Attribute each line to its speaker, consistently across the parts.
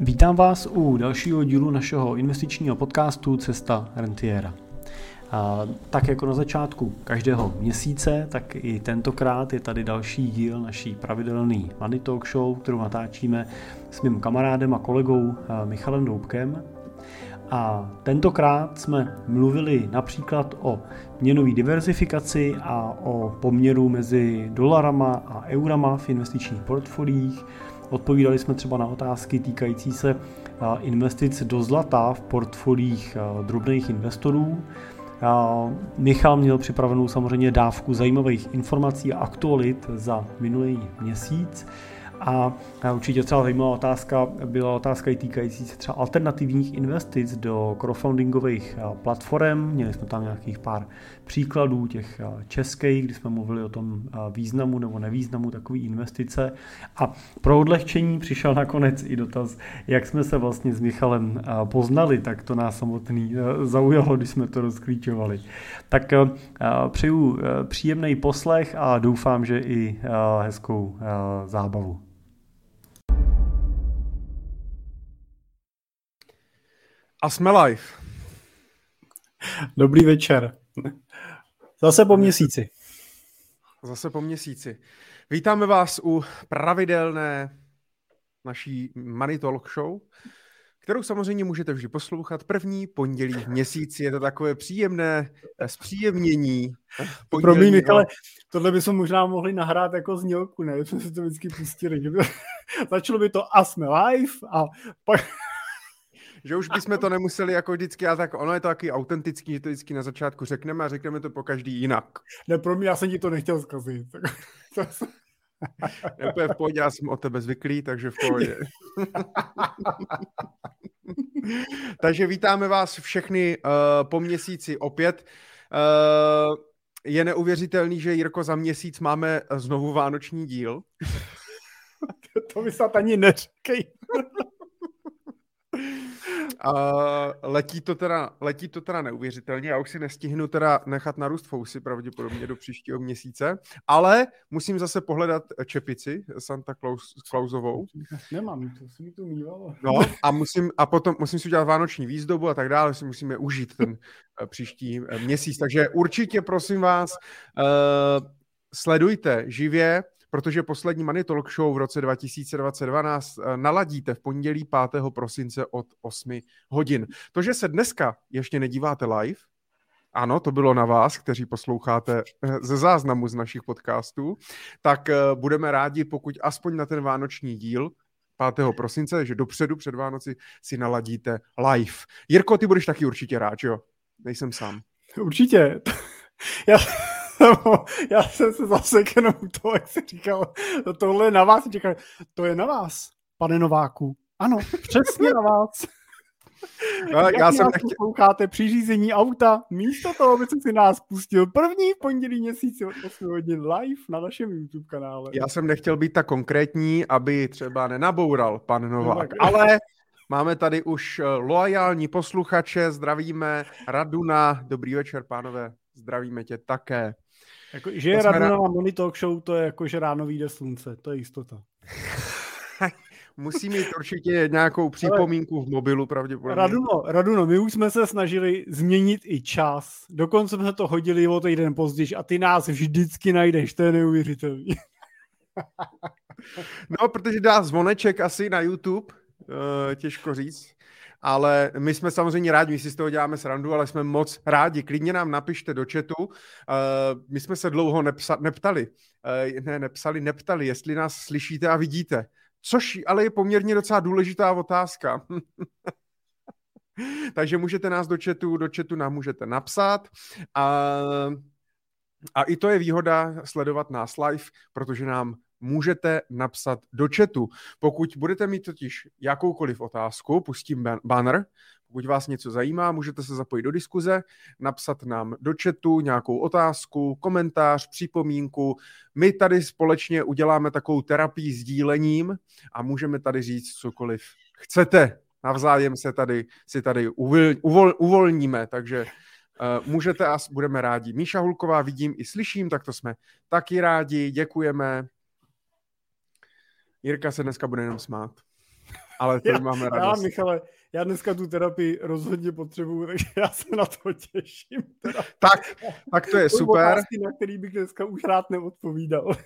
Speaker 1: Vítám vás u dalšího dílu našeho investičního podcastu Cesta Rentiera. A tak jako na začátku každého měsíce, tak i tentokrát je tady další díl naší pravidelný Money Talk Show, kterou natáčíme s mým kamarádem a kolegou Michalem Doubkem. A tentokrát jsme mluvili například o měnové diverzifikaci a o poměru mezi dolarama a eurama v investičních portfoliích, Odpovídali jsme třeba na otázky týkající se investic do zlata v portfolích drobných investorů. Michal měl připravenou samozřejmě dávku zajímavých informací a aktualit za minulý měsíc. A určitě třeba zajímavá otázka byla otázka i týkající se třeba alternativních investic do crowdfundingových platform. Měli jsme tam nějakých pár příkladů těch českých, kdy jsme mluvili o tom významu nebo nevýznamu takové investice. A pro odlehčení přišel nakonec i dotaz, jak jsme se vlastně s Michalem poznali, tak to nás samotný zaujalo, když jsme to rozklíčovali. Tak přeju příjemný poslech a doufám, že i hezkou zábavu.
Speaker 2: A jsme live.
Speaker 1: Dobrý večer. Zase po měsíci.
Speaker 2: Zase po měsíci. Vítáme vás u pravidelné naší Money Talk Show, kterou samozřejmě můžete vždy poslouchat první pondělí v měsíci. Je to takové příjemné zpříjemnění.
Speaker 1: Promiň, Michale, tohle bychom možná mohli nahrát jako znělku, ne? Jsme si to vždycky pustili. Začalo by to a jsme live a pak
Speaker 2: že už bychom to nemuseli jako vždycky, a tak ono je to taky autentický, že to vždycky na začátku řekneme a řekneme to po každý jinak.
Speaker 1: Ne, pro mě, já jsem ti to nechtěl zkazit.
Speaker 2: je v pohodě, já jsem o tebe zvyklý, takže v pohodě. takže vítáme vás všechny uh, po měsíci opět. Uh, je neuvěřitelný, že Jirko za měsíc máme znovu vánoční díl.
Speaker 1: to mi snad ani neříkej.
Speaker 2: Uh, letí, to teda, letí to teda neuvěřitelně, já už si nestihnu teda nechat narůst fousy pravděpodobně do příštího měsíce, ale musím zase pohledat čepici Santa Claus, Clausovou.
Speaker 1: Nemám, to si mi tu mývalo.
Speaker 2: No a, musím, a potom musím si udělat vánoční výzdobu a tak dále, si musíme užít ten uh, příští uh, měsíc, takže určitě prosím vás, uh, sledujte živě protože poslední Money Talk Show v roce 2022 nás eh, naladíte v pondělí 5. prosince od 8 hodin. To, že se dneska ještě nedíváte live, ano, to bylo na vás, kteří posloucháte eh, ze záznamu z našich podcastů, tak eh, budeme rádi, pokud aspoň na ten vánoční díl 5. prosince, že dopředu před Vánoci si naladíte live. Jirko, ty budeš taky určitě rád, jo? Nejsem sám.
Speaker 1: Určitě. Já, já jsem se zase jenom to, jak jsi říkal, tohle je na vás. Říkal, to je na vás, pane Nováku. Ano, přesně na vás. No, jak já jsem nechtěl... posloucháte při řízení auta, místo toho, aby si nás pustil první pondělí měsíci od 8 hodin live na našem YouTube kanále.
Speaker 2: Já jsem nechtěl být tak konkrétní, aby třeba nenaboural pan Novák, no, ale máme tady už eh, loajální posluchače, zdravíme Raduna, dobrý večer, pánové, zdravíme tě také.
Speaker 1: Jako, že je ráno na Money Talk Show, to je jako, že ráno vyjde slunce, to je jistota.
Speaker 2: Musí mít určitě nějakou připomínku v mobilu pravděpodobně.
Speaker 1: Raduno, Raduno, my už jsme se snažili změnit i čas. Dokonce jsme to hodili o týden později a ty nás vždycky najdeš, to je neuvěřitelný.
Speaker 2: no, protože dá zvoneček asi na YouTube, uh, těžko říct ale my jsme samozřejmě rádi, my si z toho děláme srandu, ale jsme moc rádi. Klidně nám napište do chatu. Uh, my jsme se dlouho nepsa, neptali, uh, ne, nepsali, neptali, jestli nás slyšíte a vidíte. Což ale je poměrně docela důležitá otázka. Takže můžete nás do chatu, do chatu nám můžete napsat. A, a i to je výhoda sledovat nás live, protože nám můžete napsat do chatu. Pokud budete mít totiž jakoukoliv otázku, pustím banner, pokud vás něco zajímá, můžete se zapojit do diskuze, napsat nám do chatu nějakou otázku, komentář, připomínku. My tady společně uděláme takovou terapii sdílením a můžeme tady říct cokoliv chcete. Navzájem se tady, si tady uvol, uvol, uvolníme, takže Uh, můžete a budeme rádi. Míša Hulková vidím i slyším, tak to jsme taky rádi, děkujeme. Jirka se dneska bude jenom smát. ale to já, máme radost.
Speaker 1: Já, Michale, já dneska tu terapii rozhodně potřebuju, takže já se na to těším. Teda.
Speaker 2: Tak, tak to je to super.
Speaker 1: Otázky, na který bych dneska už rád neodpovídal.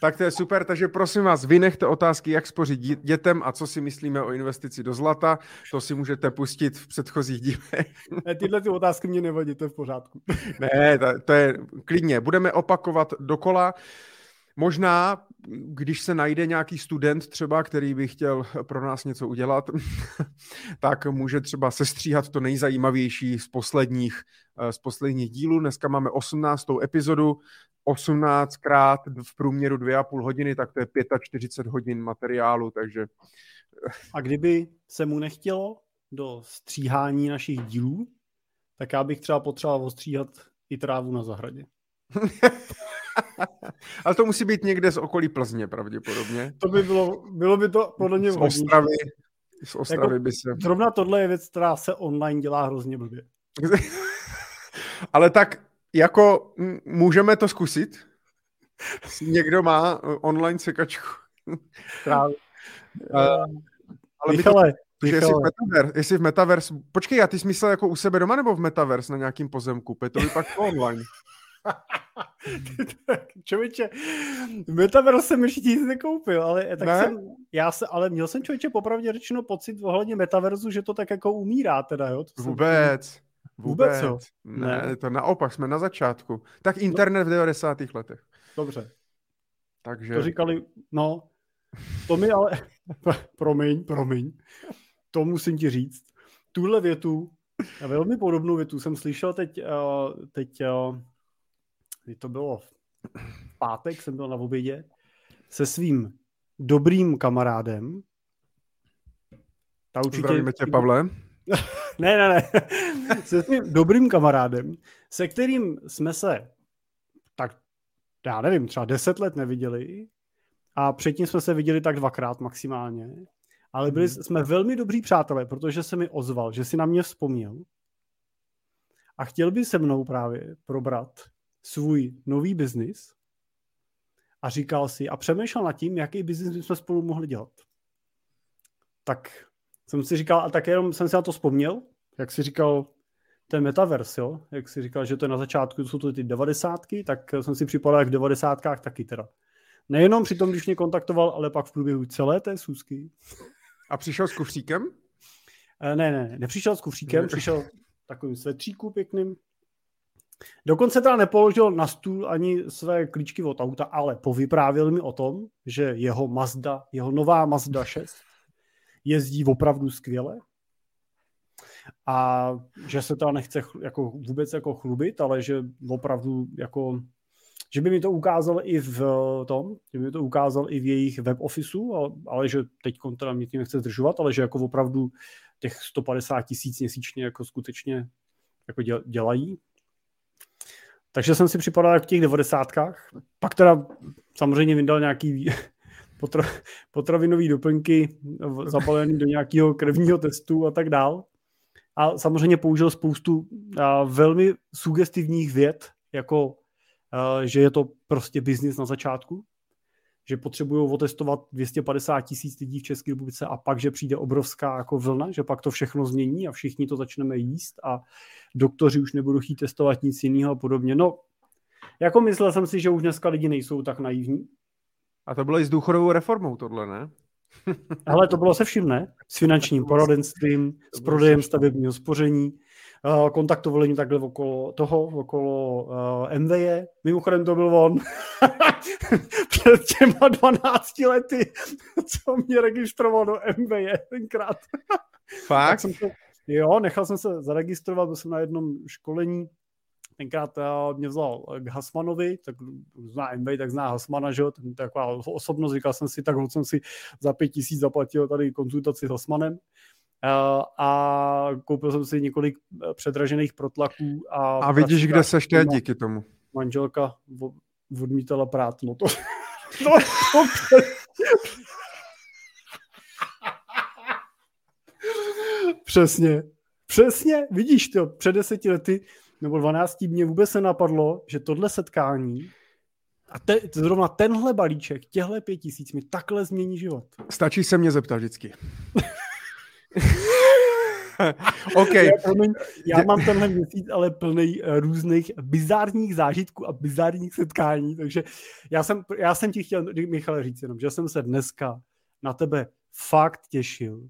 Speaker 2: Tak to je super, takže prosím vás, vynechte otázky, jak spořit dětem a co si myslíme o investici do zlata. To si můžete pustit v předchozích dílech.
Speaker 1: Ne, tyhle ty otázky mě nevadí, to je v pořádku.
Speaker 2: Ne, to, to je klidně. Budeme opakovat dokola. Možná, když se najde nějaký student třeba, který by chtěl pro nás něco udělat, tak může třeba sestříhat to nejzajímavější z posledních, z posledních dílů. Dneska máme 18. epizodu, 18 krát v průměru 2,5 hodiny, tak to je 45 hodin materiálu, takže...
Speaker 1: A kdyby se mu nechtělo do stříhání našich dílů, tak já bych třeba potřeboval ostříhat i trávu na zahradě.
Speaker 2: Ale to musí být někde z okolí Plzně pravděpodobně.
Speaker 1: To by bylo, bylo by to podle mě
Speaker 2: Z Ostravy, z Ostravy jako, by se...
Speaker 1: Zrovna tohle je věc, která se online dělá hrozně blbě.
Speaker 2: Ale tak jako můžeme to zkusit? Někdo má online sekačku.
Speaker 1: Právě.
Speaker 2: Uh, ale
Speaker 1: Michale,
Speaker 2: to, Michale. Jestli v, metaverse, jestli v Metaverse, počkej, a ty jsi myslel jako u sebe doma nebo v Metaverse na nějakým pozemku? To by pak online.
Speaker 1: člověče, Metaverse jsem ještě nic nekoupil, ale tak ne? jsem, já se, ale měl jsem člověče popravdě řečeno pocit ohledně Metaverzu, že to tak jako umírá teda, jo? To
Speaker 2: Vůbec. Jsem,
Speaker 1: Vůbec, jo?
Speaker 2: Ne, ne, to naopak, jsme na začátku. Tak no. internet v 90. letech.
Speaker 1: Dobře.
Speaker 2: Takže...
Speaker 1: To říkali, no, to mi ale, promiň, promiň, to musím ti říct. Tuhle větu, velmi podobnou větu jsem slyšel teď, eh, teď eh, kdy to bylo v pátek, jsem byl na obědě, se svým dobrým kamarádem.
Speaker 2: Ta určitě... Zdravíme tě, Pavle.
Speaker 1: ne, ne, ne. Se svým dobrým kamarádem, se kterým jsme se tak, já nevím, třeba deset let neviděli a předtím jsme se viděli tak dvakrát maximálně. Ale byli hmm. jsme velmi dobří přátelé, protože se mi ozval, že si na mě vzpomněl a chtěl by se mnou právě probrat svůj nový biznis a říkal si a přemýšlel nad tím, jaký biznis bychom spolu mohli dělat. Tak jsem si říkal, a tak jenom jsem si na to vzpomněl, jak si říkal, ten metaverse, jo? jak si říkal, že to je na začátku, jsou to ty devadesátky, tak jsem si připadal jak v devadesátkách taky teda. Nejenom při tom, když mě kontaktoval, ale pak v průběhu celé té sůzky.
Speaker 2: A přišel s kufříkem?
Speaker 1: Ne, ne, nepřišel s kufříkem, přišel takovým svetříku pěkným, Dokonce teda nepoložil na stůl ani své klíčky od auta, ale povyprávěl mi o tom, že jeho Mazda, jeho nová Mazda 6 jezdí opravdu skvěle a že se to nechce jako vůbec jako chlubit, ale že opravdu jako že by mi to ukázal i v tom, že by mi to ukázal i v jejich web officeu, ale, ale že teď teda mě tím nechce zdržovat, ale že jako opravdu těch 150 tisíc měsíčně jako skutečně jako dělají takže jsem si připadal jak v těch devadesátkách. Pak teda samozřejmě vydal nějaký potra, potravinové doplňky zabalený do nějakého krevního testu a tak dál. A samozřejmě použil spoustu a, velmi sugestivních věd, jako a, že je to prostě biznis na začátku, že potřebují otestovat 250 tisíc lidí v České republice a pak, že přijde obrovská jako vlna, že pak to všechno změní a všichni to začneme jíst a doktoři už nebudou chtít testovat nic jiného a podobně. No, jako myslel jsem si, že už dneska lidi nejsou tak naivní.
Speaker 2: A to bylo i s důchodovou reformou tohle, ne?
Speaker 1: Ale to bylo se vším, ne? S finančním poradenstvím, s prodejem stavebního spoření, kontaktovali mě takhle okolo toho, okolo uh, MVE. Mimochodem to byl on před těma 12 lety, co mě registroval do MVE tenkrát.
Speaker 2: Fakt?
Speaker 1: jsem to, jo, nechal jsem se zaregistrovat, byl jsem na jednom školení tenkrát uh, mě vzal k Hasmanovi, tak zná MB, tak zná Hasmana, že jo, ten taková osobnost, říkal jsem si, tak jsem si za pět tisíc zaplatil tady konzultaci s Hasmanem. Uh, a koupil jsem si několik eh, předražených protlaků. A,
Speaker 2: a vidíš, kde seš teď díky tomu.
Speaker 1: Manželka odmítala prát, no to... no, to Přesně. Přesně, vidíš to, před deseti lety nebo 12 mě vůbec se napadlo, že tohle setkání A te, zrovna tenhle balíček, těhle pět tisíc mi takhle změní život.
Speaker 2: Stačí se mě zeptat vždycky. OK. Já,
Speaker 1: promiň, já mám tenhle měsíc ale plný uh, různých bizárních zážitků a bizárních setkání, takže já jsem, já jsem ti chtěl, Michal, říct jenom, že jsem se dneska na tebe fakt těšil.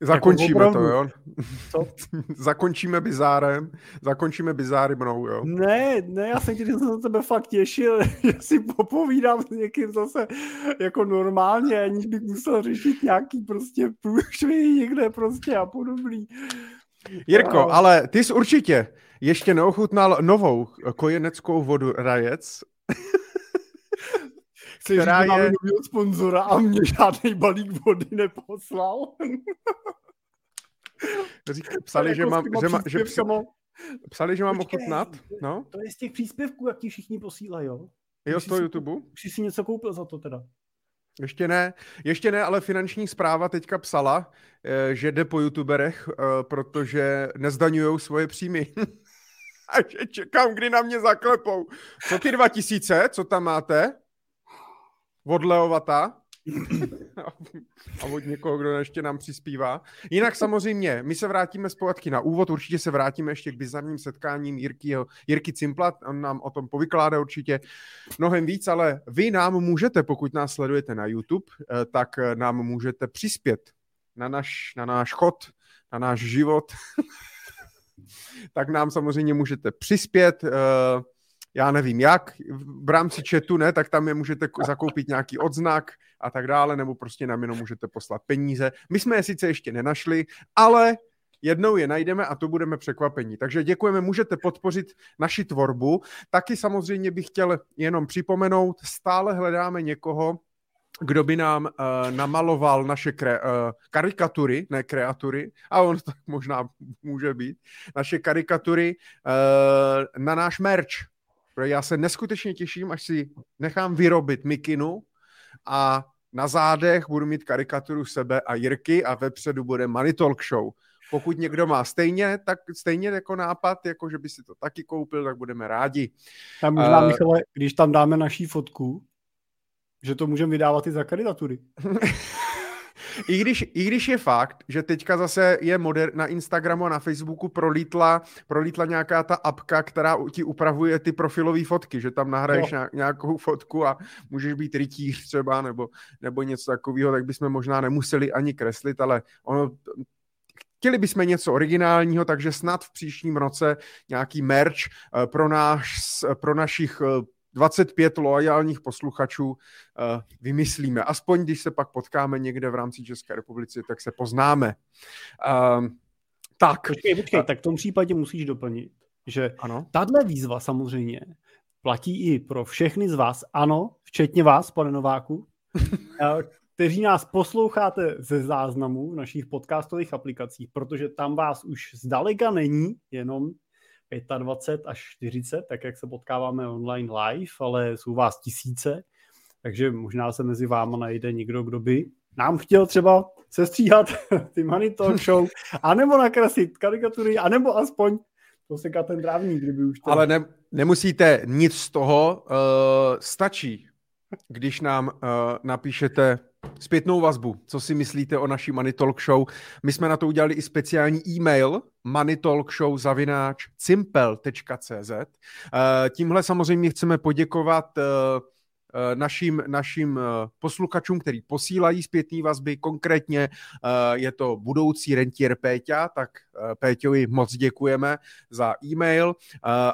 Speaker 2: Zakončíme jako to, jo? Co? Zakončíme bizárem, zakončíme bizáry mnou, jo?
Speaker 1: Ne, ne, já jsem ti jsem na tebe fakt těšil, že si popovídám s někým zase jako normálně, aniž bych musel řešit nějaký prostě průšvy někde prostě a podobný.
Speaker 2: Jirko, a... ale ty jsi určitě ještě neochutnal novou kojeneckou vodu Rajec.
Speaker 1: Chceš která říct, je... sponzora a mě žádný balík vody neposlal.
Speaker 2: Řík, psali, že mám, že, má, že psa, psali, že mám Počkej, ochutnat. No?
Speaker 1: To je z těch příspěvků, jak ti všichni posílají, jo?
Speaker 2: Jo, z toho YouTube?
Speaker 1: Už jsi něco koupil za to teda.
Speaker 2: Ještě ne, ještě ne, ale finanční zpráva teďka psala, eh, že jde po youtuberech, eh, protože nezdaňují svoje příjmy. A že čekám, kdy na mě zaklepou. Co ty dva tisíce, co tam máte? Od Leovata a od někoho, kdo ještě nám přispívá. Jinak samozřejmě, my se vrátíme zpátky na úvod, určitě se vrátíme ještě k bizarním setkáním Jirkyho, Jirky Cimplat, on nám o tom povykládá určitě mnohem víc, ale vy nám můžete, pokud nás sledujete na YouTube, eh, tak nám můžete přispět na náš, na náš chod, na náš život, tak nám samozřejmě můžete přispět. Uh, já nevím jak, v rámci chatu ne, tak tam je můžete zakoupit nějaký odznak a tak dále, nebo prostě nám jenom můžete poslat peníze. My jsme je sice ještě nenašli, ale jednou je najdeme a to budeme překvapení. Takže děkujeme, můžete podpořit naši tvorbu. Taky samozřejmě bych chtěl jenom připomenout, stále hledáme někoho, kdo by nám uh, namaloval naše kre, uh, karikatury, ne kreatury, a on to možná může být, naše karikatury uh, na náš merch. Protože já se neskutečně těším, až si nechám vyrobit mikinu a na zádech budu mít karikaturu sebe a Jirky a vepředu bude Money Talk Show. Pokud někdo má stejně, tak stejně jako nápad, jako že by si to taky koupil, tak budeme rádi.
Speaker 1: A možná, uh, Michale, když tam dáme naší fotku, že to můžeme vydávat i za karikatury.
Speaker 2: I když, I když je fakt, že teďka zase je moder, na Instagramu a na Facebooku prolítla, prolítla nějaká ta apka, která ti upravuje ty profilové fotky, že tam nahraješ no. nějakou fotku a můžeš být rytíř třeba nebo, nebo něco takového, tak bychom možná nemuseli ani kreslit, ale ono Chtěli bychom něco originálního, takže snad v příštím roce nějaký merch eh, pro, náš, pro našich eh, 25 loajálních posluchačů uh, vymyslíme. Aspoň když se pak potkáme někde v rámci České republiky, tak se poznáme. Uh, tak.
Speaker 1: Počkej, počkej, tak v tom případě musíš doplnit, že ano? tahle výzva samozřejmě platí i pro všechny z vás, ano, včetně vás, pane Nováku, eh, kteří nás posloucháte ze záznamů v našich podcastových aplikacích, protože tam vás už zdaleka není jenom 25 až 40, tak jak se potkáváme online live, ale jsou vás tisíce, takže možná se mezi váma najde někdo, kdo by nám chtěl třeba sestříhat ty Money Talk Show, anebo nakreslit karikatury, anebo aspoň posekat ten trávník, kdyby už to...
Speaker 2: Ale ne, nemusíte nic z toho, uh, stačí, když nám uh, napíšete zpětnou vazbu, co si myslíte o naší Money Talk Show. My jsme na to udělali i speciální e-mail moneytalkshow zavináč cimpel.cz. Eh, tímhle samozřejmě chceme poděkovat eh, eh, našim, našim posluchačům, který posílají zpětné vazby. Konkrétně je to budoucí rentier Péťa, tak Péťovi moc děkujeme za e-mail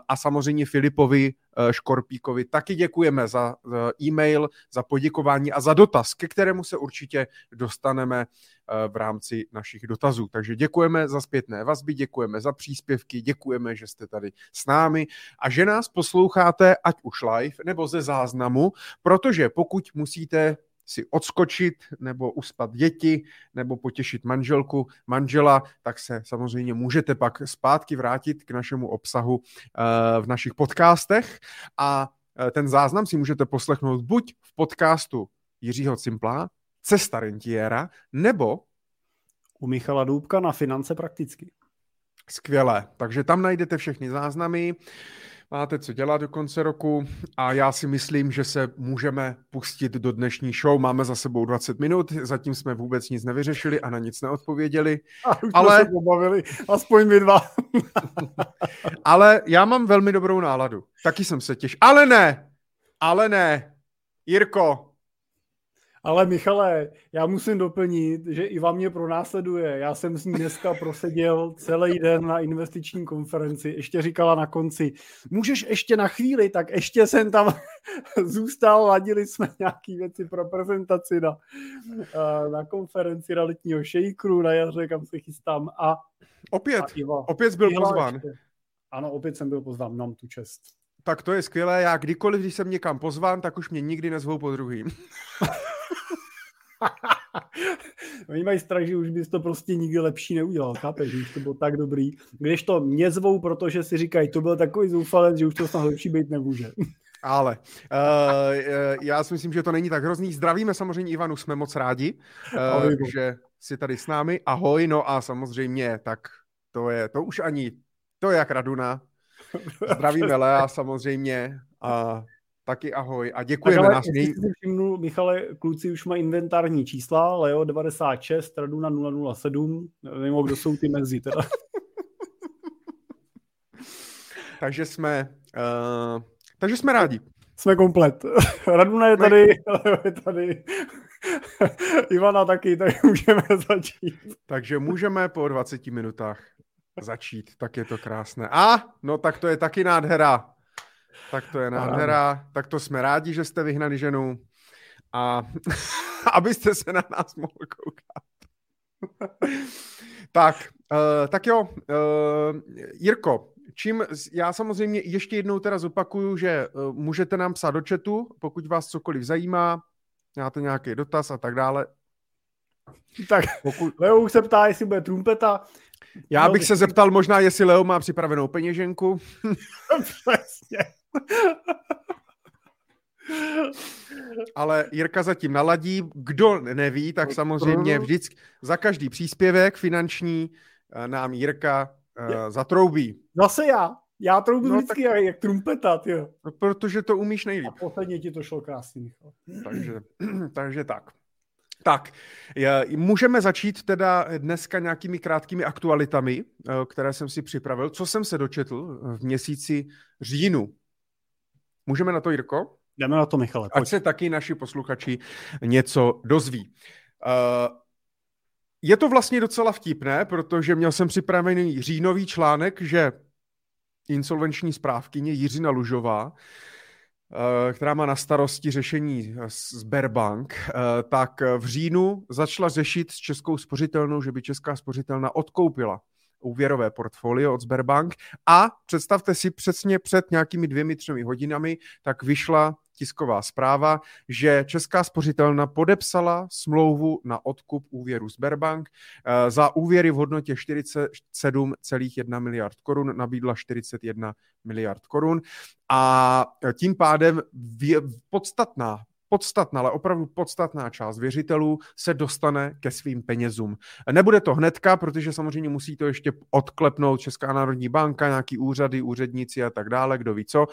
Speaker 2: a samozřejmě Filipovi Škorpíkovi. Taky děkujeme za e-mail, za poděkování a za dotaz, ke kterému se určitě dostaneme eh, v rámci našich dotazů. Takže děkujeme za zpětné vazby, děkujeme za příspěvky, děkujeme, že jste tady s námi a že nás posloucháte ať už live nebo ze záznamu, protože pokud musíte si odskočit nebo uspat děti nebo potěšit manželku, manžela, tak se samozřejmě můžete pak zpátky vrátit k našemu obsahu eh, v našich podcastech a eh, ten záznam si můžete poslechnout buď v podcastu Jiřího Cimpla, Cesta rentiera, nebo
Speaker 1: u Michala Důbka na finance prakticky.
Speaker 2: Skvělé, takže tam najdete všechny záznamy. Máte co dělat do konce roku a já si myslím, že se můžeme pustit do dnešní show. Máme za sebou 20 minut, zatím jsme vůbec nic nevyřešili a na nic neodpověděli.
Speaker 1: A už ale... jsme se pobavili, aspoň my dva.
Speaker 2: ale já mám velmi dobrou náladu. Taky jsem se těšil. Ale ne! Ale ne! Jirko,
Speaker 1: ale Michale, já musím doplnit, že Iva mě pronásleduje. Já jsem s ní dneska proseděl celý den na investiční konferenci. Ještě říkala na konci, můžeš ještě na chvíli, tak ještě jsem tam zůstal, ladili jsme nějaké věci pro prezentaci na, na konferenci realitního šejkru na jaře, kam se chystám. A,
Speaker 2: opět, a Iva, opět byl Iva pozván. Ještě.
Speaker 1: Ano, opět jsem byl pozván, mám tu čest.
Speaker 2: Tak to je skvělé. Já kdykoliv, když jsem někam pozván, tak už mě nikdy nezvou po druhým.
Speaker 1: Oni mají strach, že už bys to prostě nikdy lepší neudělal, chápeš, že už to bylo tak dobrý. Když to mě zvou, protože si říkají, to byl takový zoufalec, že už to snad lepší být nemůže.
Speaker 2: Ale uh, já si myslím, že to není tak hrozný. Zdravíme samozřejmě Ivanu, jsme moc rádi, uh, že jsi tady s námi. Ahoj, no a samozřejmě, tak to je, to už ani, to je jak Raduna. Zdravíme Lea samozřejmě a Taky ahoj a děkujeme.
Speaker 1: Tak nás nej... si všimnul, Michale, kluci už mají inventární čísla, Leo 96, Raduna 007, nevím, kdo jsou ty mezi teda.
Speaker 2: takže jsme, uh, takže jsme rádi.
Speaker 1: Jsme komplet. Raduna je tady, Leo je tady. Ivana taky, tak můžeme začít.
Speaker 2: Takže můžeme po 20 minutách začít, tak je to krásné. A, no tak to je taky nádhera. Tak to je nádhera. Tak to jsme rádi, že jste vyhnali ženu. A abyste se na nás mohli koukat. tak, uh, tak jo, uh, Jirko, čím, já samozřejmě ještě jednou teda zopakuju, že uh, můžete nám psát do chatu, pokud vás cokoliv zajímá, máte nějaký dotaz a tak dále.
Speaker 1: Tak, pokud... Leo už se ptá, jestli bude trumpeta.
Speaker 2: Já bych se zeptal možná, jestli Leo má připravenou peněženku.
Speaker 1: Přesně.
Speaker 2: Ale Jirka zatím naladí. Kdo neví, tak samozřejmě vždycky za každý příspěvek finanční eh, nám Jirka uh, zatroubí.
Speaker 1: Zase já. Já troubím no, vždycky tak... jak, trumpeta, jo.
Speaker 2: No, protože to umíš nejlíp. A
Speaker 1: posledně ti to šlo krásně, Michal.
Speaker 2: Takže, takže tak. Tak, můžeme začít teda dneska nějakými krátkými aktualitami, eh, které jsem si připravil. Co jsem se dočetl v měsíci říjnu Můžeme na to, Jirko?
Speaker 1: Jdeme na to, Michale.
Speaker 2: Pojď. Ať se taky naši posluchači něco dozví. Uh, je to vlastně docela vtipné, protože měl jsem připravený říjnový článek, že insolvenční správkyně Jiřina Lužová, eh, která má na starosti řešení Sberbank, eh, tak v říjnu začala řešit s Českou spořitelnou, že by Česká spořitelna odkoupila úvěrové portfolio od Sberbank. A představte si přesně před nějakými dvěmi, třemi hodinami, tak vyšla tisková zpráva, že Česká spořitelna podepsala smlouvu na odkup úvěru Sberbank. Eh, za úvěry v hodnotě 47,1 miliard korun nabídla 41 miliard korun a tím pádem podstatná podstatná, ale opravdu podstatná část věřitelů se dostane ke svým penězům. Nebude to hnedka, protože samozřejmě musí to ještě odklepnout Česká národní banka, nějaký úřady, úředníci a tak dále, kdo ví co.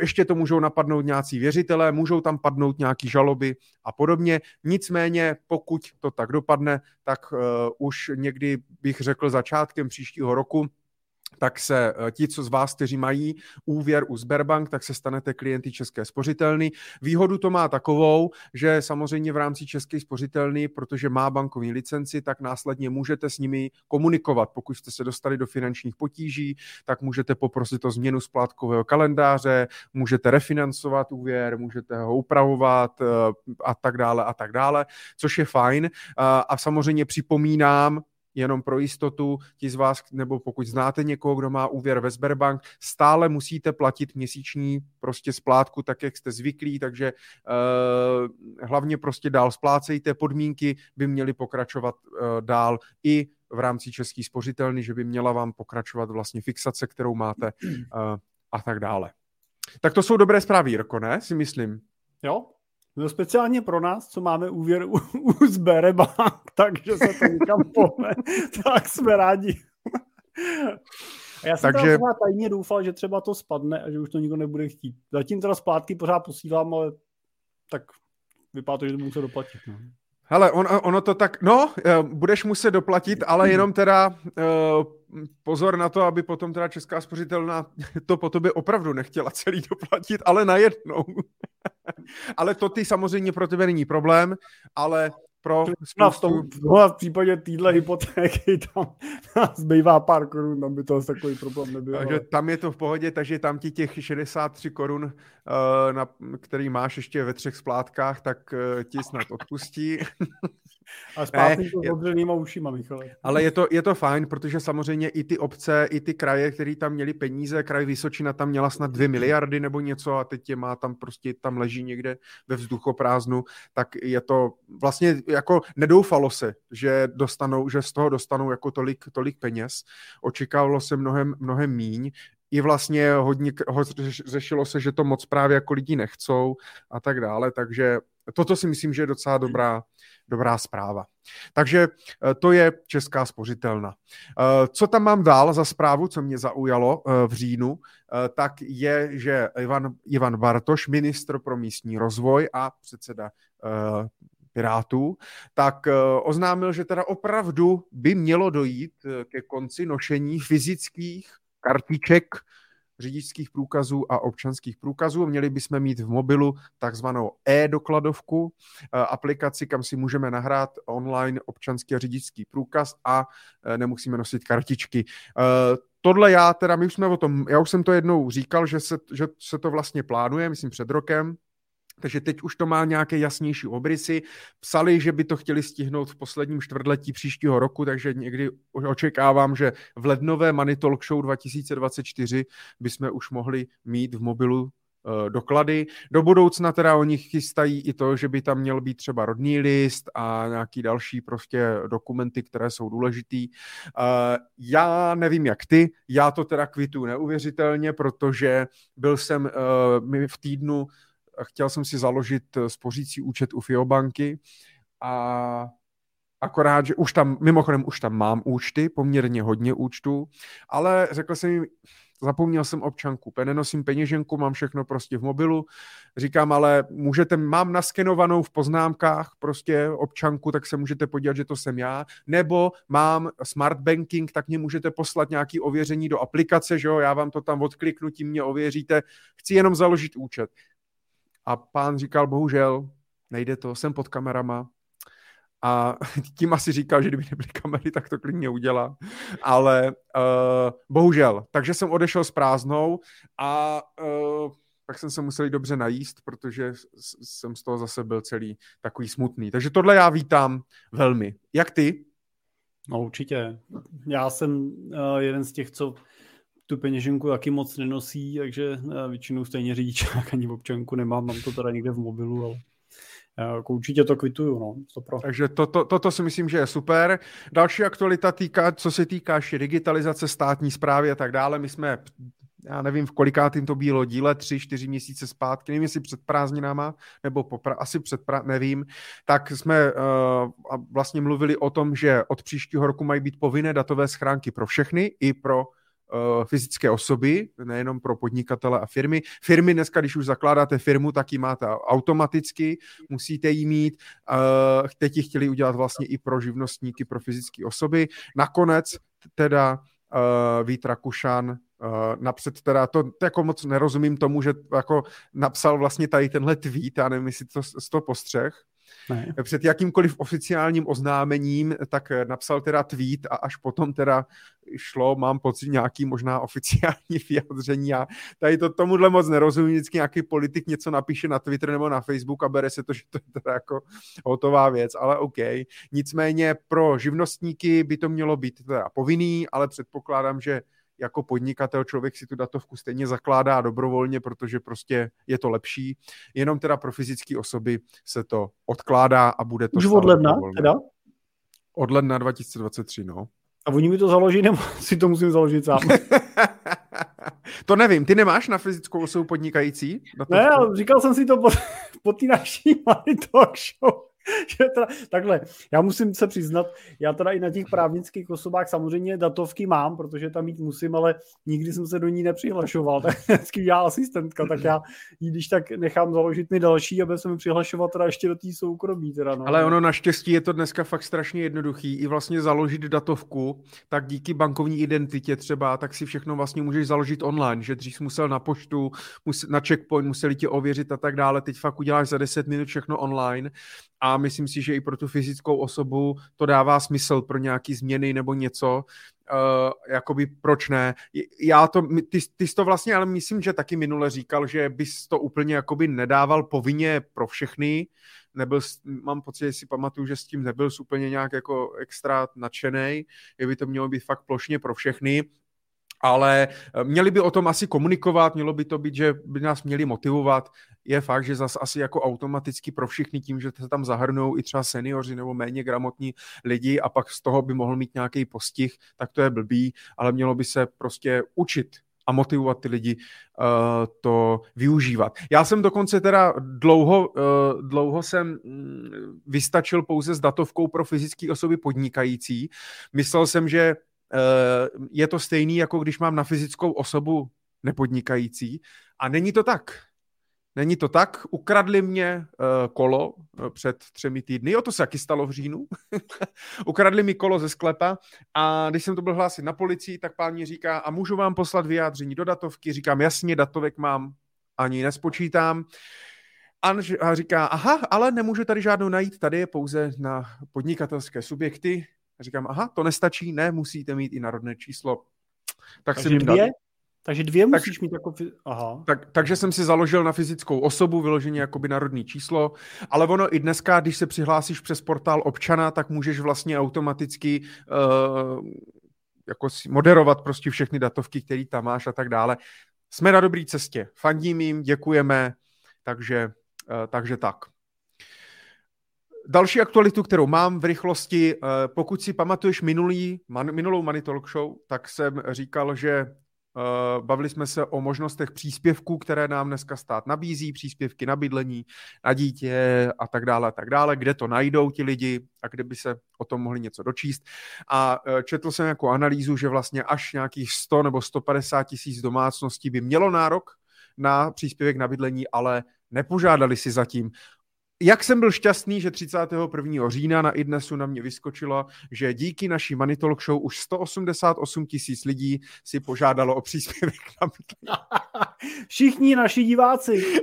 Speaker 2: Ještě to můžou napadnout nějací věřitelé, můžou tam padnout nějaký žaloby a podobně. Nicméně, pokud to tak dopadne, tak uh, už někdy bych řekl začátkem příštího roku tak se eh, ti, co z vás, kteří mají úvěr u Sberbank, tak se stanete klienty České spořitelny. Výhodu to má takovou, že samozřejmě v rámci České spořitelny, protože má bankovní licenci, tak následně můžete s nimi komunikovat. Pokud jste se dostali do finančních potíží, tak můžete poprosit o změnu splátkového kalendáře, můžete refinancovat úvěr, můžete ho upravovat eh, a tak dále a tak dále, což je fajn. A samozřejmě připomínám, jenom pro jistotu, ti z vás, nebo pokud znáte někoho, kdo má úvěr ve Sberbank, stále musíte platit měsíční prostě splátku tak, jak jste zvyklí, takže uh, hlavně prostě dál splácejte, podmínky by měly pokračovat uh, dál i v rámci český spořitelny, že by měla vám pokračovat vlastně fixace, kterou máte uh, a tak dále. Tak to jsou dobré zprávy, Jirko, ne? Si myslím.
Speaker 1: Jo, No speciálně pro nás, co máme úvěr u, u Sberebank, takže se to nikam pohne, tak jsme rádi. A já jsem Takže... teda tajně doufal, že třeba to spadne a že už to nikdo nebude chtít. Zatím teda splátky pořád posílám, ale tak vypadá to, že to musím doplatit. No.
Speaker 2: Hele, on, ono to tak, no, eh, budeš muset doplatit, ale jenom teda uh, pozor na to, aby potom teda Česká spořitelná to po tobě opravdu nechtěla celý doplatit, ale najednou. ale to ty samozřejmě pro tebe není problém, ale pro
Speaker 1: spoustu... v, tom, v případě téhle hypotéky tam zbývá pár korun, tam by to takový problém nebyl.
Speaker 2: Takže tam je to v pohodě, takže tam ti těch 63 korun, na, který máš ještě ve třech splátkách, tak uh, ti snad odpustí.
Speaker 1: A zpátky to s ušima, Michale.
Speaker 2: Ale je to, je to fajn, protože samozřejmě i ty obce, i ty kraje, které tam měli peníze, kraj Vysočina tam měla snad dvě miliardy nebo něco a teď je má tam prostě, tam leží někde ve vzduchoprázdnu, tak je to vlastně jako nedoufalo se, že dostanou, že z toho dostanou jako tolik, tolik peněz. Očekávalo se mnohem, mnohem míň i vlastně hodně ho, řešilo se, že to moc právě jako lidi nechcou a tak dále, takže toto si myslím, že je docela dobrá, dobrá zpráva. Takže eh, to je Česká spořitelna. Eh, co tam mám dál za zprávu, co mě zaujalo eh, v říjnu, tak je, že Ivan, Ivan Bartoš, ministr pro místní rozvoj a předseda Pirátů, tak oznámil, že teda opravdu by mělo dojít ke konci nošení fyzických kartiček řidičských průkazů a občanských průkazů. Měli bychom mít v mobilu takzvanou e-dokladovku, eh, aplikaci, kam si můžeme nahrát online občanský a řidičský průkaz a eh, nemusíme nosit kartičky. Eh, tohle já teda, my už jsme o tom, já už jsem to jednou říkal, že se, že se to vlastně plánuje, myslím před rokem, takže teď už to má nějaké jasnější obrysy. Psali, že by to chtěli stihnout v posledním čtvrtletí příštího roku, takže někdy očekávám, že v lednové Money Talk Show 2024 bychom už mohli mít v mobilu eh, doklady. Do budoucna teda oni chystají i to, že by tam měl být třeba rodný list a nějaký další prostě dokumenty, které jsou důležitý. Eh, já nevím jak ty, já to teda kvitu neuvěřitelně, protože byl jsem eh, v týdnu chtěl jsem si založit eh, spořící účet u Fiobanky a akorát, že už tam, mimochodem už tam mám účty, poměrně hodně účtů, ale řekl jsem jim, zapomněl jsem občanku, nenosím peněženku, mám všechno prostě v mobilu, říkám, ale můžete, mám naskenovanou v poznámkách prostě občanku, tak se můžete podívat, že to jsem já, nebo mám smart banking, tak mě můžete poslat nějaký ověření do aplikace, že jo, já vám to tam odkliknu, tím mě ověříte, chci jenom založit účet. A pán říkal, bohužel, nejde to, jsem pod kamerama. A tím asi říkal, že kdyby nebyly kamery, tak to klidně udělá. Ale uh, bohužel. Takže jsem odešel s prázdnou a uh, tak jsem se musel dobře najíst, protože jsem z toho zase byl celý takový smutný. Takže tohle já vítám velmi. Jak ty?
Speaker 1: No určitě. Já jsem uh, jeden z těch, co tu peněženku taky moc nenosí, takže eh, většinou stejně řidičák ani občanku nemám, mám to teda někde v mobilu, ale eh, jako určitě to kvituju, no.
Speaker 2: Stopro. Takže toto to, to si myslím, že je super. Další aktualita týká, co se týká digitalizace státní zprávy a tak dále. My jsme já nevím, v kolikátým to bylo díle, tři, čtyři měsíce zpátky, nevím, jestli před prázdninama, nebo po, asi před, pra, nevím, tak jsme uh, vlastně mluvili o tom, že od příštího roku mají být povinné datové schránky pro všechny, i pro fyzické osoby, nejenom pro podnikatele a firmy. Firmy dneska, když už zakládáte firmu, tak ji máte automaticky, musíte ji mít. Uh, teď ji chtěli udělat vlastně i pro živnostníky, pro fyzické osoby. Nakonec teda uh, Vít Rakušan napřed teda, to, to jako moc nerozumím tomu, že jako napsal vlastně tady tenhle tweet, já nevím, jestli to z toho postřeh, ne. před jakýmkoliv oficiálním oznámením, tak napsal teda tweet a až potom teda šlo, mám pocit, nějaký možná oficiální vyjádření a tady to tomuhle moc nerozumím, vždycky nějaký politik něco napíše na Twitter nebo na Facebook a bere se to, že to je teda jako hotová věc, ale OK. Nicméně pro živnostníky by to mělo být teda povinný, ale předpokládám, že jako podnikatel člověk si tu datovku stejně zakládá dobrovolně, protože prostě je to lepší. Jenom teda pro fyzické osoby se to odkládá a bude to
Speaker 1: Už od ledna teda?
Speaker 2: Od ledna 2023, no.
Speaker 1: A oni mi to založí, nebo si to musím založit sám?
Speaker 2: to nevím, ty nemáš na fyzickou osobu podnikající?
Speaker 1: Na ne, ale říkal jsem si to po, po té naší talk show. že teda, takhle, já musím se přiznat, já teda i na těch právnických osobách samozřejmě datovky mám, protože tam mít musím, ale nikdy jsem se do ní nepřihlašoval, tak vždycky já asistentka, tak já ji když tak nechám založit mi další, aby se mi přihlašovat teda ještě do té soukromí. Teda, no.
Speaker 2: Ale ono naštěstí je to dneska fakt strašně jednoduchý, i vlastně založit datovku, tak díky bankovní identitě třeba, tak si všechno vlastně můžeš založit online, že dřív musel na poštu, na checkpoint, museli tě ověřit a tak dále, teď fakt uděláš za 10 minut všechno online a myslím si, že i pro tu fyzickou osobu to dává smysl pro nějaký změny nebo něco, uh, jakoby proč ne. Já to, ty, ty jsi to vlastně, ale myslím, že taky minule říkal, že bys to úplně jakoby nedával povinně pro všechny, nebyl, mám pocit, že si pamatuju, že s tím nebyl úplně nějak jako extra nadšený, že by to mělo být fakt plošně pro všechny, ale eh, měli by o tom asi komunikovat, mělo by to být, že by nás měli motivovat. Je fakt, že zase asi jako automaticky pro všechny tím, že se tam zahrnou i třeba seniori nebo méně gramotní lidi a pak z toho by mohl mít nějaký postih, tak to je blbý, ale mělo by se prostě učit a motivovat ty lidi uh, to využívat. Já jsem dokonce teda dlouho, uh, dlouho jsem um, vystačil pouze s datovkou pro fyzické osoby podnikající. Myslel jsem, že je to stejný, jako když mám na fyzickou osobu nepodnikající. A není to tak. Není to tak. Ukradli mě uh, kolo uh, před třemi týdny. Jo, to se taky stalo v říjnu. Ukradli mi kolo ze sklepa a když jsem to byl hlásit na policii, tak pán mi říká, a můžu vám poslat vyjádření do datovky? Říkám, jasně, datovek mám, ani nespočítám. A říká, aha, ale nemůžu tady žádnou najít, tady je pouze na podnikatelské subjekty, a říkám, aha, to nestačí, ne, musíte mít i národné číslo.
Speaker 1: Tak Takže dvě? Dal. Takže dvě musíš tak, mít jako... Aha.
Speaker 2: Tak, takže jsem si založil na fyzickou osobu, vyloženě jakoby národní číslo, ale ono i dneska, když se přihlásíš přes portál občana, tak můžeš vlastně automaticky uh, jako si moderovat prostě všechny datovky, které tam máš a tak dále. Jsme na dobré cestě. Fandím jim, děkujeme, takže, uh, takže tak. Další aktualitu, kterou mám v rychlosti, eh, pokud si pamatuješ minulý, man, minulou Money Talk Show, tak jsem říkal, že Uh, bavili jsme se o možnostech příspěvků, které nám dneska stát nabízí, příspěvky na bydlení, na dítě a tak dále, a tak dále, kde to najdou ti lidi a kde by se o tom mohli něco dočíst. A uh, četl jsem jako analýzu, že vlastně až nějakých 100 nebo 150 tisíc domácností by mělo nárok na příspěvek na bydlení, ale nepožádali si zatím jak jsem byl šťastný, že 31. října na iDnesu na mě vyskočilo, že díky naší Money Talk Show už 188 tisíc lidí si požádalo o příspěvek na
Speaker 1: Všichni naši diváci.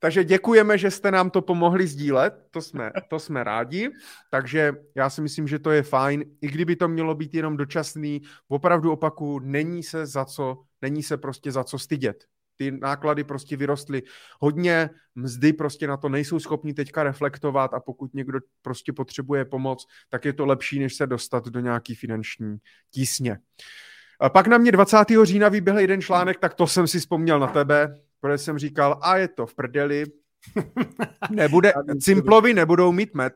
Speaker 2: Takže děkujeme, že jste nám to pomohli sdílet, to jsme, to jsme rádi, takže já si myslím, že to je fajn, i kdyby to mělo být jenom dočasný, opravdu opaku, není se za co, není se prostě za co stydět ty náklady prostě vyrostly hodně, mzdy prostě na to nejsou schopni teďka reflektovat a pokud někdo prostě potřebuje pomoc, tak je to lepší, než se dostat do nějaký finanční tísně. A pak na mě 20. října vyběhl jeden článek, tak to jsem si vzpomněl na tebe, protože jsem říkal, a je to v prdeli, nebude, Cimplovi nebudou mít met.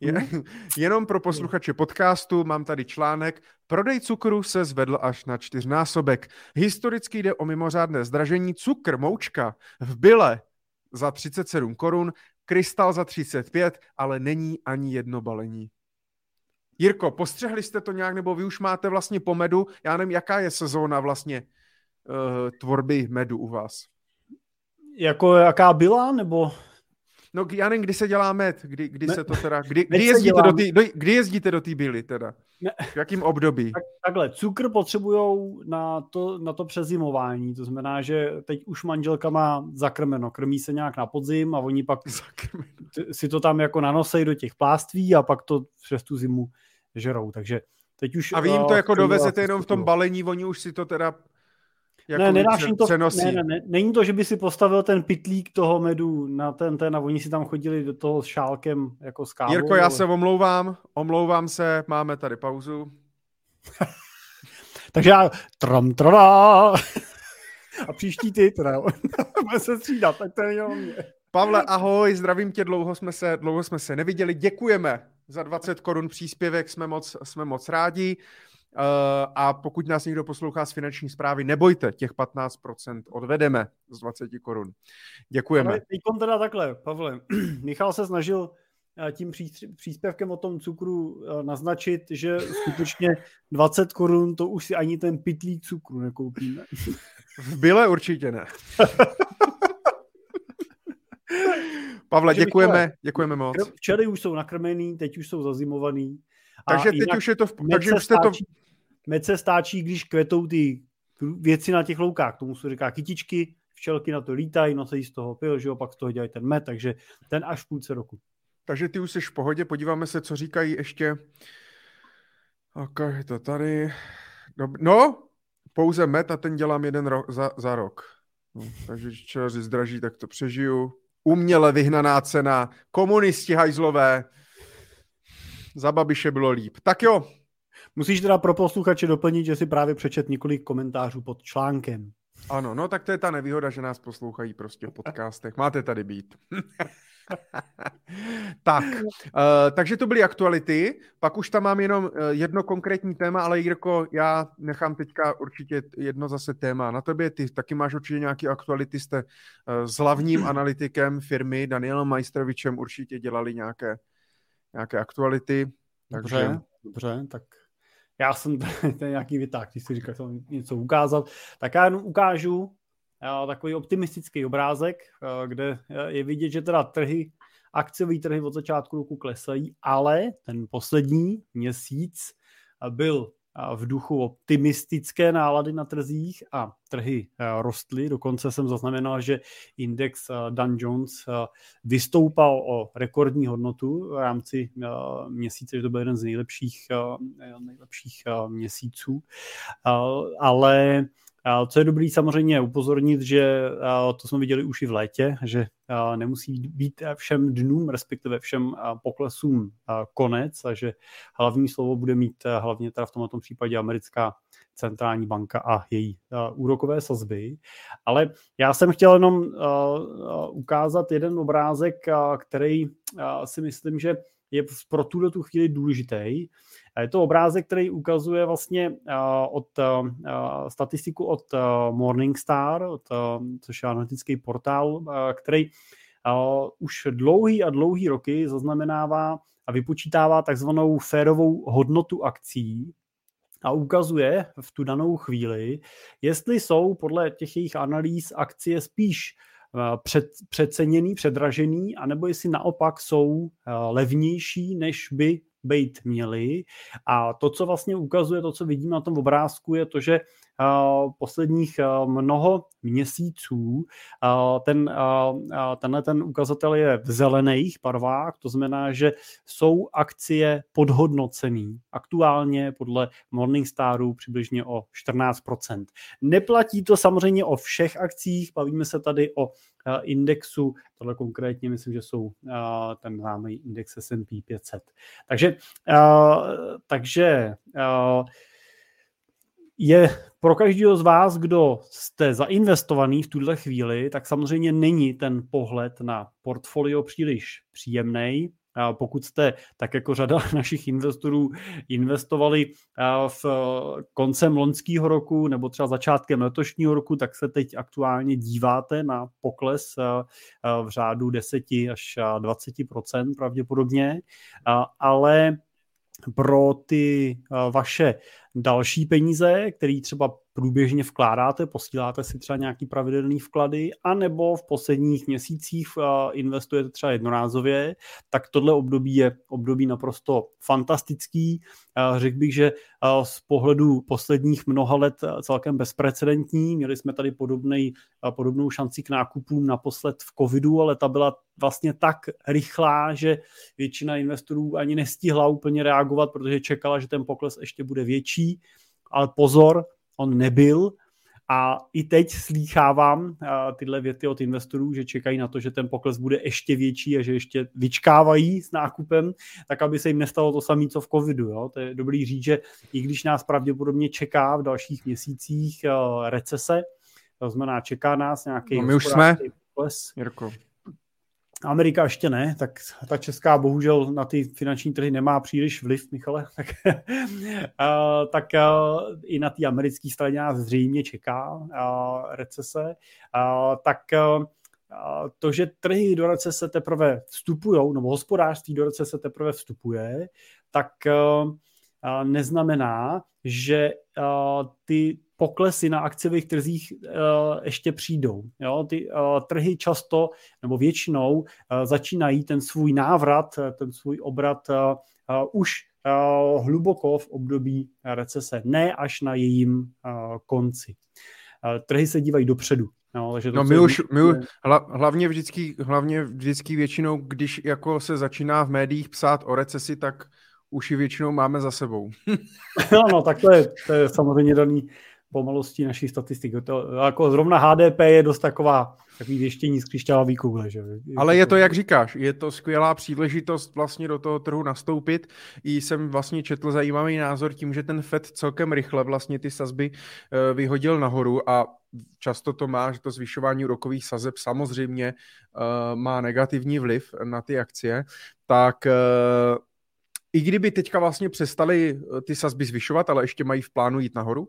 Speaker 2: Je, jenom pro posluchače podcastu mám tady článek. Prodej cukru se zvedl až na čtyřnásobek. Historicky jde o mimořádné zdražení. Cukr, moučka v byle za 37 korun, krystal za 35, ale není ani jedno balení. Jirko, postřehli jste to nějak, nebo vy už máte vlastně po medu? Já nevím, jaká je sezóna vlastně uh, tvorby medu u vás?
Speaker 1: Jako jaká byla, nebo
Speaker 2: No já nevím, kdy se dělá med, kdy, kdy ne, se to teda, kdy, kdy, jezdíte do tý, do, kdy jezdíte do té byly teda? Ne. V jakým období? Tak,
Speaker 1: takhle, cukr potřebujou na to, na to přezimování, to znamená, že teď už manželka má zakrmeno, krmí se nějak na podzim a oni pak zakrmeno. si to tam jako nanosejí do těch pláství a pak to přes tu zimu žerou, takže teď už...
Speaker 2: A vy jim to uh, jako dovezete jenom v tom balení, oni už si to teda
Speaker 1: jako ne, nedáš jim to, ne, ne, ne, není to, že by si postavil ten pitlík toho medu na ten, ten a oni si tam chodili do toho s šálkem jako s kávou.
Speaker 2: Jirko, já ale... se omlouvám, omlouvám se, máme tady pauzu.
Speaker 1: Takže já tram, trala. a příští ty, teda, bude se střídat, tak to je jenom mě.
Speaker 2: Pavle, ahoj, zdravím tě, dlouho jsme se, dlouho jsme se neviděli, děkujeme za 20 korun příspěvek, jsme moc, jsme moc rádi. A pokud nás někdo poslouchá z finanční zprávy, nebojte, těch 15% odvedeme z 20 korun. Děkujeme. Ale
Speaker 1: teď teda takhle, Pavle. Michal se snažil eh, tím příspěvkem o tom cukru eh, naznačit, že skutečně 20 korun to už si ani ten pitlík cukru nekoupíme.
Speaker 2: V byle určitě ne. Pavle, děkujeme, děkujeme moc.
Speaker 1: Včely už jsou nakrmený, teď už jsou zazimovaný.
Speaker 2: Takže teď už je to... V, takže už jste to...
Speaker 1: Med se stáčí, když kvetou ty věci na těch loukách. Tomu se říká kytičky, včelky na to lítají, nosí z toho pil, že opak z toho dělají ten med, takže ten až v půlce roku.
Speaker 2: Takže ty už jsi v pohodě, podíváme se, co říkají ještě. Ok, je to tady. No, pouze met a ten dělám jeden rok, za, za rok. No, takže čeři zdraží, tak to přežiju. Uměle vyhnaná cena, komunisti hajzlové, za Babiše bylo líp. Tak jo.
Speaker 1: Musíš teda pro posluchače doplnit, že si právě přečet několik komentářů pod článkem.
Speaker 2: Ano, no tak to je ta nevýhoda, že nás poslouchají prostě v podcastech. Máte tady být. tak, uh, takže to byly aktuality, pak už tam mám jenom uh, jedno konkrétní téma, ale Jirko, já nechám teďka určitě jedno zase téma na tebe, ty taky máš určitě nějaké aktuality, jste uh, s hlavním analytikem firmy Danielem Majstrovičem určitě dělali nějaké, nějaké aktuality.
Speaker 1: Takže... Dobře, dobře, tak já jsem ten nějaký vytáh, když si říkal, že něco ukázat, tak já jenom ukážu takový optimistický obrázek, kde je vidět, že teda trhy, akciové trhy od začátku roku klesají, ale ten poslední měsíc byl v duchu optimistické nálady na trzích a trhy rostly. Dokonce jsem zaznamenal, že index Dan Jones vystoupal o rekordní hodnotu v rámci měsíce, že to byl jeden z nejlepších, nejlepších měsíců. Ale co je dobrý samozřejmě upozornit, že to jsme viděli už i v létě, že nemusí být všem dnům, respektive všem poklesům konec a že hlavní slovo bude mít hlavně teda v tomto případě americká centrální banka a její úrokové sazby. Ale já jsem chtěl jenom ukázat jeden obrázek, který si myslím, že je pro tuto tu chvíli důležitý. Je to obrázek, který ukazuje vlastně od statistiku od Morningstar, od, což je analytický portál, který už dlouhý a dlouhý roky zaznamenává a vypočítává takzvanou férovou hodnotu akcí a ukazuje v tu danou chvíli, jestli jsou podle těch jejich analýz akcie spíš před, přeceněný, předražený, anebo jestli naopak jsou levnější, než by být měli. A to, co vlastně ukazuje, to, co vidíme na tom obrázku, je to, že posledních mnoho měsíců ten, tenhle ten ukazatel je v zelených barvách, to znamená, že jsou akcie podhodnocený. Aktuálně podle Morningstaru přibližně o 14%. Neplatí to samozřejmě o všech akcích, bavíme se tady o indexu, tohle konkrétně myslím, že jsou ten známý index S&P 500. Takže, takže je pro každého z vás, kdo jste zainvestovaný v tuhle chvíli, tak samozřejmě není ten pohled na portfolio příliš příjemný. Pokud jste, tak jako řada našich investorů, investovali v koncem loňského roku nebo třeba začátkem letošního roku, tak se teď aktuálně díváte na pokles v řádu 10 až 20% pravděpodobně, ale pro ty vaše další peníze, které třeba průběžně vkládáte, posíláte si třeba nějaký pravidelný vklady, anebo v posledních měsících investujete třeba jednorázově, tak tohle období je období naprosto fantastický. Řekl bych, že z pohledu posledních mnoha let celkem bezprecedentní. Měli jsme tady podobnej, podobnou šanci k nákupům naposled v covidu, ale ta byla vlastně tak rychlá, že většina investorů ani nestihla úplně reagovat, protože čekala, že ten pokles ještě bude větší. Ale pozor, on nebyl. A i teď slýchávám tyhle věty od investorů, že čekají na to, že ten pokles bude ještě větší a že ještě vyčkávají s nákupem, tak aby se jim nestalo to samé, co v covidu. Jo? To je dobrý říct, že i když nás pravděpodobně čeká v dalších měsících recese, to znamená, čeká nás nějaký
Speaker 2: no my už jsme, pokles, Jirko.
Speaker 1: Amerika ještě ne, tak ta česká bohužel na ty finanční trhy nemá příliš vliv, Michale, tak, uh, tak uh, i na té americké straně nás zřejmě čeká uh, recese, uh, tak uh, to, že trhy do recese teprve vstupují, nebo hospodářství do recese teprve vstupuje, tak uh, neznamená, že ty poklesy na akciových trzích uh, ještě přijdou. Jo? Ty uh, trhy často nebo většinou uh, začínají ten svůj návrat, ten svůj obrat už hluboko v období recese, ne až na jejím konci. Trhy se dívají dopředu.
Speaker 2: No, takže to, no my už, my už hla, hlavně, vždycky, hlavně vždycky většinou, když jako se začíná v médiích psát o recesi, tak už ji většinou máme za sebou.
Speaker 1: no, no, tak to je, to je samozřejmě daný pomalostí našich statistik. To, jako zrovna HDP je dost taková takový věštění z křišťálové koule. Že?
Speaker 2: Ale je to, jak říkáš, je to skvělá příležitost vlastně do toho trhu nastoupit. I jsem vlastně četl zajímavý názor tím, že ten FED celkem rychle vlastně ty sazby eh, vyhodil nahoru a často to má, že to zvyšování úrokových sazeb samozřejmě uh, má negativní vliv na ty akcie, tak uh, i kdyby teďka vlastně přestali ty sazby zvyšovat, ale ještě mají v plánu jít nahoru,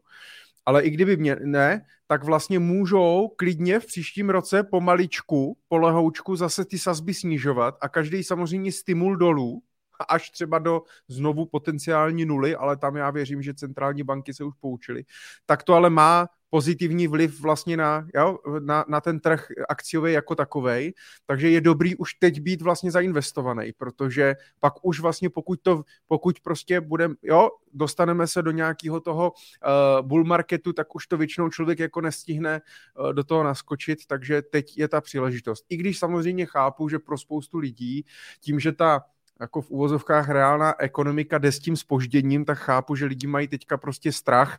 Speaker 2: ale i kdyby mě ne, tak vlastně můžou klidně v příštím roce pomaličku, polehoučku zase ty sazby snižovat a každý samozřejmě stimul dolů, až třeba do znovu potenciální nuly, ale tam já věřím, že centrální banky se už poučily, tak to ale má pozitivní vliv vlastně na, jo, na, na ten trh akciový jako takový. takže je dobrý už teď být vlastně zainvestovaný, protože pak už vlastně pokud to, pokud prostě budeme, jo, dostaneme se do nějakého toho uh, bull marketu, tak už to většinou člověk jako nestihne uh, do toho naskočit, takže teď je ta příležitost. I když samozřejmě chápu, že pro spoustu lidí, tím, že ta jako v uvozovkách reálná ekonomika jde s tím spožděním, tak chápu, že lidi mají teďka prostě strach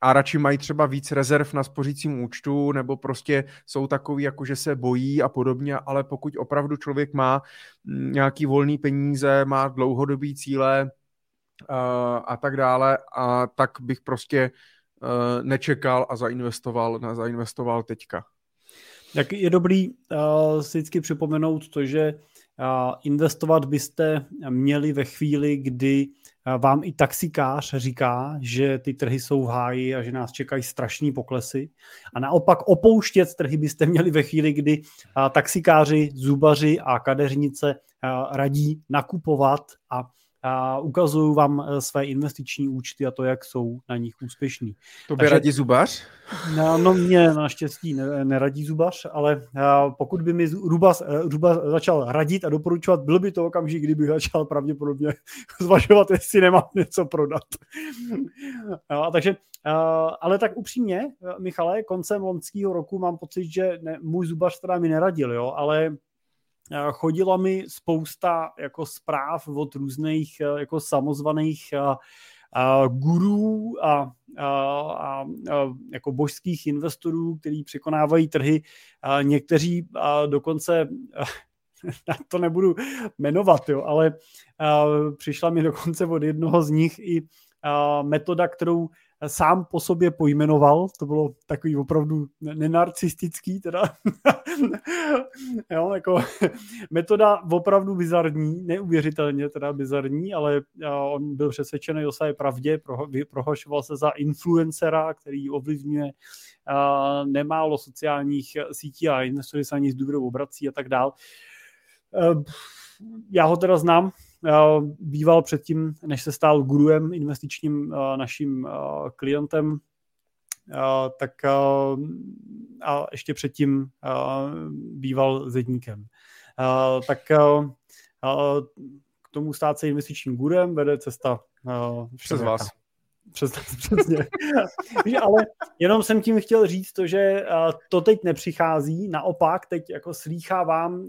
Speaker 2: a radši mají třeba víc rezerv na spořícím účtu, nebo prostě jsou takový, jako že se bojí a podobně, ale pokud opravdu člověk má mm, nějaký volný peníze, má dlouhodobý cíle uh, a tak dále, a tak bych prostě uh, nečekal a zainvestoval, na, zainvestoval teďka.
Speaker 1: Tak je dobrý uh, si vždycky připomenout to, že uh, investovat byste měli ve chvíli, kdy vám i taxikář říká, že ty trhy jsou v háji a že nás čekají strašní poklesy. A naopak opouštět trhy byste měli ve chvíli, kdy taxikáři, zubaři a kadeřnice radí nakupovat a a ukazuju vám eh, své investiční účty a to, jak jsou na nich úspěšní.
Speaker 2: To by radí zubař?
Speaker 1: No, no mě naštěstí neradí zubař, ale eh, pokud by mi Rubas eh, začal radit a doporučovat, byl by to okamžik, kdybych začal pravděpodobně zvažovat, jestli nemám něco prodat. A takže, ale tak upřímně, Michale, koncem loňského roku mám pocit, že ne, můj zubař teda mi neradil, jo, ale chodila mi spousta jako zpráv od různých eh, jako samozvaných a, eh, a gurů a, a, a, a jako božských investorů, kteří překonávají trhy. A někteří a dokonce to nebudu jmenovat, jo, ale a, přišla mi dokonce od jednoho z nich i a, metoda, kterou sám po sobě pojmenoval, to bylo takový opravdu nenarcistický teda, jo, jako metoda opravdu bizarní, neuvěřitelně teda bizarní, ale on byl přesvědčený o své pravdě, prohlašoval se za influencera, který ovlivňuje nemálo sociálních sítí a investory se ani z důvodu obrací a tak dál. Já ho teda znám, býval předtím, než se stál guruem investičním naším klientem, tak a ještě předtím býval zedníkem. Tak k tomu stát se investičním gurem vede cesta
Speaker 2: přes vás.
Speaker 1: Přes, přesně. ale jenom jsem tím chtěl říct to, že to teď nepřichází, naopak teď jako slýchávám,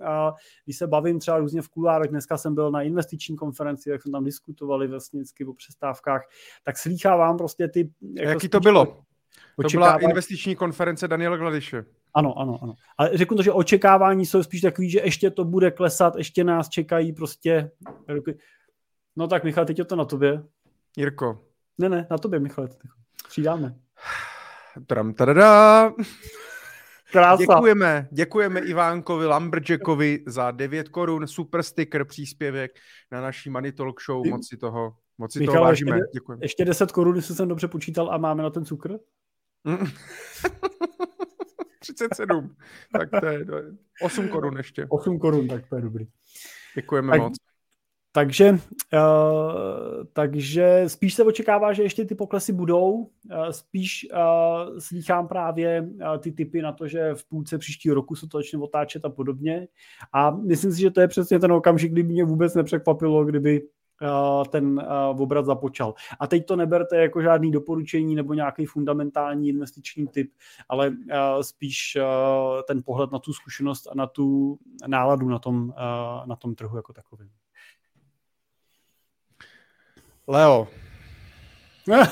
Speaker 1: když se bavím třeba různě v kulárech, dneska jsem byl na investiční konferenci, jak jsme tam diskutovali vlastně vždycky o přestávkách, tak slýchávám prostě ty...
Speaker 2: Jako Jaký to bylo? To byla investiční konference Daniela Gladiše.
Speaker 1: Ano, ano, ano. Ale řeknu to, že očekávání jsou spíš takový, že ještě to bude klesat, ještě nás čekají prostě... No tak Michal, teď je to na tobě.
Speaker 2: Jirko,
Speaker 1: ne, ne, na tobě, Michale. Přidáme.
Speaker 2: Tram, tadada. Krása. Děkujeme, děkujeme Ivánkovi Lumberjackovi za 9 korun, super sticker, příspěvek na naší Money Talk Show, moc si toho, moc si Michal, toho vážíme.
Speaker 1: Ještě, děkujeme. ještě 10 korun, jestli jsem dobře počítal a máme na ten cukr?
Speaker 2: 37. tak to je 8 korun ještě.
Speaker 1: 8 korun, tak to je dobrý.
Speaker 2: Děkujeme tak, moc.
Speaker 1: Takže, uh, takže spíš se očekává, že ještě ty poklesy budou. Uh, spíš uh, slýchám právě uh, ty typy na to, že v půlce příštího roku se to začne otáčet a podobně. A myslím si, že to je přesně ten okamžik, kdy mě vůbec nepřekvapilo, kdyby ten obrat započal. A teď to neberte jako žádný doporučení nebo nějaký fundamentální investiční typ, ale spíš ten pohled na tu zkušenost a na tu náladu na tom, na tom trhu jako takovým.
Speaker 2: Leo.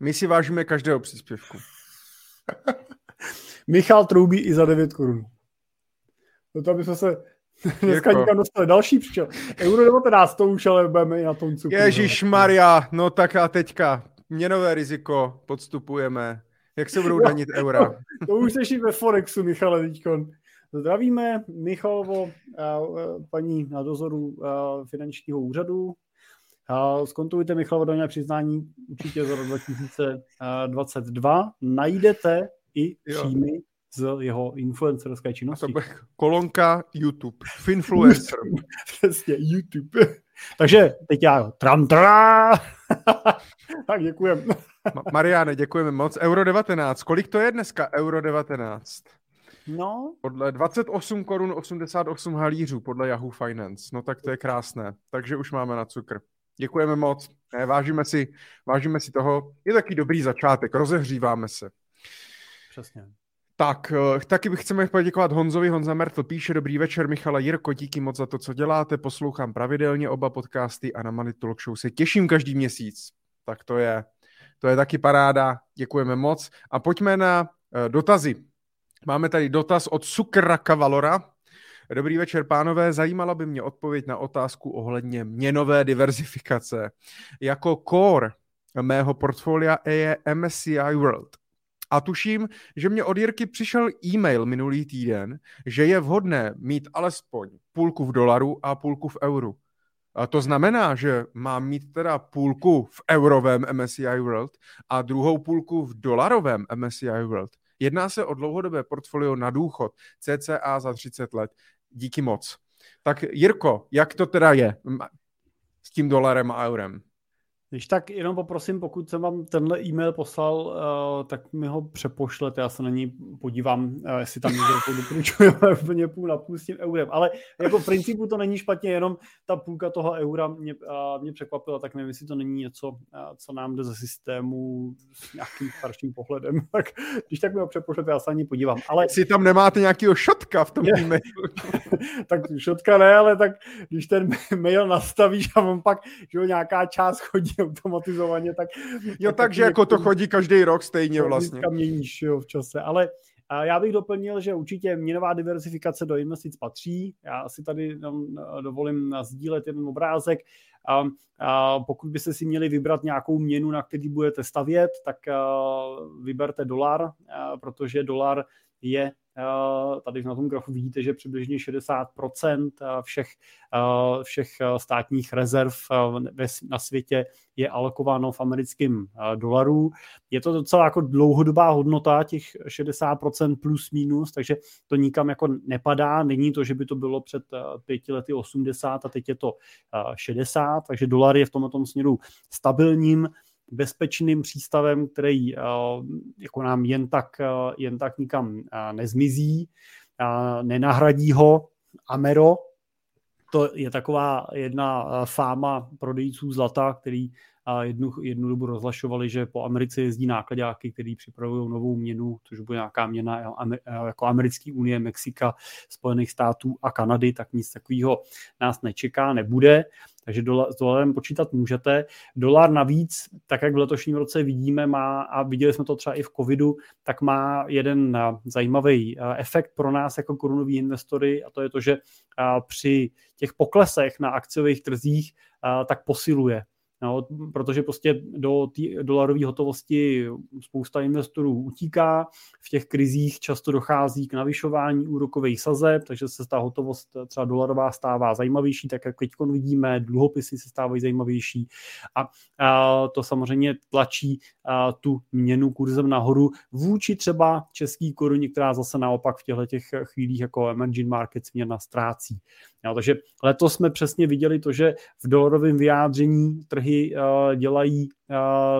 Speaker 2: My si vážíme každého příspěvku.
Speaker 1: Michal troubí i za 9 korun. No to aby jsme se dneska jako... nikam dostali. Další přišel. Euro 19, to už ale budeme i na tom cukru.
Speaker 2: Ježíš Maria, no tak a teďka měnové riziko podstupujeme. Jak se budou danit eura?
Speaker 1: to už seš ve Forexu, Michale, teďkon. Zdravíme Michalovo, paní na dozoru finančního úřadu. Zkontrolujte Michalovo daňové přiznání určitě za rok 2022. Najdete i příjmy z jeho influencerské činnosti. To
Speaker 2: kolonka YouTube. Finfluencer.
Speaker 1: Přesně, YouTube. Takže teď já tram tak děkujem.
Speaker 2: Mariane, děkujeme moc. Euro 19. Kolik to je dneska Euro 19?
Speaker 1: No.
Speaker 2: Podle 28 korun 88 halířů podle Yahoo Finance. No tak to je krásné. Takže už máme na cukr. Děkujeme moc. Ne, vážíme, si, vážíme si toho. Je taky dobrý začátek. Rozehříváme se.
Speaker 1: Přesně.
Speaker 2: Tak, eh, taky bych chceme poděkovat Honzovi. Honza Mertl píše, dobrý večer, Michala Jirko, díky moc za to, co děláte. Poslouchám pravidelně oba podcasty a na Money Talk Show se těším každý měsíc. Tak to je, to je taky paráda. Děkujeme moc. A pojďme na uh, dotazy. Máme tady dotaz od Sukraka Valora. Dobrý večer, pánové. Zajímala by mě odpověď na otázku ohledně měnové diverzifikace. Jako core mého portfolia je MSCI World. A tuším, že mě od Jirky přišel e-mail minulý týden, že je vhodné mít alespoň půlku v dolaru a půlku v euru. A to znamená, že mám mít teda půlku v eurovém MSCI World a druhou půlku v dolarovém MSCI World. Jedná se o dlouhodobé portfolio na důchod, CCA za 30 let. Díky moc. Tak Jirko, jak to teda je s tím dolarem a eurem?
Speaker 1: Když tak jenom poprosím, pokud jsem vám tenhle e-mail poslal, uh, tak mi ho přepošlete, já se na ní podívám, uh, jestli tam někdo doporučujeme úplně půl na půl s tím eurem. Ale jako v principu to není špatně, jenom ta půlka toho eura mě, uh, mě překvapila, tak nevím, jestli to není něco, uh, co nám jde ze systému s nějakým starším pohledem. Tak když tak mi ho přepošlete, já se na ní podívám. Ale...
Speaker 2: Jestli tam nemáte nějakého šotka v tom e-mailu.
Speaker 1: tak šotka ne, ale tak když ten mail nastavíš a on pak, že jo, nějaká část chodí automatizovaně, tak...
Speaker 2: Jo, tak takže jako to chodí každý rok stejně vlastně.
Speaker 1: měníš jo, v čase, ale a já bych doplnil, že určitě měnová diversifikace do investic patří. Já si tady dovolím sdílet jeden obrázek. A, a pokud byste si měli vybrat nějakou měnu, na který budete stavět, tak vyberte dolar, protože dolar je tady na tom grafu vidíte, že přibližně 60% eh, všech, eh, všech státních rezerv na světě je alokováno v americkém dolaru. Je to docela jako dlouhodobá hodnota, těch 60% plus minus, takže to nikam jako nepadá. Není to, že by to bylo před pěti lety 80 a teď je to 60, takže dolar je v tomto směru stabilním bezpečným přístavem, který eh, jako nám jen tak, eh, jen tak nikam eh, nezmizí, nenahradí ho. Amero, to je taková jedna fáma prodejců zlata, který jednu, jednu dobu rozlašovali, že po Americe jezdí nákladáky, který připravují novou měnu, což bude nějaká měna jako americké unie, Mexika, Spojených států a Kanady, tak nic takového nás nečeká, nebude takže dolar, s dolarem počítat můžete. Dolar navíc, tak jak v letošním roce vidíme, má, a viděli jsme to třeba i v covidu, tak má jeden zajímavý efekt pro nás jako korunoví investory a to je to, že při těch poklesech na akciových trzích tak posiluje No, protože prostě do dolarové hotovosti spousta investorů utíká, v těch krizích často dochází k navyšování úrokových sazeb, takže se ta hotovost třeba dolarová stává zajímavější, tak jak teď vidíme, dluhopisy se stávají zajímavější a, a to samozřejmě tlačí a, tu měnu kurzem nahoru vůči třeba český koruně, která zase naopak v těchto těch chvílích jako emerging markets měna ztrácí. Jo, takže letos jsme přesně viděli to, že v dolarovém vyjádření trhy uh, dělají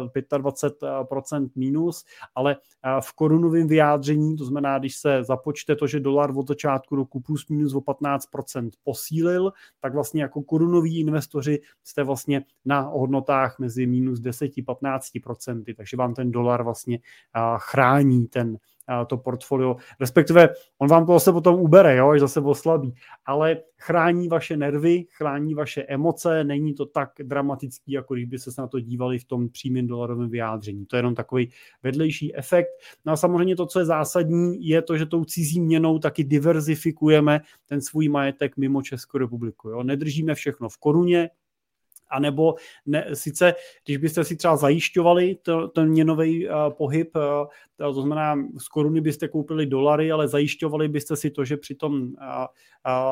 Speaker 1: uh, 25% minus, ale uh, v korunovém vyjádření, to znamená, když se započte to, že dolar od začátku roku plus minus o 15% posílil, tak vlastně jako korunoví investoři jste vlastně na hodnotách mezi minus 10-15%, takže vám ten dolar vlastně uh, chrání ten to portfolio, respektive on vám to zase potom ubere, jo, až zase oslabí, ale chrání vaše nervy, chrání vaše emoce, není to tak dramatický, jako když by se na to dívali v tom přímém dolarovém vyjádření. To je jenom takový vedlejší efekt. No a samozřejmě to, co je zásadní, je to, že tou cizí měnou taky diverzifikujeme ten svůj majetek mimo Českou republiku. Jo. Nedržíme všechno v koruně, a nebo ne, sice, když byste si třeba zajišťovali to, ten měnový uh, pohyb, uh, to znamená, z koruny byste koupili dolary, ale zajišťovali byste si to, že při tom, uh,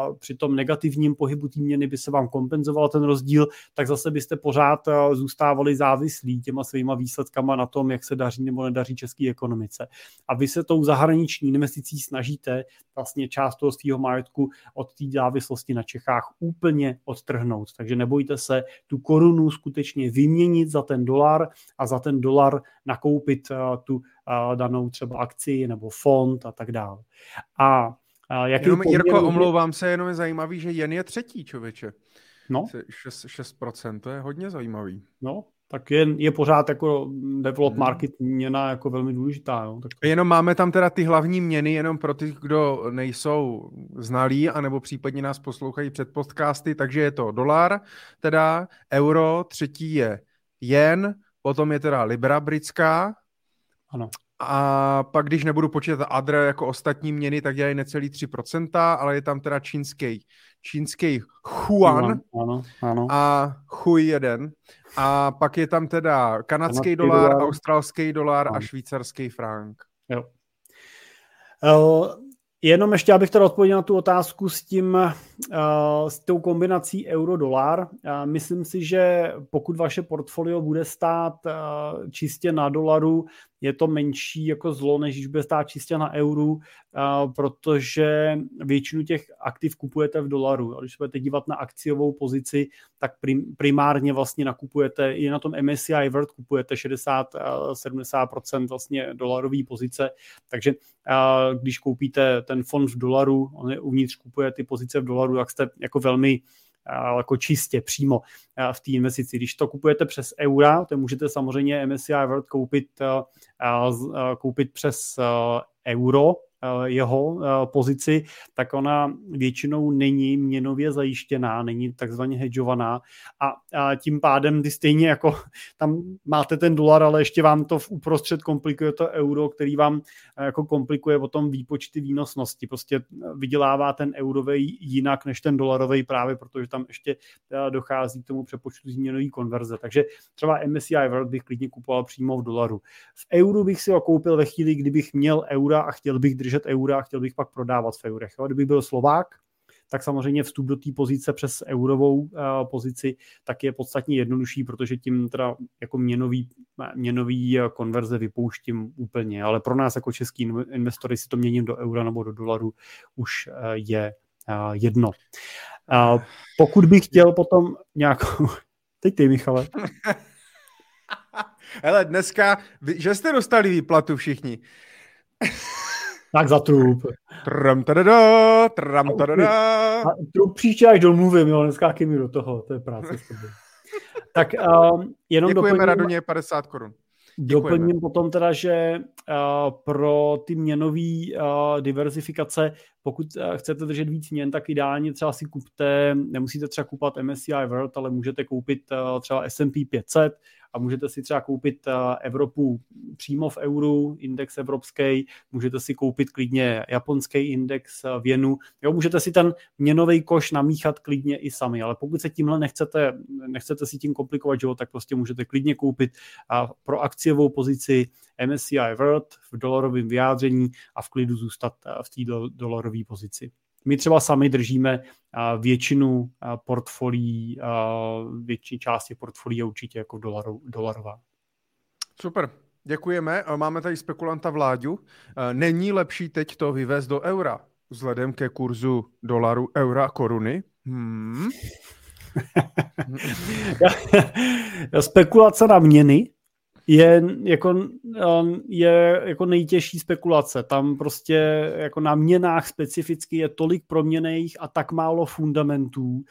Speaker 1: uh, při tom negativním pohybu té měny by se vám kompenzoval ten rozdíl, tak zase byste pořád uh, zůstávali závislí těma svýma výsledkama na tom, jak se daří nebo nedaří české ekonomice. A vy se tou zahraniční investicí snažíte vlastně část toho svého majetku od té závislosti na Čechách úplně odtrhnout. Takže nebojte se, tu korunu skutečně vyměnit za ten dolar a za ten dolar nakoupit uh, tu uh, danou třeba akci nebo fond a tak dále. A uh, jaký
Speaker 2: jenom, poměr... Jirko, omlouvám se, jenom je zajímavý, že jen je třetí, člověče.
Speaker 1: No.
Speaker 2: 6, 6%, to je hodně zajímavý.
Speaker 1: No, tak je, je pořád jako develop hmm. market měna jako velmi důležitá. Jo? Tak...
Speaker 2: Jenom máme tam teda ty hlavní měny, jenom pro ty, kdo nejsou znalí, anebo případně nás poslouchají před podcasty, takže je to dolar, teda euro, třetí je jen, potom je teda libra britská,
Speaker 1: ano.
Speaker 2: A pak, když nebudu počítat adre jako ostatní měny, tak dělají necelý 3%, ale je tam teda čínský, čínský Huan
Speaker 1: ano, ano.
Speaker 2: a Hui jeden. A pak je tam teda kanadský dolar, dolar, australský dolar ano. a švýcarský frank.
Speaker 1: Jo. Uh, jenom ještě, abych teda odpověděl na tu otázku s tím, s tou kombinací euro-dolar. Uh, myslím si, že pokud vaše portfolio bude stát uh, čistě na dolaru, je to menší jako zlo, než když bude stát čistě na euru, protože většinu těch aktiv kupujete v dolaru. A když se budete dívat na akciovou pozici, tak primárně vlastně nakupujete, i na tom MSCI World kupujete 60-70% vlastně dolarové pozice, takže když koupíte ten fond v dolaru, on je uvnitř kupuje ty pozice v dolaru, tak jste jako velmi jako čistě přímo v té investici. Když to kupujete přes eura, to můžete samozřejmě MSCI World koupit, koupit přes euro, Eh, jeho eh, pozici, tak ona většinou není měnově zajištěná, není takzvaně hedžovaná a, tím pádem ty stejně jako tam máte ten dolar, ale ještě vám to v uprostřed komplikuje to euro, který vám eh, jako komplikuje potom výpočty výnosnosti. Prostě vydělává ten eurový jinak než ten dolarový právě, protože tam ještě dochází k tomu přepočtu změnový konverze. Takže třeba MSCI World bych klidně kupoval přímo v dolaru. V euru bych si ho koupil ve chvíli, kdybych měl eura a chtěl bych držet držet eura a chtěl bych pak prodávat v eurech. Jo. Kdybych byl Slovák, tak samozřejmě vstup do té pozice přes eurovou uh, pozici tak je podstatně jednodušší, protože tím teda jako měnový, měnový eh, konverze vypouštím úplně, ale pro nás jako český investory si to měním do eura nebo do dolaru už uh, je uh, jedno. Pokud bych chtěl potom nějakou... Teď ty, Michale.
Speaker 2: Hele, dneska, že jste dostali výplatu všichni.
Speaker 1: Tak za trup.
Speaker 2: Tram tadada, tram tadada.
Speaker 1: Trup příště, až domluvím, jo, neskákej mi do toho, to je práce s tebou. Tak um, jenom
Speaker 2: Děkujeme doplním, Radoně 50 korun.
Speaker 1: Doplním potom teda, že uh, pro ty měnové uh, diverzifikace, pokud uh, chcete držet víc měn, tak ideálně třeba si kupte, nemusíte třeba kupovat MSCI World, ale můžete koupit uh, třeba S&P 500 a můžete si třeba koupit Evropu přímo v euru, index evropský, můžete si koupit klidně japonský index v jenu, jo, můžete si ten měnový koš namíchat klidně i sami, ale pokud se tímhle nechcete, nechcete si tím komplikovat život, tak prostě můžete klidně koupit pro akciovou pozici MSCI World v dolarovém vyjádření a v klidu zůstat v té dolarové pozici. My třeba sami držíme většinu portfolií, větší části portfolií je určitě jako dolaru, dolarová.
Speaker 2: Super, děkujeme. Máme tady spekulanta Vláďu. Není lepší teď to vyvést do eura vzhledem ke kurzu dolaru, eura a koruny? Hmm.
Speaker 1: Spekulace na měny je jako, um, je jako nejtěžší spekulace. Tam prostě jako na měnách specificky je tolik proměných a tak málo fundamentů, uh,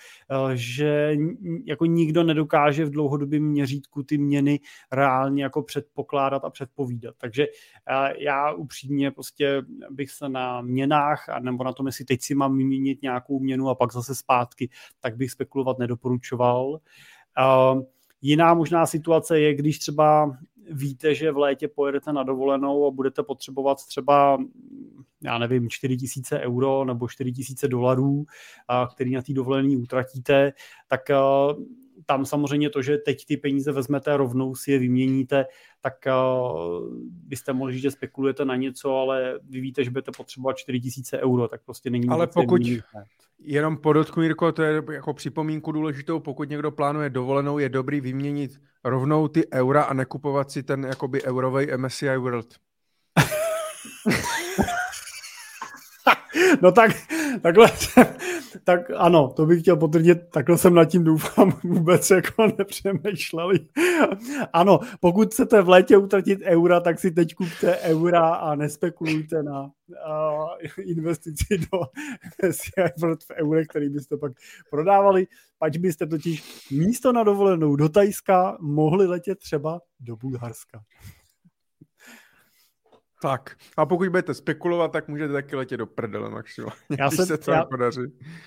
Speaker 1: že jako nikdo nedokáže v dlouhodobém měřítku ty měny reálně jako předpokládat a předpovídat. Takže uh, já upřímně prostě bych se na měnách, nebo na tom, jestli teď si mám vyměnit nějakou měnu a pak zase zpátky, tak bych spekulovat nedoporučoval. Uh, Jiná možná situace je, když třeba víte, že v létě pojedete na dovolenou a budete potřebovat třeba, já nevím, 4 tisíce euro nebo 4 tisíce dolarů, který na té dovolené utratíte, tak tam samozřejmě to, že teď ty peníze vezmete rovnou si je vyměníte, tak uh, byste mohli říct, že spekulujete na něco, ale vy víte, že budete potřebovat 4000 euro, tak prostě není
Speaker 2: Ale pokud, jenom podotknu, Jirko, to je jako připomínku důležitou, pokud někdo plánuje dovolenou, je dobrý vyměnit rovnou ty eura a nekupovat si ten jakoby eurovej MSCI World.
Speaker 1: no tak, takhle, tak ano, to bych chtěl potvrdit, takhle jsem nad tím doufám vůbec jako nepřemýšleli. ano, pokud chcete v létě utratit eura, tak si teď kupte eura a nespekulujte na uh, investici do v eurech, který byste pak prodávali, pač byste totiž místo na dovolenou do Tajska mohli letět třeba do Bulharska.
Speaker 2: Tak. A pokud budete spekulovat, tak můžete taky letět do prdele maximálně, já když jsem, se to
Speaker 1: já,
Speaker 2: podaří.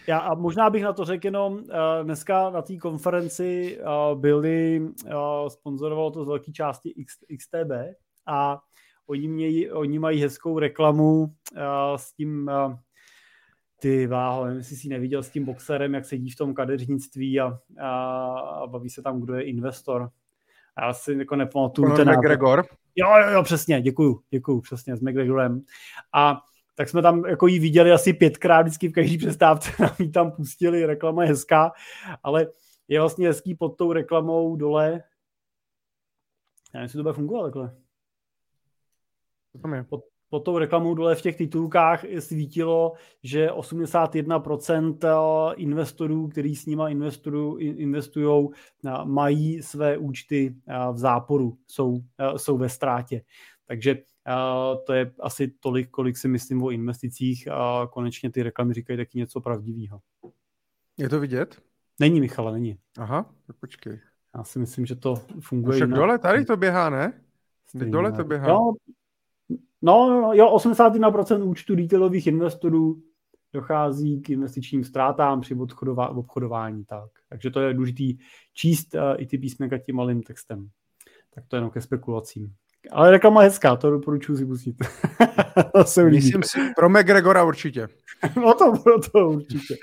Speaker 1: Já, a možná bych na to řekl jenom, uh, dneska na té konferenci uh, byli, uh, sponzorovalo to z velké části X, XTB a oni, mějí, oni mají hezkou reklamu uh, s tím uh, ty váho, nevím, jestli jsi neviděl s tím boxerem, jak sedí v tom kadeřnictví a, a, a baví se tam, kdo je investor. A já si jako nepamatuju
Speaker 2: ten McGregor?
Speaker 1: Jo, jo, jo, přesně, děkuju, děkuju, přesně, s McGregorem. A tak jsme tam jako jí viděli asi pětkrát vždycky v každý přestávce, nám ji tam pustili, reklama je hezká, ale je vlastně hezký pod tou reklamou dole. Já nevím, jestli to bude fungovat takhle. Pod, pod tou reklamou dole v těch titulkách svítilo, že 81% eh, investorů, kteří s nima investují, eh, mají své účty eh, v záporu, jsou, jsou ve ztrátě. Takže to je asi tolik, kolik si myslím o investicích a konečně ty reklamy říkají taky něco pravdivého.
Speaker 2: Je to vidět?
Speaker 1: Není, Michala, není.
Speaker 2: Aha, tak počkej.
Speaker 1: Já si myslím, že to funguje.
Speaker 2: Však dole, tady to běhá, ne? Dole to běhá.
Speaker 1: No, No, no, no, jo, 81% účtu retailových investorů dochází k investičním ztrátám při obchodování. Tak. Takže to je důležité číst uh, i ty písmenka tím malým textem. Tak to je jenom ke spekulacím. Ale reklama je hezká, to doporučuji si pustit.
Speaker 2: to se Myslím si, pro McGregora určitě.
Speaker 1: no to, pro to určitě.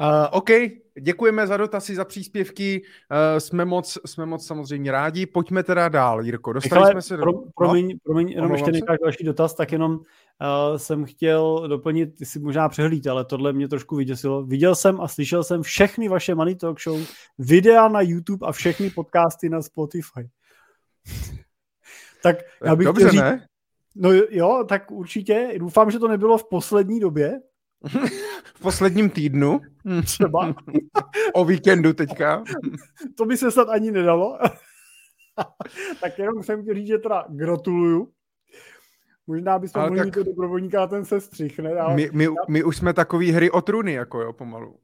Speaker 2: uh, OK, děkujeme za dotazy, za příspěvky, uh, jsme, moc, jsme moc samozřejmě rádi. Pojďme teda dál, Jirko, dostali Michale, jsme se do... Pro,
Speaker 1: promiň, no? promiň, jenom ještě necháš další dotaz, tak jenom uh, jsem chtěl doplnit, ty si možná přehlíd, ale tohle mě trošku vyděsilo. Viděl jsem a slyšel jsem všechny vaše Money Talk Show, videa na YouTube a všechny podcasty na Spotify. tak já bych
Speaker 2: Dobře, říct, ne?
Speaker 1: No jo, tak určitě. Doufám, že to nebylo v poslední době.
Speaker 2: v posledním týdnu?
Speaker 1: Třeba.
Speaker 2: o víkendu teďka?
Speaker 1: to by se snad ani nedalo. tak jenom jsem chtěl říct, že teda gratuluju. Možná bychom mohli tak... to dobrovolníka ten se střichne. Ale...
Speaker 2: My, my, my, už jsme takový hry o truny, jako jo, pomalu.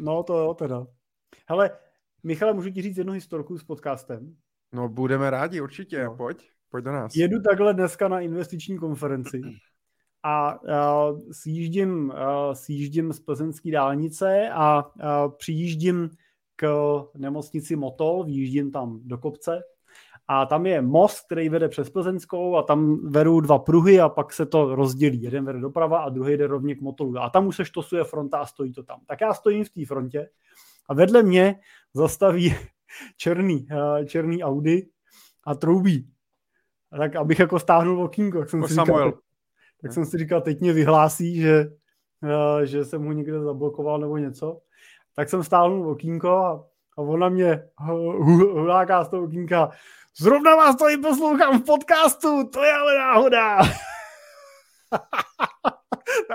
Speaker 1: No to jo, teda. Hele, Michale, můžu ti říct jednu historku s podcastem?
Speaker 2: No, budeme rádi, určitě, no. pojď, pojď do nás.
Speaker 1: Jedu takhle dneska na investiční konferenci a uh, sjíždím, uh, sjíždím z plzeňské dálnice a uh, přijíždím k nemocnici Motol, výjíždím tam do kopce a tam je most, který vede přes Plzeňskou a tam vedou dva pruhy a pak se to rozdělí. Jeden vede doprava a druhý jde rovně k Motolu. A tam už se štosuje fronta a stojí to tam. Tak já stojím v té frontě a vedle mě zastaví černý, eh, černý Audi a troubí. A tak abych jako stáhnul okýnko, tak jsem,
Speaker 2: Jako
Speaker 1: si
Speaker 2: Samuel.
Speaker 1: říkal, tak jsem si říkal, teď mě vyhlásí, že, eh, že jsem mu někde zablokoval nebo něco. Tak jsem stáhnul okýnko a, a ona mě hu- huláká z toho okýnka. Zrovna vás tady poslouchám v podcastu, to je ale náhoda.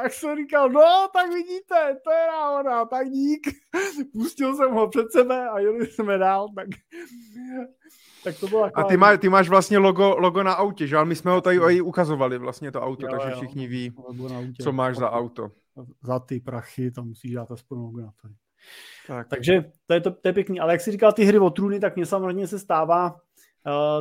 Speaker 1: tak jsem říkal, no, tak vidíte, to je náhoda, tak dík. Pustil jsem ho před sebe a jeli jsme dál, tak, tak to bylo
Speaker 2: A ty, má, ty máš vlastně logo, logo na autě, že? Ale my jsme ho tady i ukazovali, vlastně to auto,
Speaker 1: Jo,
Speaker 2: takže
Speaker 1: jo.
Speaker 2: všichni ví, co máš za auto.
Speaker 1: Za ty prachy, tam musíš dát aspoň logo na to.
Speaker 2: Tak.
Speaker 1: Takže to je, to, to je pěkný. Ale jak si říkal ty hry o trůny, tak mě samozřejmě se stává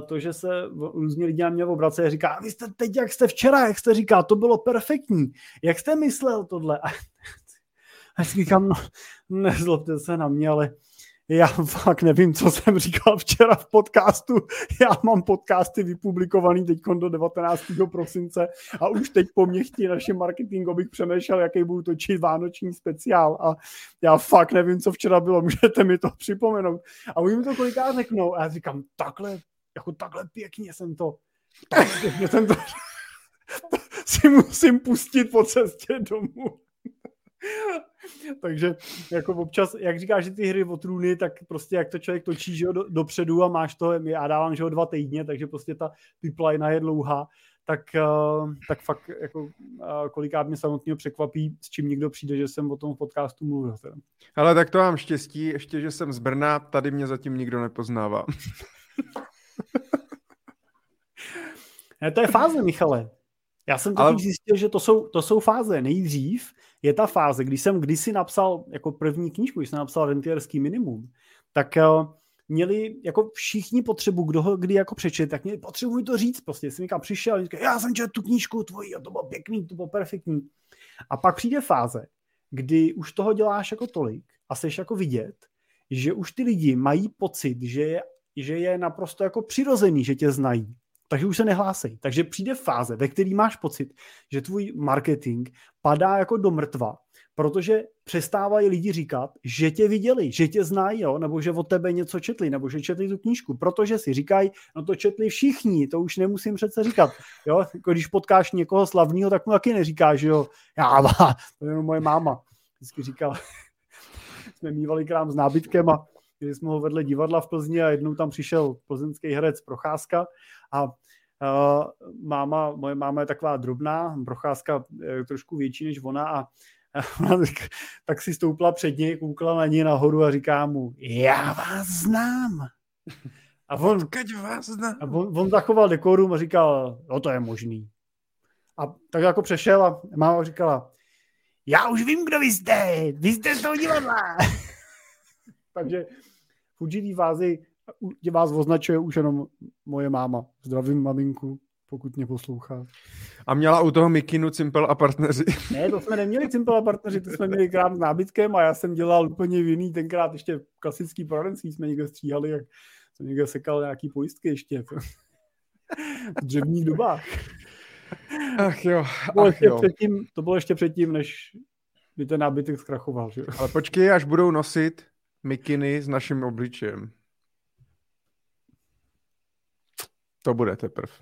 Speaker 1: to, že se různí lidi na mě obracejí a říká, vy jste teď, jak jste včera, jak jste říkal, to bylo perfektní. Jak jste myslel tohle? A, si říkám, no, nezlobte se na mě, ale já fakt nevím, co jsem říkal včera v podcastu. Já mám podcasty vypublikovaný teď do 19. prosince a už teď po mě chtějí naše marketing, abych přemýšlel, jaký budu točit vánoční speciál a já fakt nevím, co včera bylo, můžete mi to připomenout. A oni mi to kolikrát řeknou a já říkám, takhle, jako takhle pěkně jsem to, takhle pěkně jsem to, si musím pustit po cestě domů. Takže jako občas, jak říkáš, že ty hry o trůny, tak prostě jak to člověk točí že jo, do, dopředu a máš to, já dávám že jo, dva týdně, takže prostě ta pipeline je dlouhá, tak, uh, tak fakt jako uh, kolikrát mě samotného překvapí, s čím někdo přijde, že jsem o tom v podcastu mluvil. Teda.
Speaker 2: Ale tak to mám štěstí, ještě, že jsem z Brna, tady mě zatím nikdo nepoznává.
Speaker 1: Ne, to je fáze, Michale. Já jsem
Speaker 2: Ale-
Speaker 1: Ale... zjistil, že to jsou, to jsou fáze. Nejdřív je ta fáze, když jsem kdysi napsal jako první knížku, když jsem napsal rentierský minimum, tak uh, měli jako všichni potřebu, kdo ho kdy jako přečet, tak měli potřebu to říct. Prostě jsem někam přišel a říkal, já jsem četl tu knížku tvoji a to bylo pěkný, to bylo perfektní. A pak přijde fáze, kdy už toho děláš jako tolik a seš jako vidět, že už ty lidi mají pocit, že je, že je naprosto jako přirozený, že tě znají. Takže už se nehlásej. Takže přijde fáze, ve který máš pocit, že tvůj marketing padá jako do mrtva, protože přestávají lidi říkat, že tě viděli, že tě znají, jo? nebo že od tebe něco četli, nebo že četli tu knížku, protože si říkají, no to četli všichni, to už nemusím přece říkat. Jo? Jako když potkáš někoho slavného, tak mu taky neříkáš, že jo, já, to je moje máma. Vždycky říkal, jsme mývali krám s nábytkem a když jsme ho vedle divadla v Plzni a jednou tam přišel plzeňský herec Procházka a uh, máma, moje máma je taková drobná, Procházka je trošku větší než ona a ona tak, tak si stoupla před něj, koukla na něj nahoru a říká mu, já vás znám. A on,
Speaker 2: vás zna.
Speaker 1: a on, on zachoval dekorum a říkal, no to je možný. A tak jako přešel a máma říkala, já už vím, kdo vy jste, vy jste z toho divadla. Takže v určitý fázi tě vás označuje už jenom moje máma. Zdravím maminku, pokud mě poslouchá.
Speaker 2: A měla u toho Mikinu Cimpel a partneři.
Speaker 1: Ne, to jsme neměli Simple a partneři, to jsme měli krám s nábytkem a já jsem dělal úplně jiný, tenkrát ještě klasický poradenství jsme někde stříhali, jak jsem někde sekal nějaký pojistky ještě. V dřevních dobách.
Speaker 2: Ach jo,
Speaker 1: To bylo,
Speaker 2: ach
Speaker 1: ještě
Speaker 2: jo.
Speaker 1: předtím, to bylo ještě předtím, než by ten nábytek zkrachoval. Že?
Speaker 2: Ale počkej, až budou nosit mikiny s naším obličejem. To bude teprve.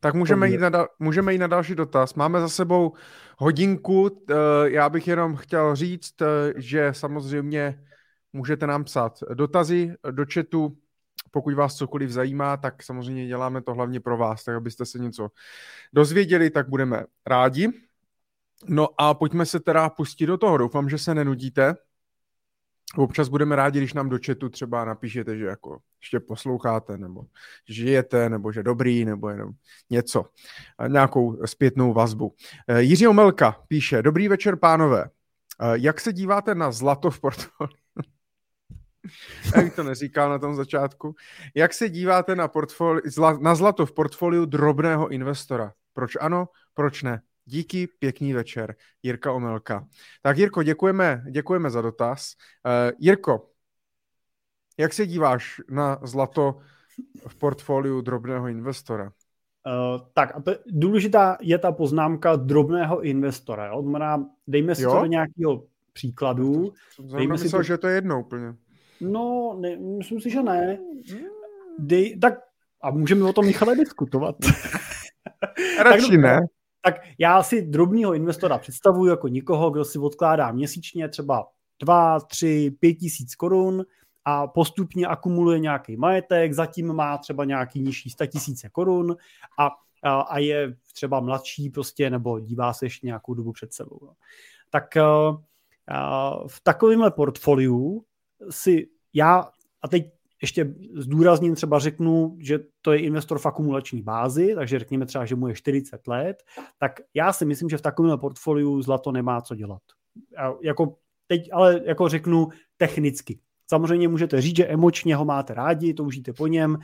Speaker 2: Tak můžeme jít, na dal- můžeme jít na další dotaz. Máme za sebou hodinku. eh, Já bych jenom chtěl říct, eh, že samozřejmě můžete nám psát dotazy do chatu. Pokud vás cokoliv zajímá, tak samozřejmě děláme to hlavně pro vás, tak abyste se něco dozvěděli, tak budeme rádi. No a pojďme se teda pustit do toho. Doufám, že se nenudíte. Občas budeme rádi, když nám do chatu třeba napíšete, že jako ještě posloucháte, nebo žijete, nebo že dobrý, nebo jenom něco. A Nějakou zpětnou vazbu. Eh, Jiří Omelka píše, dobrý večer, pánové. Eh, Jak se díváte na zlato v portfoliu? Já bych to neříkal na tom začátku. Jak se díváte na, portfoli- na zlato v portfoliu drobného investora? Proč ano, proč ne? Díky, pěkný večer. Jirka Omelka. Tak Jirko, děkujeme, děkujeme za dotaz. Uh, Jirko, Jak se díváš na zlato v portfoliu drobného investora?
Speaker 1: Uh, tak a to, důležitá je ta poznámka drobného investora. Jo? Znamená, dejme si jo? to do nějakého příkladu.
Speaker 2: Dejme myslel, to... že to je jedno úplně.
Speaker 1: No, ne, myslím si, že ne. Dej, tak a můžeme o tom Michale diskutovat.
Speaker 2: Radši tak, ne.
Speaker 1: Tak já si drobného investora představuji jako nikoho, kdo si odkládá měsíčně třeba 2, 3, 5 tisíc korun a postupně akumuluje nějaký majetek, zatím má třeba nějaký nižší 100 tisíce korun a, a, a je třeba mladší prostě nebo dívá se ještě nějakou dobu před sebou. Tak a, a v takovémhle portfoliu si já, a teď ještě zdůrazním, třeba řeknu, že to je investor v akumulační bázi, takže řekněme třeba, že mu je 40 let, tak já si myslím, že v takovém portfoliu zlato nemá co dělat. A jako teď ale jako řeknu technicky. Samozřejmě můžete říct, že emočně ho máte rádi, toužíte po něm,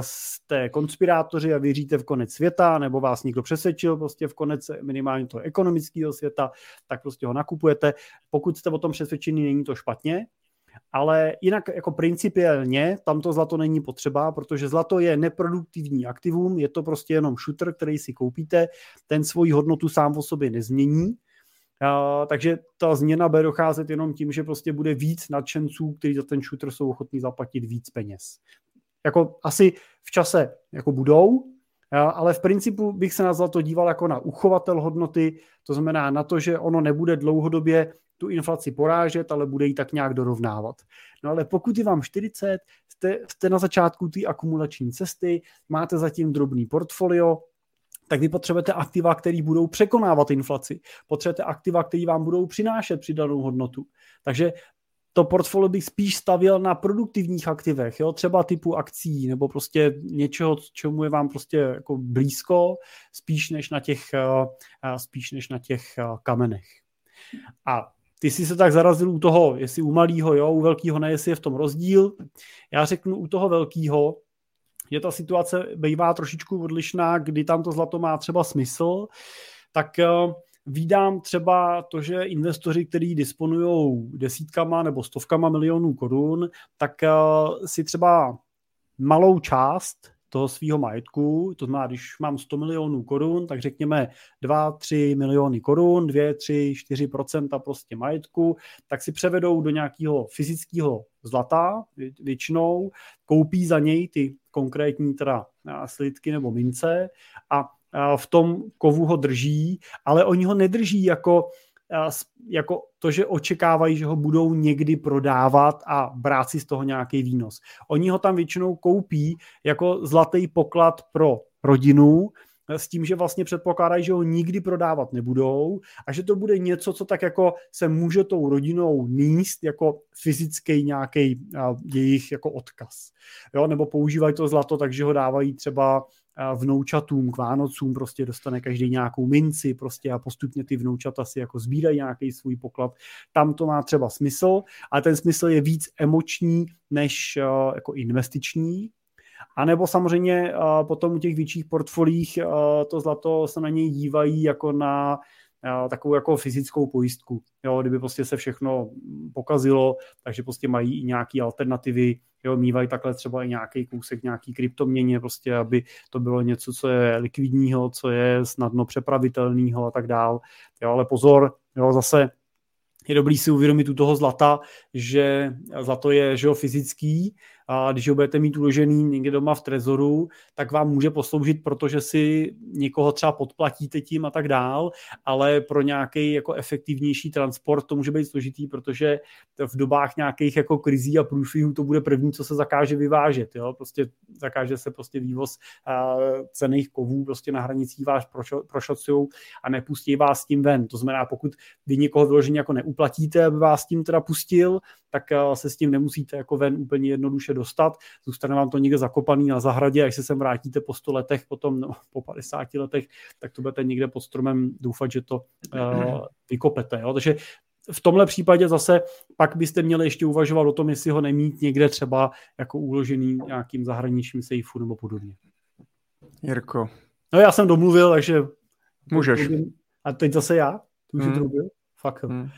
Speaker 1: jste konspirátoři a věříte v konec světa, nebo vás někdo přesvědčil prostě v konec minimálně toho ekonomického světa, tak prostě ho nakupujete. Pokud jste o tom přesvědčení, není to špatně, ale jinak jako principiálně tam to zlato není potřeba, protože zlato je neproduktivní aktivum, je to prostě jenom shooter, který si koupíte, ten svoji hodnotu sám o sobě nezmění, Uh, takže ta změna bude docházet jenom tím, že prostě bude víc nadšenců, kteří za ten shooter jsou ochotní zaplatit víc peněz. Jako asi v čase jako budou, ale v principu bych se na zlato díval jako na uchovatel hodnoty, to znamená na to, že ono nebude dlouhodobě tu inflaci porážet, ale bude ji tak nějak dorovnávat. No ale pokud je vám 40, jste, jste na začátku té akumulační cesty, máte zatím drobný portfolio, tak vy potřebujete aktiva, které budou překonávat inflaci. Potřebujete aktiva, které vám budou přinášet přidanou hodnotu. Takže to portfolio bych spíš stavil na produktivních aktivech, jo? třeba typu akcí nebo prostě něčeho, čemu je vám prostě jako blízko, spíš než na těch, eh, spíš než na těch eh, kamenech. A ty jsi se tak zarazil u toho, jestli u malého, jo, u velkého ne, jestli je v tom rozdíl. Já řeknu u toho velkého, že ta situace bývá trošičku odlišná, kdy tam to zlato má třeba smysl, tak eh, Vídám třeba to, že investoři, kteří disponují desítkama nebo stovkama milionů korun, tak uh, si třeba malou část toho svého majetku, to znamená, když mám 100 milionů korun, tak řekněme 2, 3 miliony korun, 2, 3, 4% prostě majetku, tak si převedou do nějakého fyzického zlata většinou, koupí za něj ty konkrétní teda slidky nebo mince a v tom kovu ho drží, ale oni ho nedrží jako jako to, že očekávají, že ho budou někdy prodávat a brát si z toho nějaký výnos. Oni ho tam většinou koupí jako zlatý poklad pro rodinu, s tím, že vlastně předpokládají, že ho nikdy prodávat nebudou a že to bude něco, co tak jako se může tou rodinou níst jako fyzický nějaký jejich jako odkaz. Jo? Nebo používají to zlato, takže ho dávají třeba vnoučatům k Vánocům prostě dostane každý nějakou minci prostě a postupně ty vnoučata si jako sbírají nějaký svůj poklad. Tam to má třeba smysl, ale ten smysl je víc emoční než jako investiční. A nebo samozřejmě potom u těch větších portfolích to zlato se na něj dívají jako na takovou jako fyzickou pojistku. Jo, kdyby prostě se všechno pokazilo, takže prostě mají i nějaké alternativy, jo, mývají takhle třeba i nějaký kousek nějaký kryptoměně, prostě aby to bylo něco, co je likvidního, co je snadno přepravitelného a tak dál. Jo, ale pozor, jo, zase je dobrý si uvědomit u toho zlata, že zlato je že jo, fyzický a když ho budete mít uložený někde doma v trezoru, tak vám může posloužit, protože si někoho třeba podplatíte tím a tak dál, ale pro nějaký jako efektivnější transport to může být složitý, protože v dobách nějakých jako krizí a průšvihů to bude první, co se zakáže vyvážet. Jo? Prostě zakáže se prostě vývoz cených kovů prostě na hranicích vás prošacují a nepustí vás tím ven. To znamená, pokud vy někoho vyloženě jako neuplatíte, aby vás tím teda pustil, tak se s tím nemusíte jako ven úplně jednoduše dostat. Zůstane vám to někde zakopaný na zahradě, až se sem vrátíte po 100 letech, potom no, po 50 letech, tak to budete někde pod stromem doufat, že to uh, vykopete. Jo? Takže v tomhle případě zase pak byste měli ještě uvažovat o tom, jestli ho nemít někde třeba jako uložený nějakým zahraničním sejfu nebo podobně.
Speaker 2: Jirko.
Speaker 1: No já jsem domluvil, takže...
Speaker 2: Můžeš.
Speaker 1: A teď zase já? Tu už hmm. Fakt. Hmm.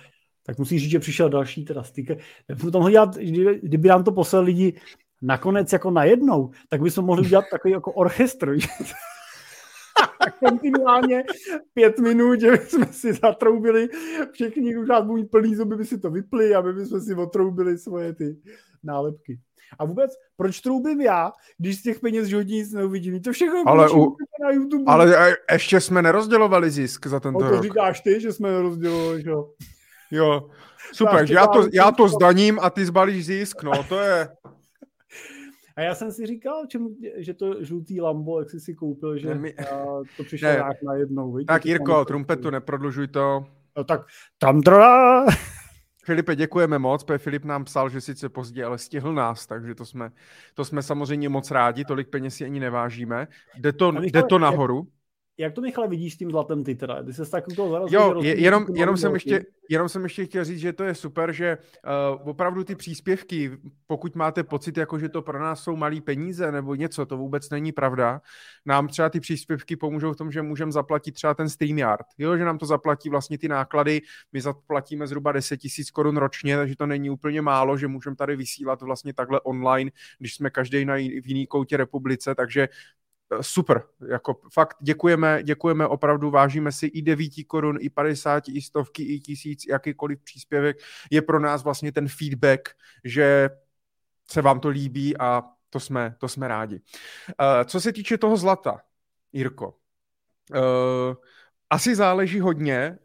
Speaker 1: Tak musí říct, že přišel další teda sticker. Potom dělat, kdyby nám to poslali lidi nakonec jako najednou, tak bychom mohli udělat takový jako orchestr. kontinuálně pět minut, že jsme si zatroubili, všichni už nás buď plný zuby by si to vypli, aby jsme si otroubili svoje ty nálepky. A vůbec, proč troubím já, když z těch peněz žodní nic neuvidím? To všechno
Speaker 2: ale, u, na YouTube. ale e, ještě jsme nerozdělovali zisk za tento
Speaker 1: no,
Speaker 2: to rok.
Speaker 1: říkáš ty, že jsme nerozdělovali, jo.
Speaker 2: Jo, super, já to, já to zdaním a ty zbalíš zisk, no, to je...
Speaker 1: A já jsem si říkal, čem, že to žlutý Lambo, jak jsi si koupil, že ne, to přišlo ne. nějak najednou. Viď?
Speaker 2: Tak Jirko, trumpetu, neprodlužuj to.
Speaker 1: No tak tam trá.
Speaker 2: Filipe, děkujeme moc, protože Filip nám psal, že sice pozdě, ale stihl nás, takže to jsme, to jsme samozřejmě moc rádi, tolik peněz si ani nevážíme. Jde to, jde to nahoru
Speaker 1: jak to Michale vidíš s tím zlatem ty teda? Ty se tak toho
Speaker 2: zarazil, Jo, je, jenom, jenom, jsem ještě, jenom jsem ještě chtěl říct, že to je super, že uh, opravdu ty příspěvky, pokud máte pocit, jako že to pro nás jsou malý peníze nebo něco, to vůbec není pravda. Nám třeba ty příspěvky pomůžou v tom, že můžeme zaplatit třeba ten StreamYard. Jo, že nám to zaplatí vlastně ty náklady, my zaplatíme zhruba 10 tisíc korun ročně, takže to není úplně málo, že můžeme tady vysílat vlastně takhle online, když jsme každý na v jiný koutě republice, takže super, jako fakt děkujeme, děkujeme opravdu, vážíme si i 9 korun, i 50, i stovky, i tisíc, jakýkoliv příspěvek je pro nás vlastně ten feedback, že se vám to líbí a to jsme, to jsme rádi. Uh, co se týče toho zlata, Jirko, uh, asi záleží hodně,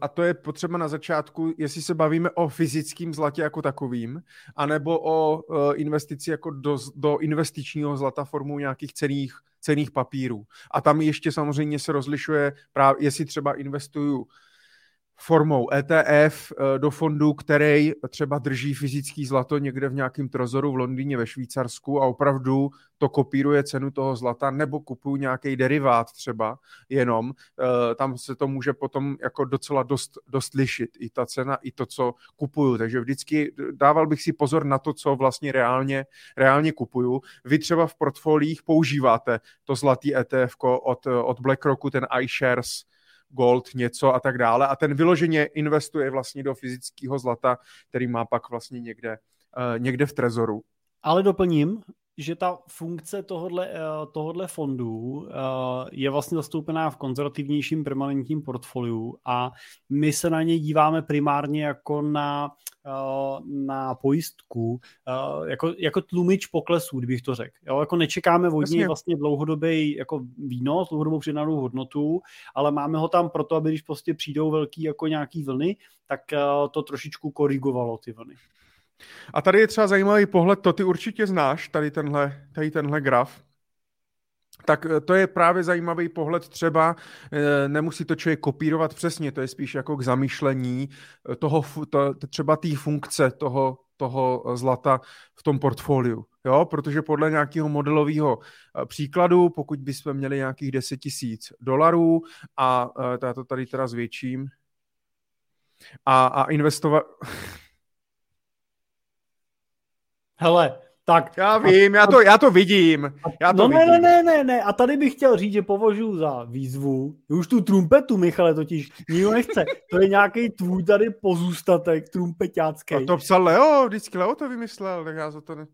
Speaker 2: a to je potřeba na začátku, jestli se bavíme o fyzickém zlatě jako takovým, anebo o investici jako do, do investičního zlata formou nějakých cených cených papírů. A tam ještě samozřejmě se rozlišuje, právě, jestli třeba investuju formou ETF eh, do fondu, který třeba drží fyzický zlato někde v nějakém trezoru v Londýně ve Švýcarsku a opravdu to kopíruje cenu toho zlata, nebo kupuju nějaký derivát třeba jenom, eh, tam se to může potom jako docela dost, dost lišit, i ta cena, i to, co kupuju. Takže vždycky dával bych si pozor na to, co vlastně reálně, reálně kupuju. Vy třeba v portfoliích používáte to zlatý ETF od, od BlackRocku, ten iShares, gold, něco a tak dále. A ten vyloženě investuje vlastně do fyzického zlata, který má pak vlastně někde, uh, někde v trezoru.
Speaker 1: Ale doplním, že ta funkce tohodle, eh, tohodle fondu eh, je vlastně zastoupená v konzervativnějším permanentním portfoliu a my se na něj díváme primárně jako na, eh, na pojistku, jako, jako tlumič poklesů, kdybych to řekl. Jo, jako nečekáme od něj vlastně dlouhodobý jako výnos, dlouhodobou přidanou hodnotu, ale máme ho tam proto, aby když prostě přijdou velký jako nějaký vlny, tak to trošičku korigovalo ty vlny.
Speaker 2: A tady je třeba zajímavý pohled, to ty určitě znáš, tady tenhle, tady tenhle graf. Tak eh, to je právě zajímavý pohled třeba, eh, nemusí to člověk kopírovat přesně, to je spíš jako k zamýšlení eh, toho, to, třeba té funkce toho, toho zlata v tom portfoliu. Jo? Protože podle nějakého modelového příkladu, pokud bychom měli nějakých 10 tisíc dolarů a já to tady teda zvětším, a, a investovat...
Speaker 1: Hele, tak.
Speaker 2: Já vím, já to, já to vidím. Já to
Speaker 1: no
Speaker 2: vidím.
Speaker 1: ne, ne, ne, ne, a tady bych chtěl říct, že považuji za výzvu, už tu trumpetu, Michale, totiž nikdo nechce, to je nějaký tvůj tady pozůstatek trumpetácký. A
Speaker 2: to psal Leo, vždycky Leo to vymyslel, tak já za to ne...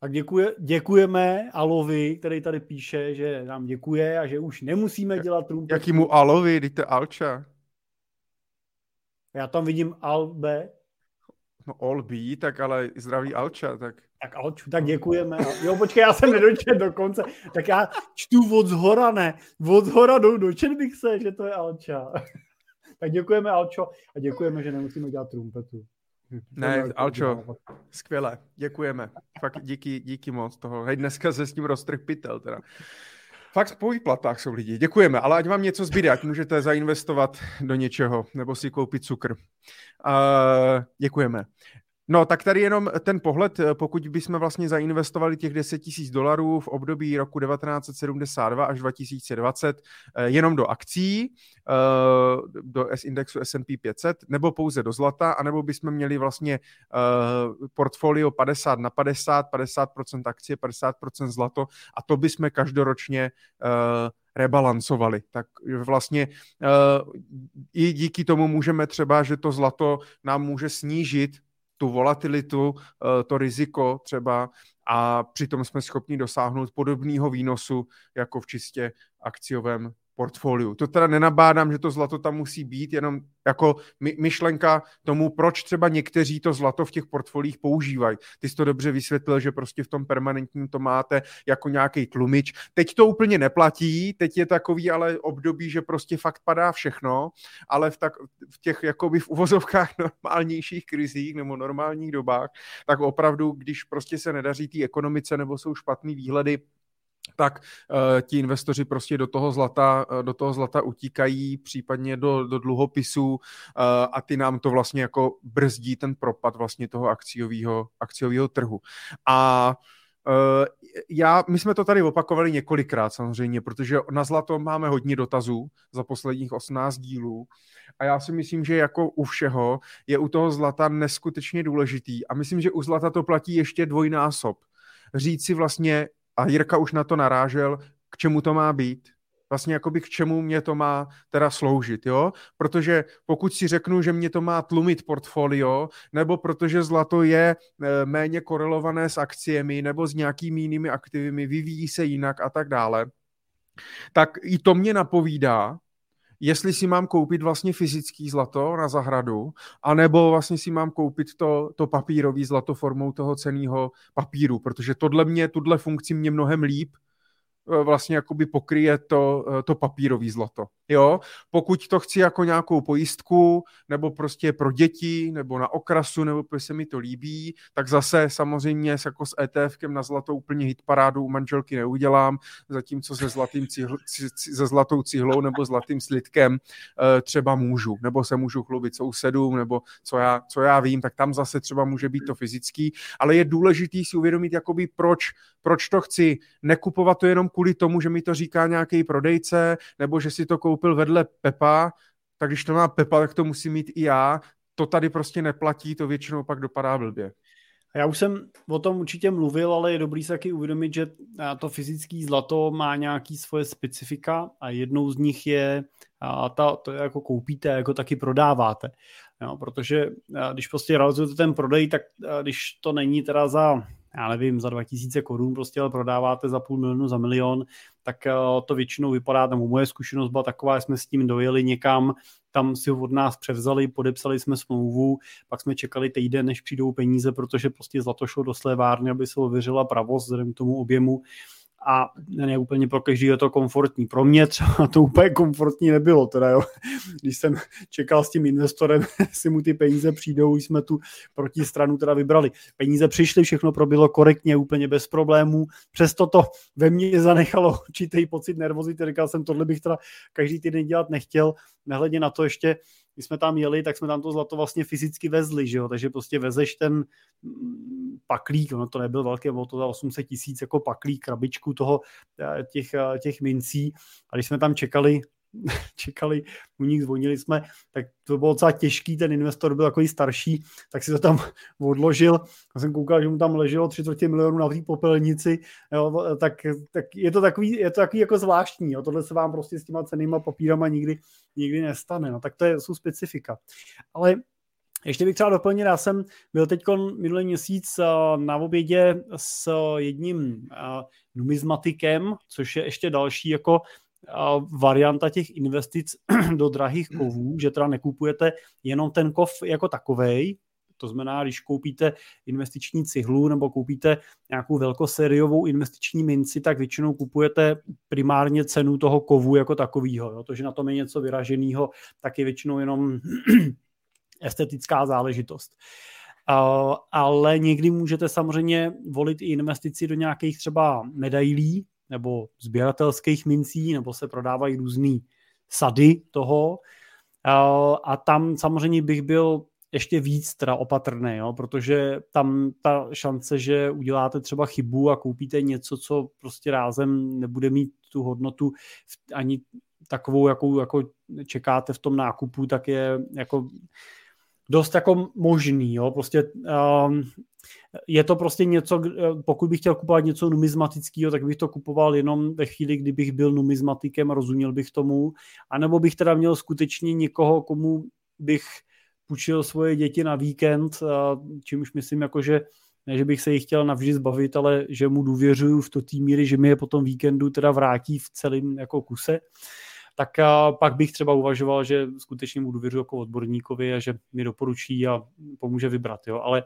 Speaker 1: Tak děkuje, děkujeme Alovi, který tady píše, že nám děkuje a že už nemusíme dělat trumpetu.
Speaker 2: Jakýmu Alovi, dejte Alča.
Speaker 1: Já tam vidím Albe,
Speaker 2: No all B, tak ale zdraví Alča, tak...
Speaker 1: Tak Alču, tak děkujeme. Jo, počkej, já jsem nedočet do konce. Tak já čtu od zhora, ne. Od zhora do, dočet bych se, že to je Alča. tak děkujeme Alčo a děkujeme, že nemusíme dělat trumpetu.
Speaker 2: Ne, Alčo, skvěle, děkujeme. Fakt díky, díky moc toho. Hej, dneska se s tím roztrh pytel teda. Fakt po výplatách jsou lidi. Děkujeme, ale ať vám něco zbyde, ať můžete zainvestovat do něčeho nebo si koupit cukr. Uh, děkujeme. No, tak tady jenom ten pohled, pokud bychom vlastně zainvestovali těch 10 tisíc dolarů v období roku 1972 až 2020 eh, jenom do akcí, eh, do indexu S&P 500, nebo pouze do zlata, anebo bychom měli vlastně eh, portfolio 50 na 50, 50% akcie, 50% zlato a to bychom každoročně rebalancovali. Tak vlastně i díky tomu můžeme třeba, že to zlato nám může snížit tu volatilitu, eh, to riziko třeba a přitom jsme schopni dosáhnout podobného výnosu jako v čistě akciovém portfoliu. To teda nenabádám, že to zlato tam musí být, jenom jako my, myšlenka tomu, proč třeba někteří to zlato v těch portfolích používají. Ty jsi to dobře vysvětlil, že prostě v tom permanentním to máte jako nějaký tlumič. Teď to úplně neplatí, teď je takový ale období, že prostě fakt padá všechno, ale v, tak, v těch jakoby v uvozovkách normálnějších krizích nebo normálních dobách, tak opravdu, když prostě se nedaří té ekonomice nebo jsou špatný výhledy, tak uh, ti investoři prostě do toho zlata, uh, do toho zlata utíkají, případně do, do dluhopisů uh, a ty nám to vlastně jako brzdí ten propad vlastně toho akciového, trhu. A já, my jsme to tady opakovali několikrát samozřejmě, protože na zlato máme hodně dotazů za posledních 18 dílů a já si myslím, že jako u všeho je u toho zlata neskutečně důležitý a myslím, že u zlata to platí ještě dvojnásob. Říct si vlastně, a Jirka už na to narážel, k čemu to má být. Vlastně jakoby k čemu mě to má teda sloužit, jo? Protože pokud si řeknu, že mě to má tlumit portfolio, nebo protože zlato je e, méně korelované s akciemi, nebo s nějakými jinými aktivami, vyvíjí se jinak a tak dále, tak i to mě napovídá, jestli si mám koupit vlastně fyzický zlato na zahradu, anebo vlastně si mám koupit to, to papírový zlato formou toho ceného papíru, protože tohle mě, tuhle funkci mě mnohem líp vlastně jakoby pokryje to, eh, to papírový zlato. Jo? Pokud to chci jako nějakou pojistku, nebo prostě pro děti, nebo na okrasu, nebo protože se mi to líbí, tak zase samozřejmě jako s ETFkem na zlato úplně hit parádu u manželky neudělám, zatímco se, zlatým cihl, se zlatou cihlou nebo zlatým slitkem eh, třeba můžu, nebo se můžu chlubit sousedům, nebo co já, co já vím, tak tam zase třeba může být to fyzický, ale je důležitý si uvědomit, jakoby proč, proč to chci. Nekupovat to jenom kvůli tomu, že mi to říká nějaký prodejce, nebo že si to koupil vedle Pepa, tak když to má Pepa, tak to musí mít i já. To tady prostě neplatí, to většinou pak dopadá blbě.
Speaker 1: Já už jsem o tom určitě mluvil, ale je dobrý se taky uvědomit, že to fyzické zlato má nějaký svoje specifika a jednou z nich je a ta, to jako koupíte, jako taky prodáváte. Jo, protože když prostě realizujete ten prodej, tak když to není teda za já nevím, za 2000 korun prostě ale prodáváte za půl milionu, za milion, tak eh, to většinou vypadá, nebo moje zkušenost byla taková, jsme s tím dojeli někam, tam si ho od nás převzali, podepsali jsme smlouvu, pak jsme čekali týden, než přijdou peníze, protože prostě zlato šlo do slévárny, aby se ověřila pravost vzhledem k tomu objemu a ne úplně pro každý je to komfortní. Pro mě třeba to úplně komfortní nebylo, teda jo. Když jsem čekal s tím investorem, si mu ty peníze přijdou, jsme tu protistranu teda vybrali. Peníze přišly, všechno probilo korektně, úplně bez problémů, přesto to ve mně zanechalo určitý pocit nervozity, říkal jsem, tohle bych teda každý týden dělat nechtěl, nehledě na to ještě když jsme tam jeli, tak jsme tam to zlato vlastně fyzicky vezli, že jo? takže prostě vezeš ten mm, paklík, ono to nebyl velké, bylo to za 800 tisíc jako paklík, krabičku toho, eh, těch, eh, těch mincí a když jsme tam čekali čekali, u nich zvonili jsme, tak to bylo docela těžký, ten investor byl takový starší, tak si to tam odložil. Já jsem koukal, že mu tam leželo 3 milionů na té popelnici, jo, tak, tak, je to takový, je to takový jako zvláštní, jo. tohle se vám prostě s těma cenýma papírama nikdy, nikdy nestane, no, tak to je, jsou specifika. Ale ještě bych třeba doplnil, já jsem byl teď minulý měsíc eh, na obědě s jedním eh, numizmatikem, což je ještě další jako varianta těch investic do drahých kovů, že teda nekupujete jenom ten kov jako takovej, to znamená, když koupíte investiční cihlu nebo koupíte nějakou velkosériovou investiční minci, tak většinou kupujete primárně cenu toho kovu jako takového. To, že na tom je něco vyraženého, tak je většinou jenom estetická záležitost. Ale někdy můžete samozřejmě volit i investici do nějakých třeba medailí, nebo sběratelských mincí, nebo se prodávají různé sady toho. A tam samozřejmě bych byl ještě víc teda opatrný, jo, protože tam ta šance, že uděláte třeba chybu a koupíte něco, co prostě rázem nebude mít tu hodnotu ani takovou, jakou jako čekáte v tom nákupu, tak je jako dost jako možný, jo, prostě um, je to prostě něco, pokud bych chtěl kupovat něco numizmatického, tak bych to kupoval jenom ve chvíli, kdybych byl numizmatikem a rozuměl bych tomu, anebo bych teda měl skutečně někoho, komu bych půjčil svoje děti na víkend, čímž myslím jako, že ne, že bych se jich chtěl navždy zbavit, ale že mu důvěřuju v to té míry, že mi je potom víkendu teda vrátí v celém jako kuse, tak a pak bych třeba uvažoval, že skutečně mu důvěřuji jako odborníkovi a že mi doporučí a pomůže vybrat, jo. Ale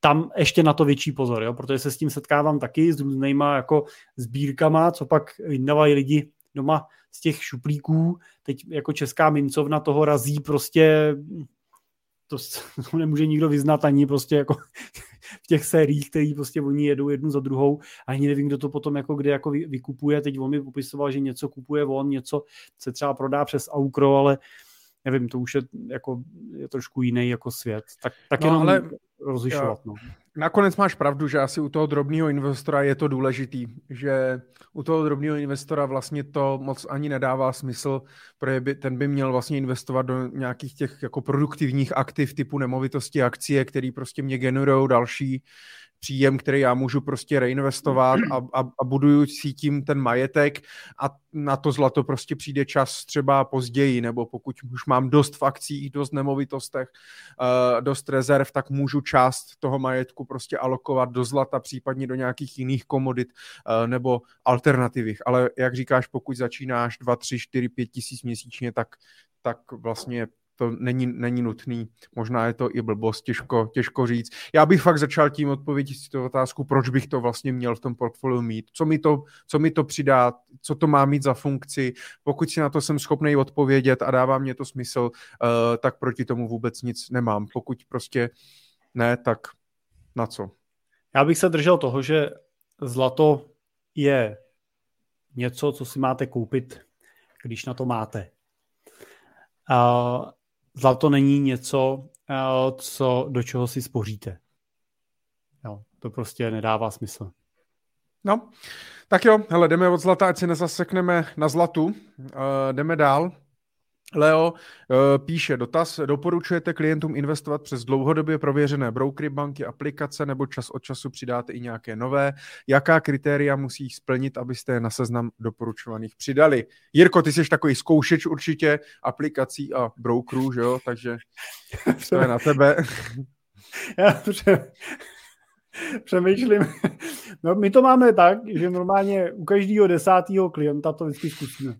Speaker 1: tam ještě na to větší pozor, jo, protože se s tím setkávám taky s různýma jako sbírkama, co pak vydávají lidi doma z těch šuplíků. Teď jako česká mincovna toho razí prostě to, to nemůže nikdo vyznat ani prostě jako v těch sériích, které prostě oni jedou jednu za druhou a ani nevím, kdo to potom jako kde jako vykupuje. Teď on mi popisoval, že něco kupuje on, něco se třeba prodá přes Aukro, ale nevím, to už je jako je trošku jiný jako svět. Tak, tak no, jenom ale rozlišovat. No.
Speaker 2: Nakonec máš pravdu, že asi u toho drobného investora je to důležitý, že u toho drobného investora vlastně to moc ani nedává smysl, protože by, ten by měl vlastně investovat do nějakých těch jako produktivních aktiv typu nemovitosti, akcie, které prostě mě generují další příjem, který já můžu prostě reinvestovat a, a, a buduju si tím ten majetek a na to zlato prostě přijde čas třeba později, nebo pokud už mám dost v akcích, dost nemovitostech, uh, dost rezerv, tak můžu část toho majetku prostě alokovat do zlata, případně do nějakých jiných komodit uh, nebo alternativích. Ale jak říkáš, pokud začínáš 2, 3, 4, 5 tisíc měsíčně, tak, tak vlastně to není, není nutný. Možná je to i blbost, těžko, těžko říct. Já bych fakt začal tím odpovědět si tu otázku, proč bych to vlastně měl v tom portfoliu mít, co mi to, co mi to přidá, co to má mít za funkci. Pokud si na to jsem schopný odpovědět a dává mě to smysl, uh, tak proti tomu vůbec nic nemám. Pokud prostě ne, tak na co?
Speaker 1: Já bych se držel toho, že zlato je něco, co si máte koupit, když na to máte. Zlato není něco, eh, co, do čeho si spoříte. Jo, to prostě nedává smysl.
Speaker 2: No, tak jo, hele, jdeme od zlata, ať si nezasekneme na zlatu. Uh, jdeme dál. Leo uh, píše dotaz, doporučujete klientům investovat přes dlouhodobě prověřené brokery, banky, aplikace nebo čas od času přidáte i nějaké nové? Jaká kritéria musí splnit, abyste je na seznam doporučovaných přidali? Jirko, ty jsi takový zkoušeč určitě aplikací a brokerů, že jo? Takže to je na tebe.
Speaker 1: Já pře- přemýšlím. No, my to máme tak, že normálně u každého desátého klienta to vždycky zkusíme.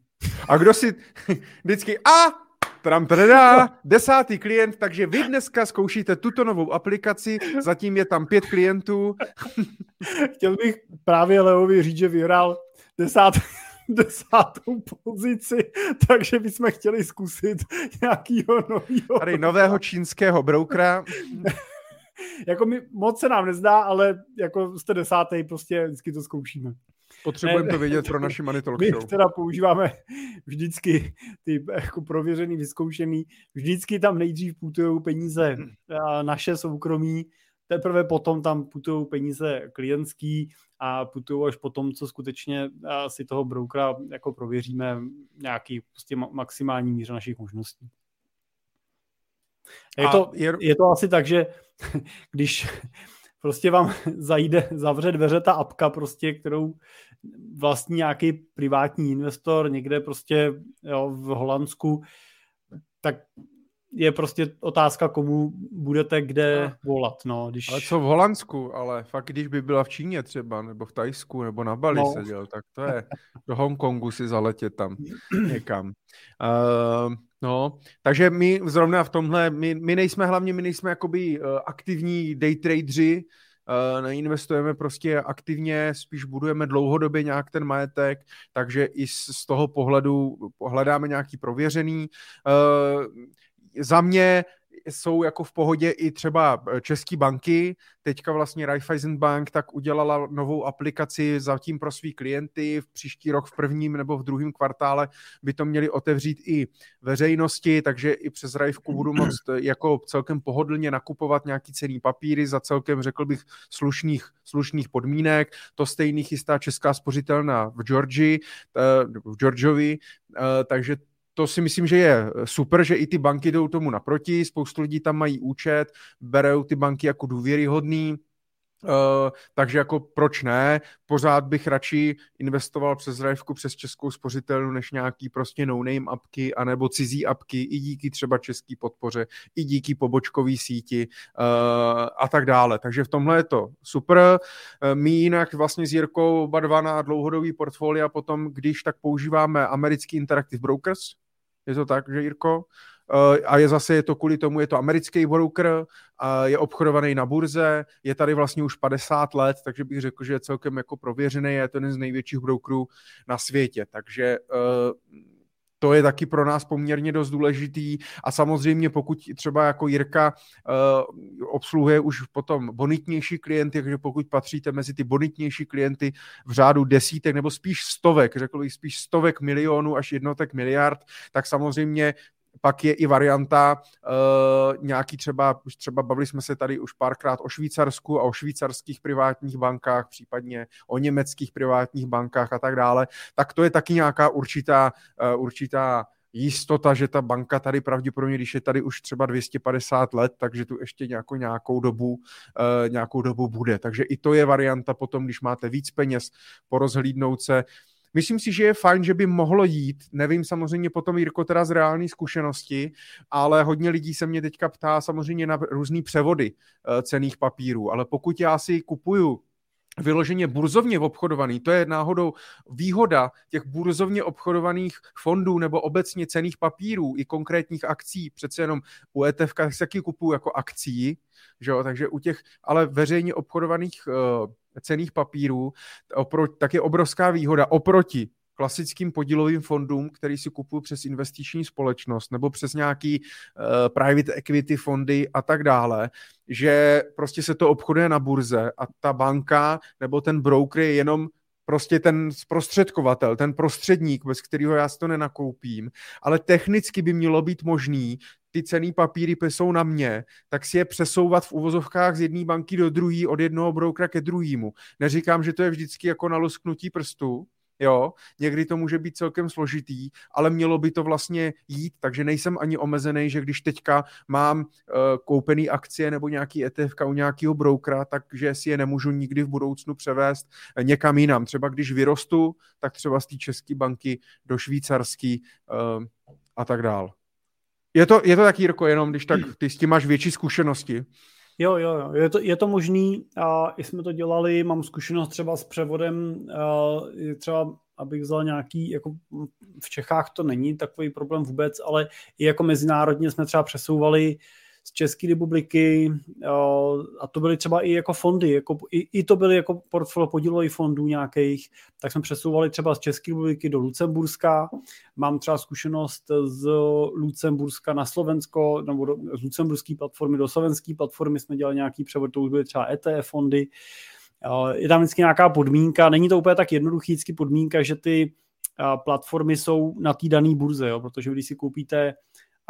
Speaker 2: A kdo si vždycky a Tram teda, desátý klient, takže vy dneska zkoušíte tuto novou aplikaci, zatím je tam pět klientů.
Speaker 1: Chtěl bych právě Leovi říct, že vyhrál desát, desátou pozici, takže bychom chtěli zkusit nějakýho nového.
Speaker 2: Tady nového čínského broukra.
Speaker 1: jako mi moc se nám nezdá, ale jako jste desátý, prostě vždycky to zkoušíme.
Speaker 2: Potřebujeme to vědět pro naši Money Talk
Speaker 1: My teda používáme vždycky ty jako prověřený, vyzkoušený, vždycky tam nejdřív putují peníze naše soukromí, teprve potom tam putují peníze klientský a putují až potom, co skutečně si toho broukera jako prověříme nějaký prostě maximální míře našich možností. Je to, je... je to asi tak, že když prostě vám zajde, zavře dveře ta apka, prostě, kterou vlastní nějaký privátní investor někde prostě jo, v Holandsku, tak je prostě otázka, komu budete kde volat. No, když...
Speaker 2: Ale co v Holandsku, ale fakt když by byla v Číně třeba, nebo v Tajsku, nebo na Bali no. seděl, tak to je do Hongkongu si zaletět tam někam. Uh, no, takže my zrovna v tomhle, my, my nejsme hlavně, my nejsme jakoby uh, aktivní day tradeři, uh, neinvestujeme prostě aktivně, spíš budujeme dlouhodobě nějak ten majetek, takže i z, z toho pohledu hledáme nějaký prověřený. Uh, za mě jsou jako v pohodě i třeba eh, české banky. Teďka vlastně Raiffeisen Bank tak udělala novou aplikaci zatím pro svý klienty. V příští rok v prvním nebo v druhém kvartále by to měli otevřít i veřejnosti, takže i přes Raifku budu moct eh, jako celkem pohodlně nakupovat nějaký cený papíry za celkem, řekl bych, slušných, slušných podmínek. To stejný chystá Česká spořitelna v Georgii, eh, v Georgiovi, takže to si myslím, že je super, že i ty banky jdou tomu naproti, spoustu lidí tam mají účet, berou ty banky jako důvěryhodný, Uh, takže jako proč ne? Pořád bych radši investoval přes Rajvku, přes českou spořitelnu, než nějaký prostě no-name apky, anebo cizí apky, i díky třeba český podpoře, i díky pobočkový síti uh, a tak dále. Takže v tomhle je to super. Uh, my jinak vlastně s Jirkou oba dva na dlouhodobý portfolia potom, když tak používáme americký Interactive Brokers, je to tak, že Jirko? Eh, a je zase je to kvůli tomu, je to americký broker, je obchodovaný na burze, je tady vlastně už 50 let, takže bych řekl, že je celkem jako prověřený, je to jeden z největších brokerů na světě, takže eh, to je taky pro nás poměrně dost důležitý. A samozřejmě pokud třeba jako Jirka uh, obsluhuje už potom bonitnější klienty, takže pokud patříte mezi ty bonitnější klienty v řádu desítek nebo spíš stovek, řekl bych spíš stovek milionů až jednotek miliard, tak samozřejmě pak je i varianta uh, nějaký třeba, už třeba bavili jsme se tady už párkrát o Švýcarsku a o švýcarských privátních bankách, případně o německých privátních bankách a tak dále, tak to je taky nějaká určitá, uh, určitá jistota, že ta banka tady pravděpodobně, když je tady už třeba 250 let, takže tu ještě nějakou, nějakou, dobu, uh, nějakou dobu bude. Takže i to je varianta potom, když máte víc peněz, porozhlídnout se, Myslím si, že je fajn, že by mohlo jít. Nevím samozřejmě potom, Jirko, teda z reální zkušenosti, ale hodně lidí se mě teďka ptá samozřejmě na různé převody uh, cených papírů. Ale pokud já si kupuju vyloženě burzovně obchodovaný, to je náhodou výhoda těch burzovně obchodovaných fondů nebo obecně cených papírů i konkrétních akcí, přece jenom u ETF se taky kupuju jako akcí, že jo? takže u těch ale veřejně obchodovaných uh, cených papírů, tak je obrovská výhoda oproti klasickým podílovým fondům, který si kupují přes investiční společnost nebo přes nějaký uh, private equity fondy a tak dále, že prostě se to obchoduje na burze a ta banka nebo ten broker je jenom prostě ten zprostředkovatel, ten prostředník, bez kterého já si to nenakoupím, ale technicky by mělo být možný ty cený papíry jsou na mě, tak si je přesouvat v uvozovkách z jedné banky do druhé, od jednoho broukra ke druhému. Neříkám, že to je vždycky jako na lusknutí prstu, jo, někdy to může být celkem složitý, ale mělo by to vlastně jít, takže nejsem ani omezený, že když teďka mám uh, koupený akcie nebo nějaký ETF u nějakého broukra, takže si je nemůžu nikdy v budoucnu převést uh, někam jinam. Třeba když vyrostu, tak třeba z té české banky do švýcarský uh, a tak dál. Je to, je to tak, Jirko, jenom když tak ty s tím máš větší zkušenosti.
Speaker 1: Jo, jo, jo, je to, je to možný a i jsme to dělali, mám zkušenost třeba s převodem, třeba abych vzal nějaký, jako v Čechách to není takový problém vůbec, ale i jako mezinárodně jsme třeba přesouvali uh, z České republiky a to byly třeba i jako fondy, jako, i, i to byly jako portfolio podílových fondů nějakých, tak jsme přesouvali třeba z České republiky do Lucemburska. Mám třeba zkušenost z Lucemburska na Slovensko, nebo do, z lucemburské platformy do slovenské platformy jsme dělali nějaký převod, to už byly třeba ETF fondy. Je tam vždycky nějaká podmínka, není to úplně tak jednoduchý vždycky podmínka, že ty platformy jsou na té dané burze, jo? protože když si koupíte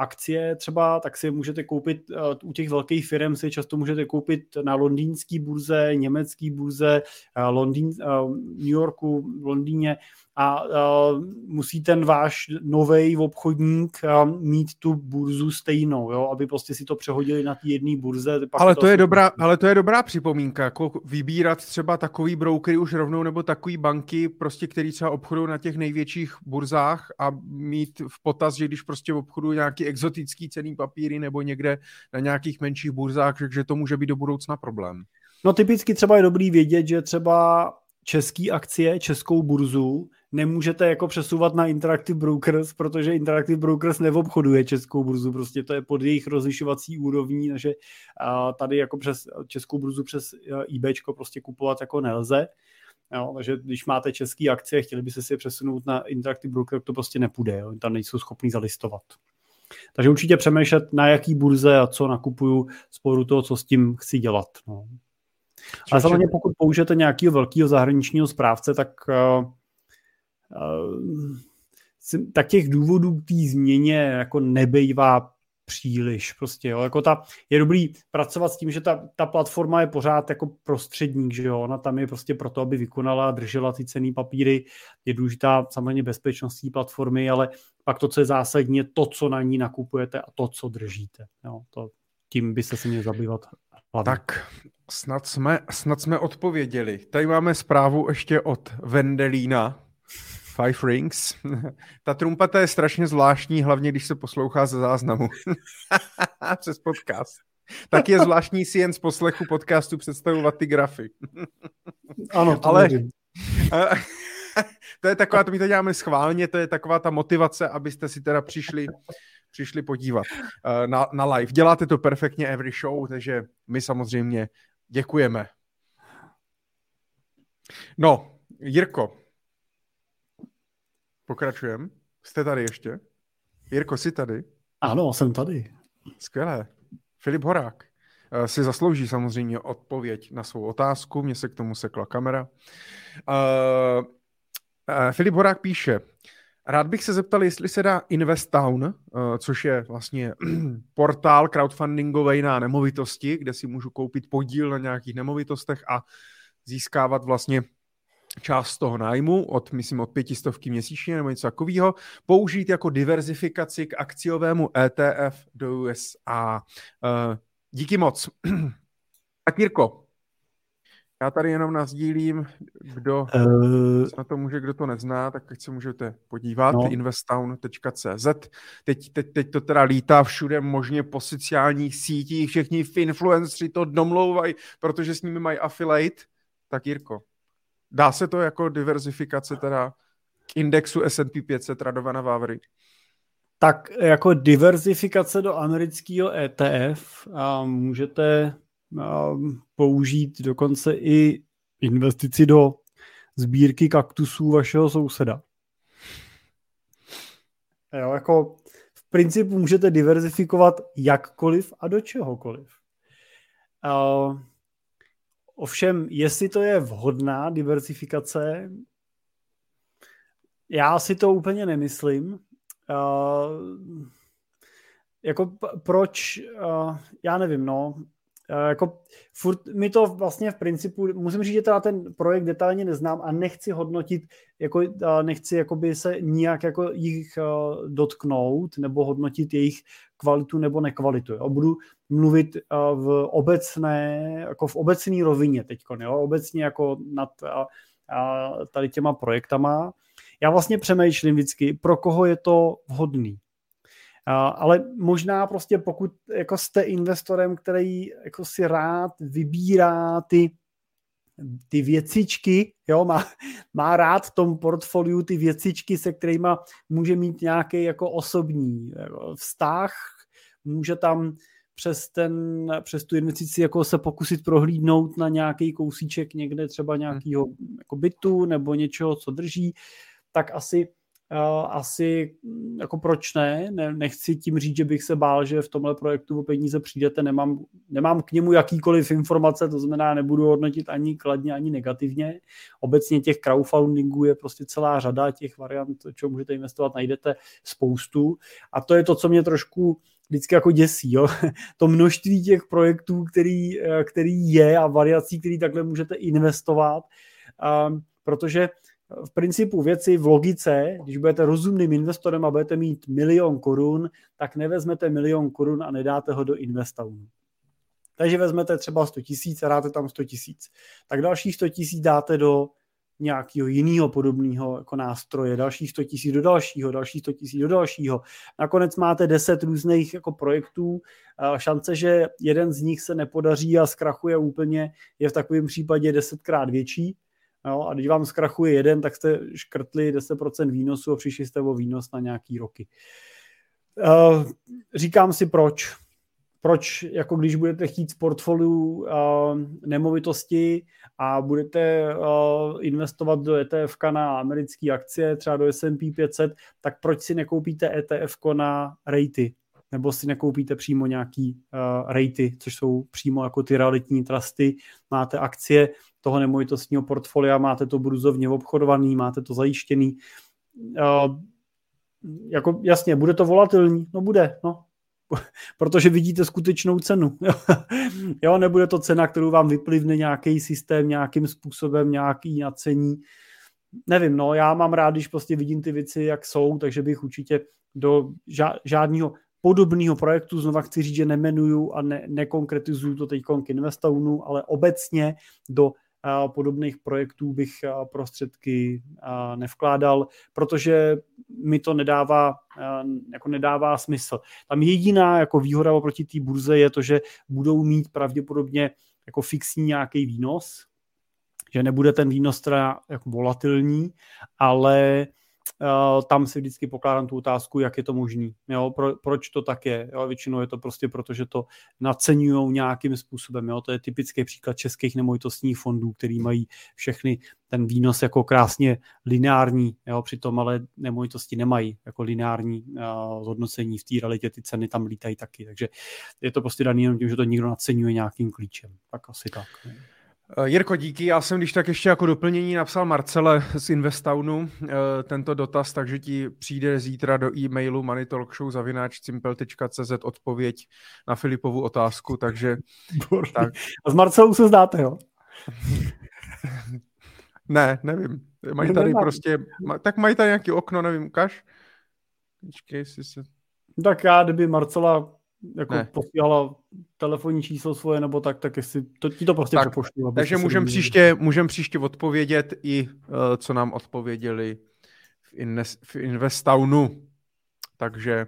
Speaker 1: akcie třeba, tak si můžete koupit uh, u těch velkých firm si často můžete koupit na londýnské burze, německé burze, uh, Londýn, uh, New Yorku, v Londýně a uh, musí ten váš nový obchodník uh, mít tu burzu stejnou, jo, aby prostě si to přehodili na té jedné burze.
Speaker 2: Ale to, je dobrá, ale to je dobrá připomínka, jako vybírat třeba takový brokery už rovnou nebo takový banky, prostě, který třeba obchodují na těch největších burzách a mít v potaz, že když prostě obchodují nějaký exotický cený papíry nebo někde na nějakých menších burzách, že to může být do budoucna problém.
Speaker 1: No typicky třeba je dobrý vědět, že třeba český akcie, českou burzu nemůžete jako přesouvat na Interactive Brokers, protože Interactive Brokers neobchoduje českou burzu, prostě to je pod jejich rozlišovací úrovní, takže tady jako přes českou burzu přes eBay prostě kupovat jako nelze. Jo, takže když máte české akcie, chtěli byste si je přesunout na Interactive Broker, to prostě nepůjde, jo, tam nejsou schopní zalistovat. Takže určitě přemýšlet, na jaký burze a co nakupuju z toho, co s tím chci dělat. No. Ale samozřejmě pokud použijete nějakého velkého zahraničního správce, tak uh, tak těch důvodů k té změně jako nebejvá příliš. Prostě, jo. Jako ta, je dobrý pracovat s tím, že ta, ta platforma je pořád jako prostředník, že jo. Ona tam je prostě proto, aby vykonala, držela ty cený papíry. Je důležitá samozřejmě bezpečnost platformy, ale pak to, co je zásadní, je to, co na ní nakupujete a to, co držíte. Jo, to, tím byste se měli zabývat hlavně.
Speaker 2: Tak snad jsme, snad jsme odpověděli. Tady máme zprávu ještě od Vendelína, Five Rings. Ta trumpata je strašně zvláštní, hlavně když se poslouchá ze záznamu. Přes podcast. Tak je zvláštní si jen z poslechu podcastu představovat ty grafy.
Speaker 1: ano, to
Speaker 2: ale to je taková, to my to děláme schválně, to je taková ta motivace, abyste si teda přišli, přišli podívat eh, na, na live. Děláte to perfektně every show, takže my samozřejmě děkujeme. No, Jirko, pokračujeme. Jste tady ještě? Jirko, jsi tady?
Speaker 1: Ano, jsem tady.
Speaker 2: Skvělé. Filip Horák eh, si zaslouží samozřejmě odpověď na svou otázku. Mně se k tomu sekla kamera. Uh, uh, Filip Horák píše, rád bych se zeptal, jestli se dá Investown, uh, což je vlastně portál crowdfundingový na nemovitosti, kde si můžu koupit podíl na nějakých nemovitostech a získávat vlastně část toho nájmu od, myslím, od pětistovky měsíčně nebo něco takového, použít jako diverzifikaci k akciovému ETF do USA. Uh, díky moc. tak Mirko, já tady jenom nazdílím, kdo uh, na to může, kdo to nezná, tak teď se můžete podívat, no. investown.cz. Teď, teď, teď to teda lítá všude možně po sociálních sítích, všichni influenceri to domlouvají, protože s nimi mají affiliate. Tak Jirko, Dá se to jako diverzifikace teda k indexu S&P 500 Radovana Vávry?
Speaker 1: Tak jako diverzifikace do amerického ETF a můžete a, použít dokonce i investici do sbírky kaktusů vašeho souseda. Jo, jako v principu můžete diverzifikovat jakkoliv a do čehokoliv. Uh, Ovšem, jestli to je vhodná diversifikace, já si to úplně nemyslím. Uh, jako proč, uh, já nevím, no, uh, jako furt mi to vlastně v principu, musím říct, že teda ten projekt detailně neznám a nechci hodnotit, jako, uh, nechci jakoby se nijak jako jich uh, dotknout nebo hodnotit jejich kvalitu nebo nekvalitu. Jo. Budu mluvit eh, v obecné, jako v obecné rovině teď, obecně jako nad a, a tady těma projektama. Já vlastně přemýšlím vždycky, pro koho je to vhodný. A, ale možná prostě pokud jako jste investorem, který jako si rád vybírá ty ty věcičky, jo, má, má rád v tom portfoliu ty věcičky, se kterými může mít nějaký jako osobní jako vztah, může tam přes, ten, přes tu investici jako se pokusit prohlídnout na nějaký kousíček někde třeba nějakého jako bytu nebo něčeho, co drží, tak asi Uh, asi jako proč ne? ne? Nechci tím říct, že bych se bál, že v tomhle projektu o peníze přijdete, nemám, nemám k němu jakýkoliv informace, to znamená, nebudu hodnotit ani kladně, ani negativně. Obecně těch crowdfundingů je prostě celá řada těch variant, co můžete investovat, najdete spoustu a to je to, co mě trošku vždycky jako děsí. Jo? To množství těch projektů, který, eh, který je a variací, který takhle můžete investovat, um, protože v principu věci v logice, když budete rozumným investorem a budete mít milion korun, tak nevezmete milion korun a nedáte ho do Investownu. Takže vezmete třeba 100 tisíc a dáte tam 100 tisíc. Tak dalších 100 tisíc dáte do nějakého jiného podobného jako nástroje, dalších 100 tisíc do dalšího, dalších 100 tisíc do dalšího. Nakonec máte 10 různých jako projektů. Šance, že jeden z nich se nepodaří a zkrachuje úplně, je v takovém případě desetkrát větší. Jo, a když vám zkrachuje jeden, tak jste škrtli 10% výnosu a přišli jste o výnos na nějaký roky. Říkám si proč. Proč, jako když budete chtít z portfoliu uh, nemovitosti a budete uh, investovat do ETF na americké akcie, třeba do S&P 500, tak proč si nekoupíte ETF na rejty? Nebo si nekoupíte přímo nějaký uh, rejty, což jsou přímo jako ty realitní trusty, máte akcie toho nemovitostního portfolia, máte to bruzovně obchodovaný, máte to zajištěný. Uh, jako jasně, bude to volatilní? No bude, no, protože vidíte skutečnou cenu. jo, nebude to cena, kterou vám vyplivne nějaký systém nějakým způsobem, nějaký nacení. Nevím, no, já mám rád, když prostě vidím ty věci, jak jsou, takže bych určitě do žádného podobného projektu, znova chci říct, že nemenuju a ne, nekonkretizuju to teď k Investownu, ale obecně do podobných projektů bych prostředky nevkládal, protože mi to nedává, jako nedává smysl. Tam jediná jako výhoda oproti té burze je to, že budou mít pravděpodobně jako fixní nějaký výnos, že nebude ten výnos teda jako volatilní, ale tam si vždycky pokládám tu otázku, jak je to možný. Jo, pro, proč to tak je? Jo, většinou je to prostě proto, že to naceňují nějakým způsobem. Jo. To je typický příklad českých nemovitostních fondů, který mají všechny ten výnos jako krásně lineární, jo, přitom ale nemovitosti nemají jako lineární uh, zhodnocení v té realitě, ty ceny tam lítají taky, takže je to prostě daný jenom tím, že to někdo naceňuje nějakým klíčem. Tak asi tak. Ne.
Speaker 2: Eh, Jirko, díky. Já jsem když tak ještě jako doplnění napsal Marcele z Investownu eh, tento dotaz, takže ti přijde zítra do e-mailu moneytalkshow.cz odpověď na Filipovu otázku, takže...
Speaker 1: Tak. A s Marcelou se zdáte, jo?
Speaker 2: ne, nevím. Mají tady prostě... Tak mají tady nějaký okno, nevím, ukaž? Počkej, jestli se...
Speaker 1: Tak já, kdyby Marcela jako ne. posílala telefonní číslo svoje nebo tak, tak jestli to, ti to prostě tak, přepošlu.
Speaker 2: Takže můžeme příště, můžem příště odpovědět i, uh, co nám odpověděli v, Ines, v Investownu. Takže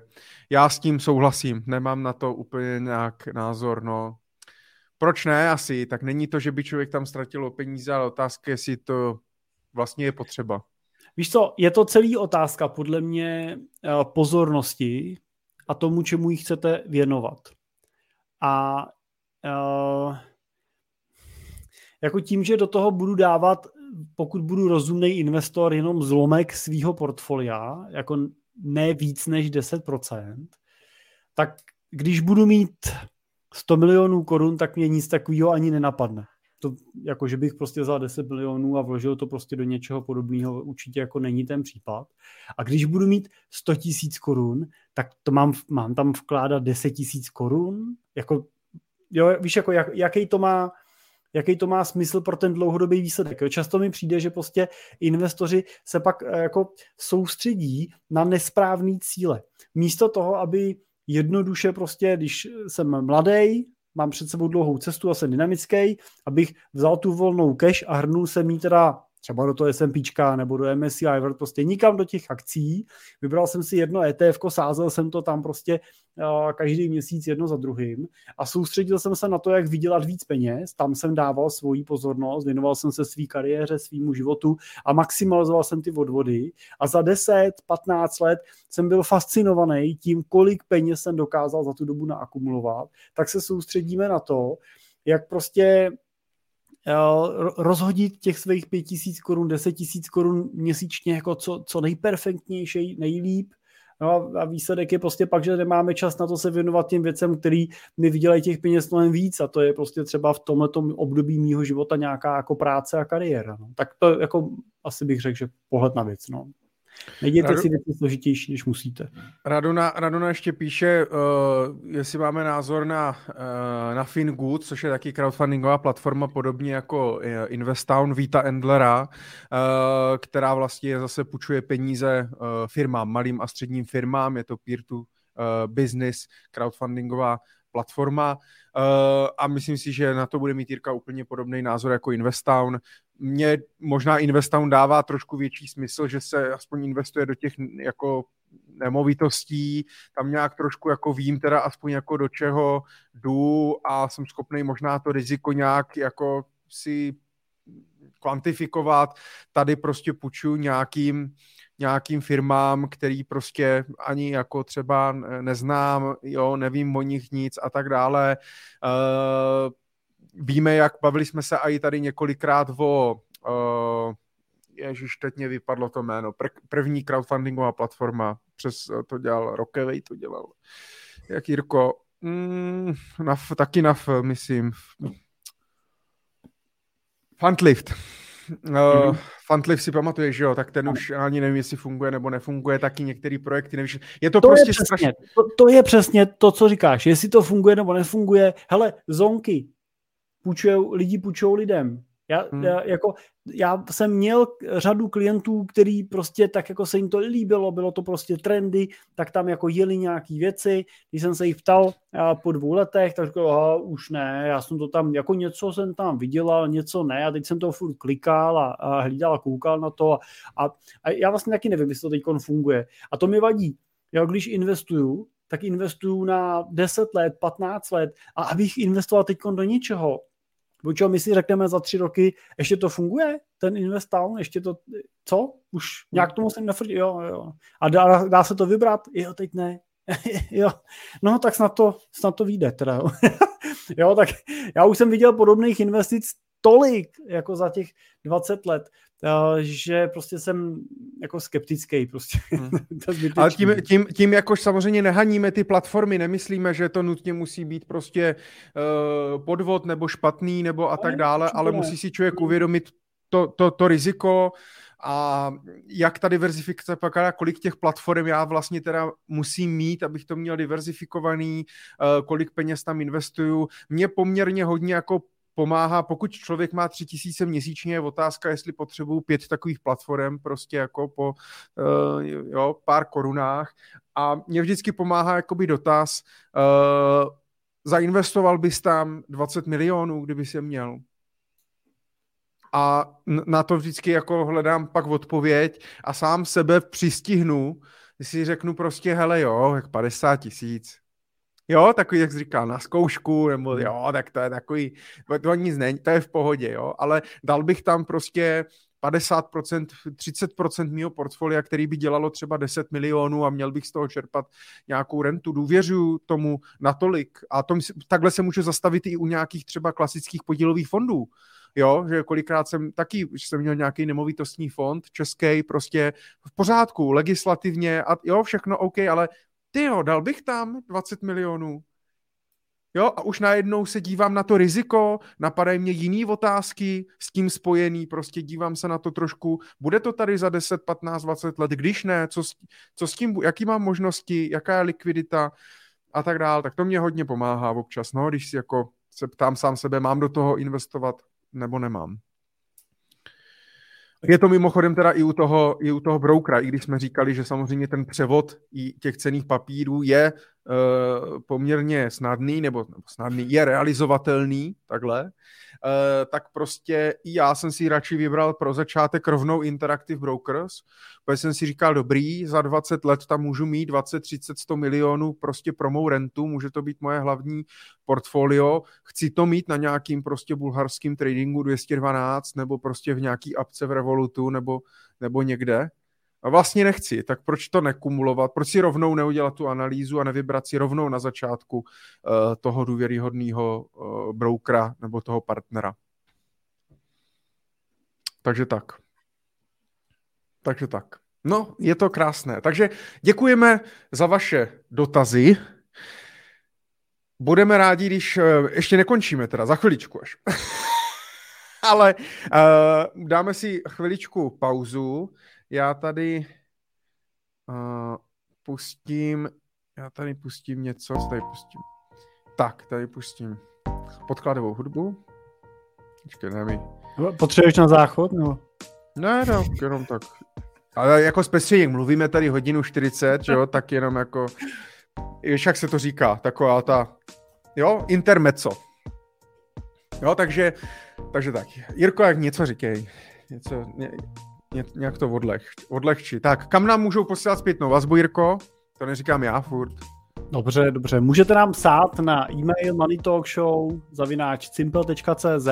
Speaker 2: já s tím souhlasím, nemám na to úplně nějak názor, no. Proč ne asi? Tak není to, že by člověk tam ztratil peníze, ale otázka je, jestli to vlastně je potřeba.
Speaker 1: Víš co, je to celý otázka podle mě eh, pozornosti, a tomu, čemu ji chcete věnovat. A uh, jako tím, že do toho budu dávat, pokud budu rozumný investor, jenom zlomek svého portfolia, jako ne víc než 10%, tak když budu mít 100 milionů korun, tak mě nic takového ani nenapadne to, jako že bych prostě vzal 10 milionů a vložil to prostě do něčeho podobného, určitě jako není ten případ. A když budu mít 100 tisíc korun, tak to mám, mám tam vkládat 10 tisíc korun? Jako, jo, víš, jako jak, jaký to má jaký to má smysl pro ten dlouhodobý výsledek. Jo? Často mi přijde, že prostě investoři se pak eh, jako soustředí na nesprávný cíle. Místo toho, aby jednoduše prostě, když jsem mladý, mám před sebou dlouhou cestu a jsem dynamický, abych vzal tu volnou cash a hrnul se mi teda třeba do toho S&P nebo do MSCI World, prostě nikam do těch akcí. Vybral jsem si jedno ETF, sázel jsem to tam prostě uh, každý měsíc jedno za druhým a soustředil jsem se na to, jak vydělat víc peněz. Tam jsem dával svoji pozornost, věnoval jsem se své kariéře, svýmu životu a maximalizoval jsem ty odvody a za 10-15 let jsem byl fascinovaný tím, kolik peněz jsem dokázal za tu dobu naakumulovat, tak se soustředíme na to, jak prostě rozhodit těch svých pět tisíc korun, deset tisíc korun měsíčně jako co, co nejperfektnější, nejlíp. No a výsledek je prostě pak, že nemáme čas na to se věnovat těm věcem, který mi vydělají těch peněz mnohem víc a to je prostě třeba v tomto období mýho života nějaká jako práce a kariéra. No. Tak to jako asi bych řekl, že pohled na věc. No. Nejděte Radu... si věci složitější, než musíte.
Speaker 2: Raduna, Raduna ještě píše, uh, jestli máme názor na, uh, na FinGood, což je taky crowdfundingová platforma, podobně jako uh, Investown Vita Endlera, uh, která vlastně zase půjčuje peníze uh, firmám, malým a středním firmám, je to peer-to uh, business, crowdfundingová platforma uh, a myslím si, že na to bude mít Jirka úplně podobný názor jako Investown. Mně možná Investown dává trošku větší smysl, že se aspoň investuje do těch jako nemovitostí, tam nějak trošku jako vím teda aspoň jako do čeho jdu a jsem schopný možná to riziko nějak jako si kvantifikovat. Tady prostě půjčuju nějakým nějakým firmám, který prostě ani jako třeba neznám, jo, nevím o nich nic a tak dále. Uh, víme, jak bavili jsme se i tady několikrát o uh, Ježíš, teď mě vypadlo to jméno. Pr- první crowdfundingová platforma. Přes to dělal Rockaway, to dělal. Jak Jirko? Mm, na, taky na, myslím. Fundlift. Mm-hmm. Uh, Fantliv si pamatuješ, že jo, tak ten už ani nevím, jestli funguje nebo nefunguje, taky některé projekty, nevíš. Je to, to prostě je
Speaker 1: přesně, strašně... to, to, je přesně to, co říkáš, jestli to funguje nebo nefunguje. Hele, zonky, půjčujou, lidi půjčují lidem. Já, hmm. já, jako, já jsem měl řadu klientů, který prostě tak jako se jim to líbilo, bylo to prostě trendy, tak tam jako jeli nějaký věci. Když jsem se jich ptal po dvou letech, tak řekl, už ne, já jsem to tam, jako něco jsem tam vydělal, něco ne a teď jsem to furt klikal a, a hlídal a koukal na to a, a, a já vlastně taky nevím, jestli to teď funguje. A to mi vadí. Já když investuju, tak investuju na 10 let, 15 let a abych investoval teď do něčeho, Buď my si řekneme za tři roky, ještě to funguje, ten investown, ještě to, co? Už nějak tomu jsem nefrdí, jo, jo. A dá, dá se to vybrat? Jo, teď ne. jo, no tak snad to, snad to vyjde teda, jo. jo, tak já už jsem viděl podobných investic tolik, jako za těch 20 let, že prostě jsem jako skeptický prostě. Hmm.
Speaker 2: Ale tím, tím, tím jakož samozřejmě nehaníme ty platformy, nemyslíme, že to nutně musí být prostě uh, podvod nebo špatný nebo a tak dále, ale musí si člověk uvědomit to, to, to riziko, a jak ta diverzifikace pak, kolik těch platform já vlastně teda musím mít, abych to měl diverzifikovaný, eh, kolik peněz tam investuju. Mě poměrně hodně jako pomáhá, pokud člověk má tři tisíce měsíčně, je otázka, jestli potřebuju pět takových platform, prostě jako po uh, jo, pár korunách. A mě vždycky pomáhá jakoby dotaz, uh, zainvestoval bys tam 20 milionů, kdyby se měl? A na to vždycky jako hledám pak odpověď a sám sebe přistihnu, si řeknu prostě, hele jo, jak 50 tisíc, Jo, takový, jak jsi říkal, na zkoušku, nebo hmm. jo, tak to je takový, to nic není, to je v pohodě, jo, ale dal bych tam prostě 50%, 30% mého portfolia, který by dělalo třeba 10 milionů a měl bych z toho čerpat nějakou rentu. Důvěřuju tomu natolik a tom, takhle se můžu zastavit i u nějakých třeba klasických podílových fondů. Jo, že kolikrát jsem taky, že jsem měl nějaký nemovitostní fond český, prostě v pořádku, legislativně a jo, všechno OK, ale ty jo, dal bych tam 20 milionů. Jo, a už najednou se dívám na to riziko, napadají mě jiný otázky s tím spojený, prostě dívám se na to trošku, bude to tady za 10, 15, 20 let, když ne, co s, co s tím, jaký mám možnosti, jaká je likvidita a tak dál, tak to mě hodně pomáhá občas, no, když si jako se ptám sám sebe, mám do toho investovat nebo nemám. Je to mimochodem teda i u toho, i u toho brokera, i když jsme říkali, že samozřejmě ten převod i těch cených papírů je poměrně snadný, nebo, nebo snadný, je realizovatelný, takhle, uh, tak prostě i já jsem si radši vybral pro začátek rovnou Interactive Brokers, protože jsem si říkal, dobrý, za 20 let tam můžu mít 20, 30, 100 milionů prostě pro mou rentu, může to být moje hlavní portfolio, chci to mít na nějakým prostě bulharským tradingu 212 nebo prostě v nějaký apce v Revolutu nebo, nebo někde. Vlastně nechci, tak proč to nekumulovat, proč si rovnou neudělat tu analýzu a nevybrat si rovnou na začátku uh, toho důvěryhodného uh, brokera nebo toho partnera. Takže tak. Takže tak. No, je to krásné. Takže děkujeme za vaše dotazy. Budeme rádi, když uh, ještě nekončíme, teda za chviličku až. Ale uh, dáme si chviličku pauzu. Já tady uh, pustím, já tady pustím něco, co tady pustím. Tak, tady pustím podkladovou hudbu. Počkej, ne mi.
Speaker 1: Potřebuješ na záchod, No?
Speaker 2: Ne, no, jenom tak. Ale jako speciálně, mluvíme tady hodinu 40, že jo, tak jenom jako, víš, jak se to říká, taková ta, jo, intermezzo. Jo, takže, takže tak. Jirko, jak něco říkej. Něco, ně, ně, nějak to odleh, odlehčí. Tak, kam nám můžou posílat zpětnou vazbu, Jirko? To neříkám já furt.
Speaker 1: Dobře, dobře. Můžete nám psát na e-mail moneytalkshow zavináč simple.cz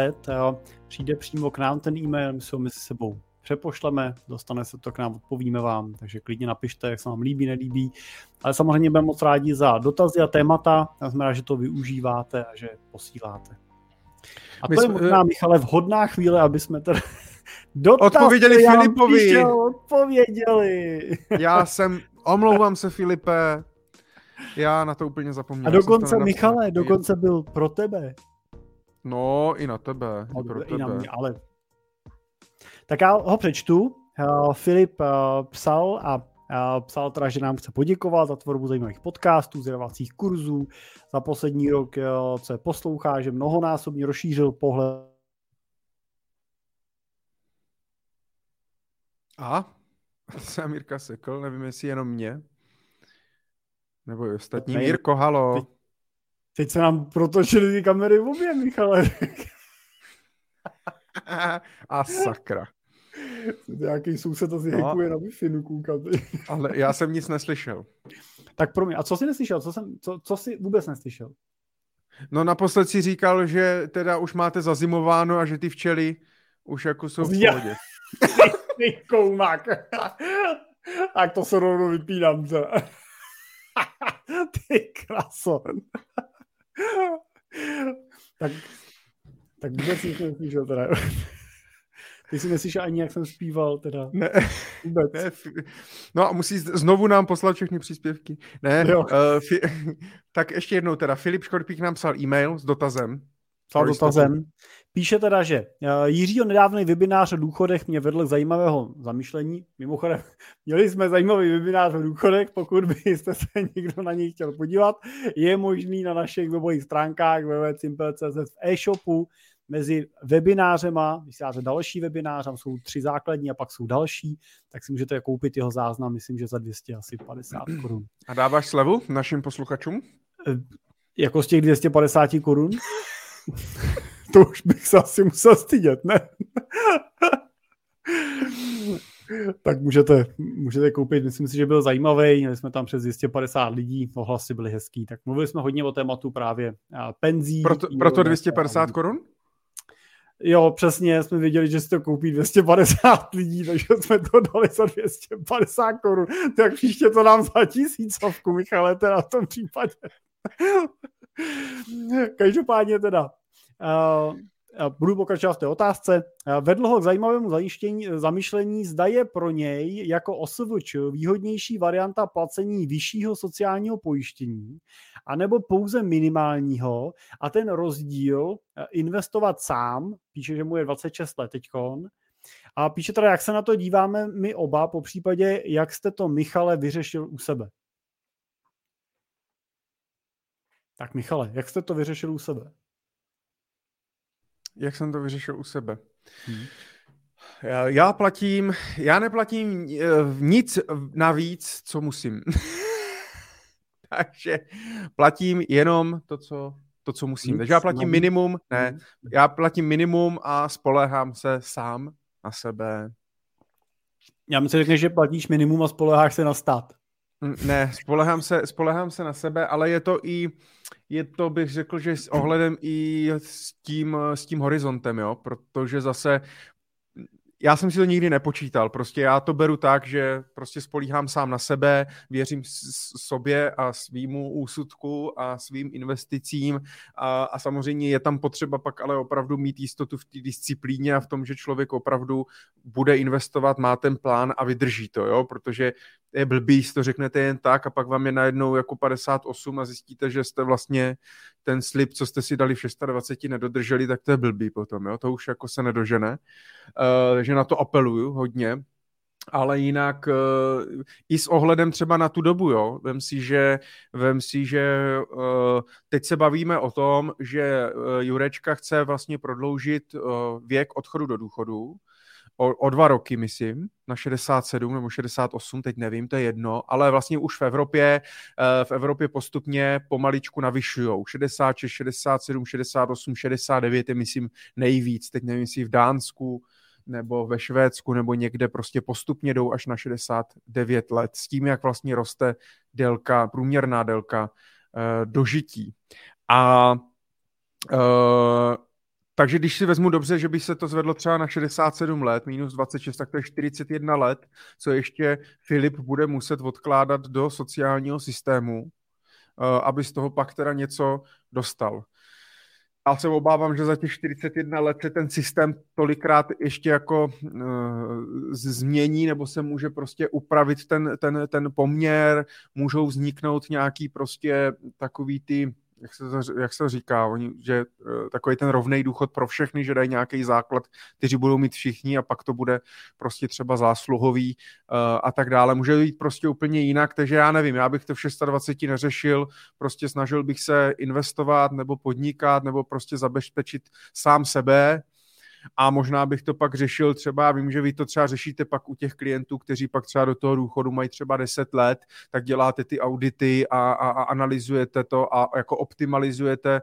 Speaker 1: Přijde přímo k nám ten e-mail, my se ho mezi sebou přepošleme, dostane se to k nám, odpovíme vám, takže klidně napište, jak se vám líbí, nelíbí. Ale samozřejmě budeme moc rádi za dotazy a témata, já znamená, že to využíváte a že posíláte. A to My je jsme, možná, Michale, vhodná chvíle, aby jsme teda
Speaker 2: dotazy, odpověděli Filipovi.
Speaker 1: Píšel, odpověděli.
Speaker 2: Já jsem, omlouvám se Filipe, já na to úplně zapomněl.
Speaker 1: A dokonce, Michale, dokonce byl pro tebe.
Speaker 2: No, i na tebe. No, i, pro i tebe. na mě,
Speaker 1: ale tak já ho přečtu. Uh, Filip uh, psal a uh, psal teda, že nám chce poděkovat za tvorbu zajímavých podcastů, vzdělávacích kurzů, za poslední rok, co je poslouchá, že mnohonásobně rozšířil pohled
Speaker 2: A? Se Mirka sekl, nevím, jestli jenom mě. Nebo i ostatní. Ne, Mirko, halo.
Speaker 1: Teď, teď se nám protočily ty kamery v obě, Michale.
Speaker 2: A sakra.
Speaker 1: Nějaký soused asi no, hekuje na wi koukám.
Speaker 2: ale já jsem nic neslyšel.
Speaker 1: Tak pro mě, a co jsi neslyšel? Co, jsem, co, co jsi vůbec neslyšel?
Speaker 2: No naposled si říkal, že teda už máte zazimováno a že ty včely už jako jsou v pohodě.
Speaker 1: Ty koumak. tak to se rovnou vypínám. ty kraso. tak, tak vůbec nic neslyšel teda. Ty jsi neslyšel ani, jak jsem zpíval, teda.
Speaker 2: Ne. Vůbec. Ne, no a musí znovu nám poslat všechny příspěvky. Ne,
Speaker 1: jo.
Speaker 2: Uh, fi, tak ještě jednou teda. Filip Škorpík nám psal e-mail s dotazem.
Speaker 1: Psal dotazem. Píše teda, že uh, Jiřího nedávný webinář o důchodech mě vedl k zajímavého zamyšlení. Mimochodem, měli jsme zajímavý webinář o důchodech, pokud byste se někdo na něj chtěl podívat. Je možný na našich webových stránkách www.simple.cz v e-shopu mezi webinářema, když se další webinář, tam jsou tři základní a pak jsou další, tak si můžete koupit jeho záznam, myslím, že za 250 korun.
Speaker 2: A dáváš slevu našim posluchačům?
Speaker 1: E, jako z těch 250 korun? to už bych se asi musel stydět, ne? tak můžete, můžete koupit, myslím si, že byl zajímavý, měli jsme tam přes 250 lidí, ohlasy byly hezký, tak mluvili jsme hodně o tématu právě penzí.
Speaker 2: Proto, proto 250 korun?
Speaker 1: Jo, přesně, jsme viděli, že si to koupí 250 lidí, takže jsme to dali za 250 korun. Tak příště to nám za tisícovku, Michale, teda v tom případě. Každopádně teda, budu pokračovat v té otázce. Vedl ho k zajímavému zamyšlení, zda je pro něj jako OSVČ výhodnější varianta placení vyššího sociálního pojištění, anebo pouze minimálního a ten rozdíl eh, investovat sám, píše, že mu je 26 let teďkon, a píše teda, jak se na to díváme my oba, po případě, jak jste to, Michale, vyřešil u sebe. Tak Michale, jak jste to vyřešil u sebe?
Speaker 2: Jak jsem to vyřešil u sebe? Hmm. Já, platím, já neplatím eh, nic navíc, co musím. Takže platím jenom to, co, to, co musím. Takže já platím minimum, ne, hmm. já platím minimum a spolehám se sám na sebe.
Speaker 1: Já myslím, že platíš minimum a spoleháš se na stát.
Speaker 2: Ne, spolehám se, spolehám se na sebe, ale je to i, je to bych řekl, že s ohledem i s tím, s tím horizontem, jo, protože zase já jsem si to nikdy nepočítal, prostě já to beru tak, že prostě spolíhám sám na sebe, věřím sobě a svýmu úsudku a svým investicím a, a samozřejmě je tam potřeba pak ale opravdu mít jistotu v té disciplíně a v tom, že člověk opravdu bude investovat, má ten plán a vydrží to, jo, protože je blbý, to řeknete jen tak a pak vám je najednou jako 58 a zjistíte, že jste vlastně ten slib, co jste si dali v 26 nedodrželi, tak to je blbý potom, jo? to už jako se nedožene. Uh, takže na to apeluju hodně. Ale jinak uh, i s ohledem třeba na tu dobu, jo, vem si, že, vem si, že uh, teď se bavíme o tom, že uh, Jurečka chce vlastně prodloužit uh, věk odchodu do důchodu, o, o dva roky, myslím, na 67 nebo 68, teď nevím, to je jedno, ale vlastně už v Evropě, eh, v Evropě postupně pomaličku navyšují. 66, 67, 68, 69 je, myslím, nejvíc. Teď nevím, jestli v Dánsku nebo ve Švédsku nebo někde prostě postupně jdou až na 69 let s tím, jak vlastně roste délka, průměrná délka uh, dožití. A uh, takže když si vezmu dobře, že by se to zvedlo třeba na 67 let, minus 26, tak to je 41 let, co ještě Filip bude muset odkládat do sociálního systému, eh, aby z toho pak teda něco dostal. Já se obávám, že za těch 41 let se ten systém tolikrát ještě jako uh, změní, nebo se může prostě upravit ten, ten, ten poměr, můžou vzniknout nějaký prostě takový ty jak se, to, jak se to říká, oni, že uh, takový ten rovný důchod pro všechny, že dají nějaký základ, kteří budou mít všichni a pak to bude prostě třeba zásluhový uh, a tak dále. Může být prostě úplně jinak, takže já nevím, já bych to v 26 neřešil, prostě snažil bych se investovat nebo podnikat nebo prostě zabezpečit sám sebe a možná bych to pak řešil třeba, vím, že vy to třeba řešíte pak u těch klientů, kteří pak třeba do toho důchodu mají třeba 10 let, tak děláte ty audity a, a, a analyzujete to a jako optimalizujete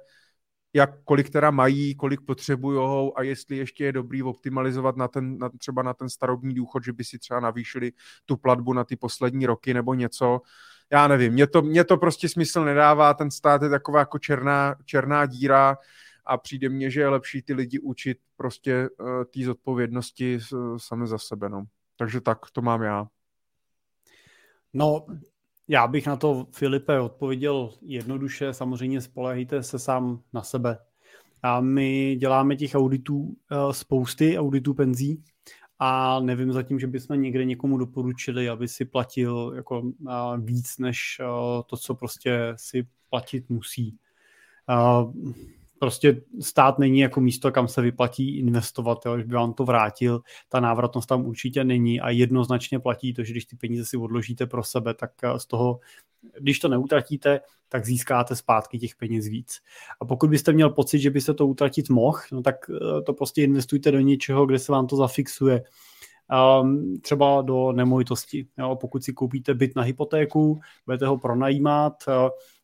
Speaker 2: jak kolik teda mají, kolik potřebují a jestli ještě je dobrý optimalizovat na ten, na, třeba na ten starobní důchod, že by si třeba navýšili tu platbu na ty poslední roky nebo něco. Já nevím, mě to, mě to prostě smysl nedává, ten stát je taková jako černá, černá díra a přijde mně, že je lepší ty lidi učit prostě uh, té zodpovědnosti uh, sami za sebe. No. Takže tak to mám já.
Speaker 1: No, já bych na to, Filipe, odpověděl jednoduše. Samozřejmě spolehejte se sám na sebe. A my děláme těch auditů eh, spousty, auditů penzí, a nevím zatím, že bychom někde někomu doporučili, aby si platil jako eh, víc než eh, to, co prostě si platit musí prostě stát není jako místo, kam se vyplatí investovat, jo, by vám to vrátil, ta návratnost tam určitě není a jednoznačně platí to, že když ty peníze si odložíte pro sebe, tak eh, z toho, když to neutratíte, tak získáte zpátky těch peněz víc. A pokud byste měl pocit, že byste to utratit mohl, no tak eh, to prostě investujte do něčeho, kde se vám to zafixuje. Um, třeba do nemovitosti. Jo, pokud si koupíte byt na hypotéku, budete ho pronajímat, uh,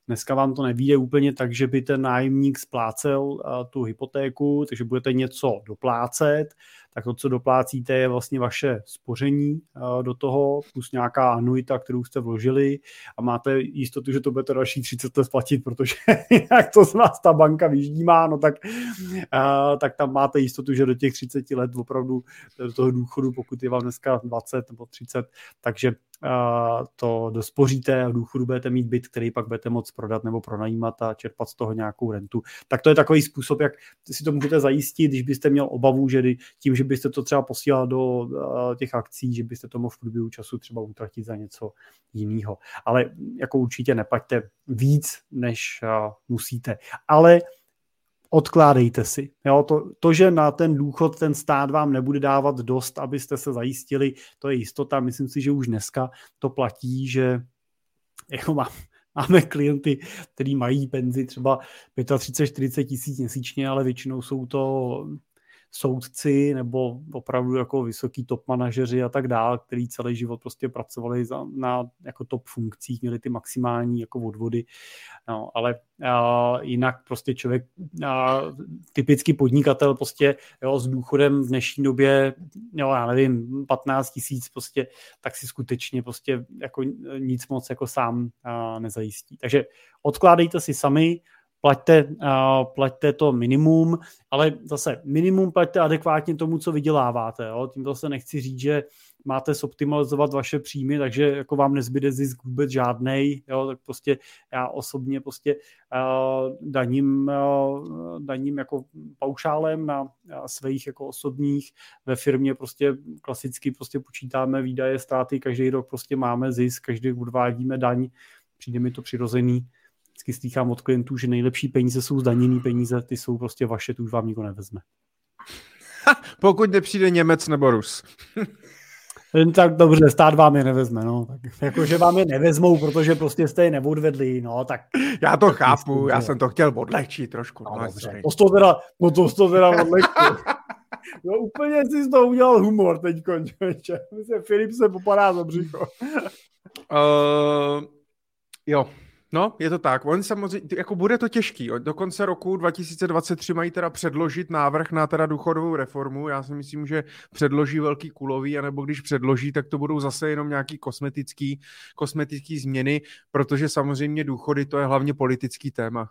Speaker 1: Dneska vám to nevíde úplně tak, že by ten nájemník splácel tu hypotéku, takže budete něco doplácet, tak to, co doplácíte, je vlastně vaše spoření do toho, plus nějaká anuita, kterou jste vložili a máte jistotu, že to budete další 30 let splatit, protože jak to z nás ta banka vyždímá, no tak, tak tam máte jistotu, že do těch 30 let opravdu do toho důchodu, pokud je vám dneska 20 nebo 30, takže to dospoříte a v důchodu budete mít byt, který pak budete moct prodat nebo pronajímat a čerpat z toho nějakou rentu. Tak to je takový způsob, jak si to můžete zajistit, když byste měl obavu, že tím, že byste to třeba posílal do těch akcí, že byste to mohl v průběhu času třeba utratit za něco jiného. Ale jako určitě neplaťte víc, než musíte. Ale odkládejte si. Jo, to, to, že na ten důchod ten stát vám nebude dávat dost, abyste se zajistili, to je jistota. Myslím si, že už dneska to platí, že jako má, máme klienty, kteří mají penzi třeba 35-40 tisíc měsíčně, ale většinou jsou to soudci nebo opravdu jako vysoký top manažeři a tak dále, který celý život prostě pracovali za, na jako top funkcích, měli ty maximální jako odvody, no, ale a, jinak prostě člověk, a, typický podnikatel prostě jo, s důchodem v dnešní době, jo, já nevím, 15 tisíc prostě, tak si skutečně prostě jako nic moc jako sám a, nezajistí. Takže odkládejte si sami, plaťte, plaťte to minimum, ale zase minimum plaťte adekvátně tomu, co vyděláváte. Jo? Tím se nechci říct, že máte zoptimalizovat vaše příjmy, takže jako vám nezbyde zisk vůbec žádnej, jo, tak prostě já osobně prostě uh, daním, uh, daním jako paušálem na uh, svých jako osobních ve firmě prostě klasicky prostě počítáme výdaje, ztráty, každý rok prostě máme zisk, každý odvádíme daň, přijde mi to přirozený, vždycky slýchám od klientů, že nejlepší peníze jsou zdaněný peníze, ty jsou prostě vaše, tu už vám nikdo nevezme.
Speaker 2: Pokud nepřijde Němec nebo Rus.
Speaker 1: tak dobře, stát vám je nevezme, no. Tak, jako, že vám je nevezmou, protože prostě jste je neodvedli, no, tak...
Speaker 2: Já to tak chápu, myslím, já jsem to chtěl odlehčit trošku. No,
Speaker 1: no dobře, to to teda, no to to teda odlehčil. No úplně si z toho udělal humor teď, končeče. Myslím, Filip se popadá za břicho.
Speaker 2: Uh, jo, No, je to tak. On samozřejmě, jako bude to těžký. Do konce roku 2023 mají teda předložit návrh na teda důchodovou reformu. Já si myslím, že předloží velký kulový, anebo když předloží, tak to budou zase jenom nějaký kosmetický, kosmetický změny, protože samozřejmě důchody to je hlavně politický téma.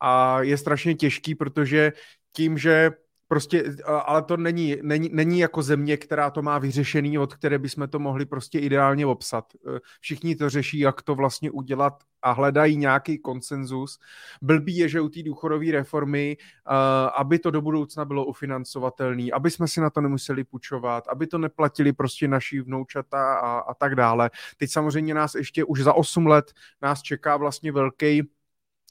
Speaker 2: A je strašně těžký, protože tím, že Prostě, ale to není, není, není jako země, která to má vyřešený, od které bychom to mohli prostě ideálně obsat. E, všichni to řeší, jak to vlastně udělat a hledají nějaký konsenzus. Blbý je, že u té důchodové reformy, uh, aby to do budoucna bylo ufinancovatelné, aby jsme si na to nemuseli půjčovat, aby to neplatili prostě naši vnoučata a, a tak dále. Teď samozřejmě nás ještě už za 8 let nás čeká vlastně velký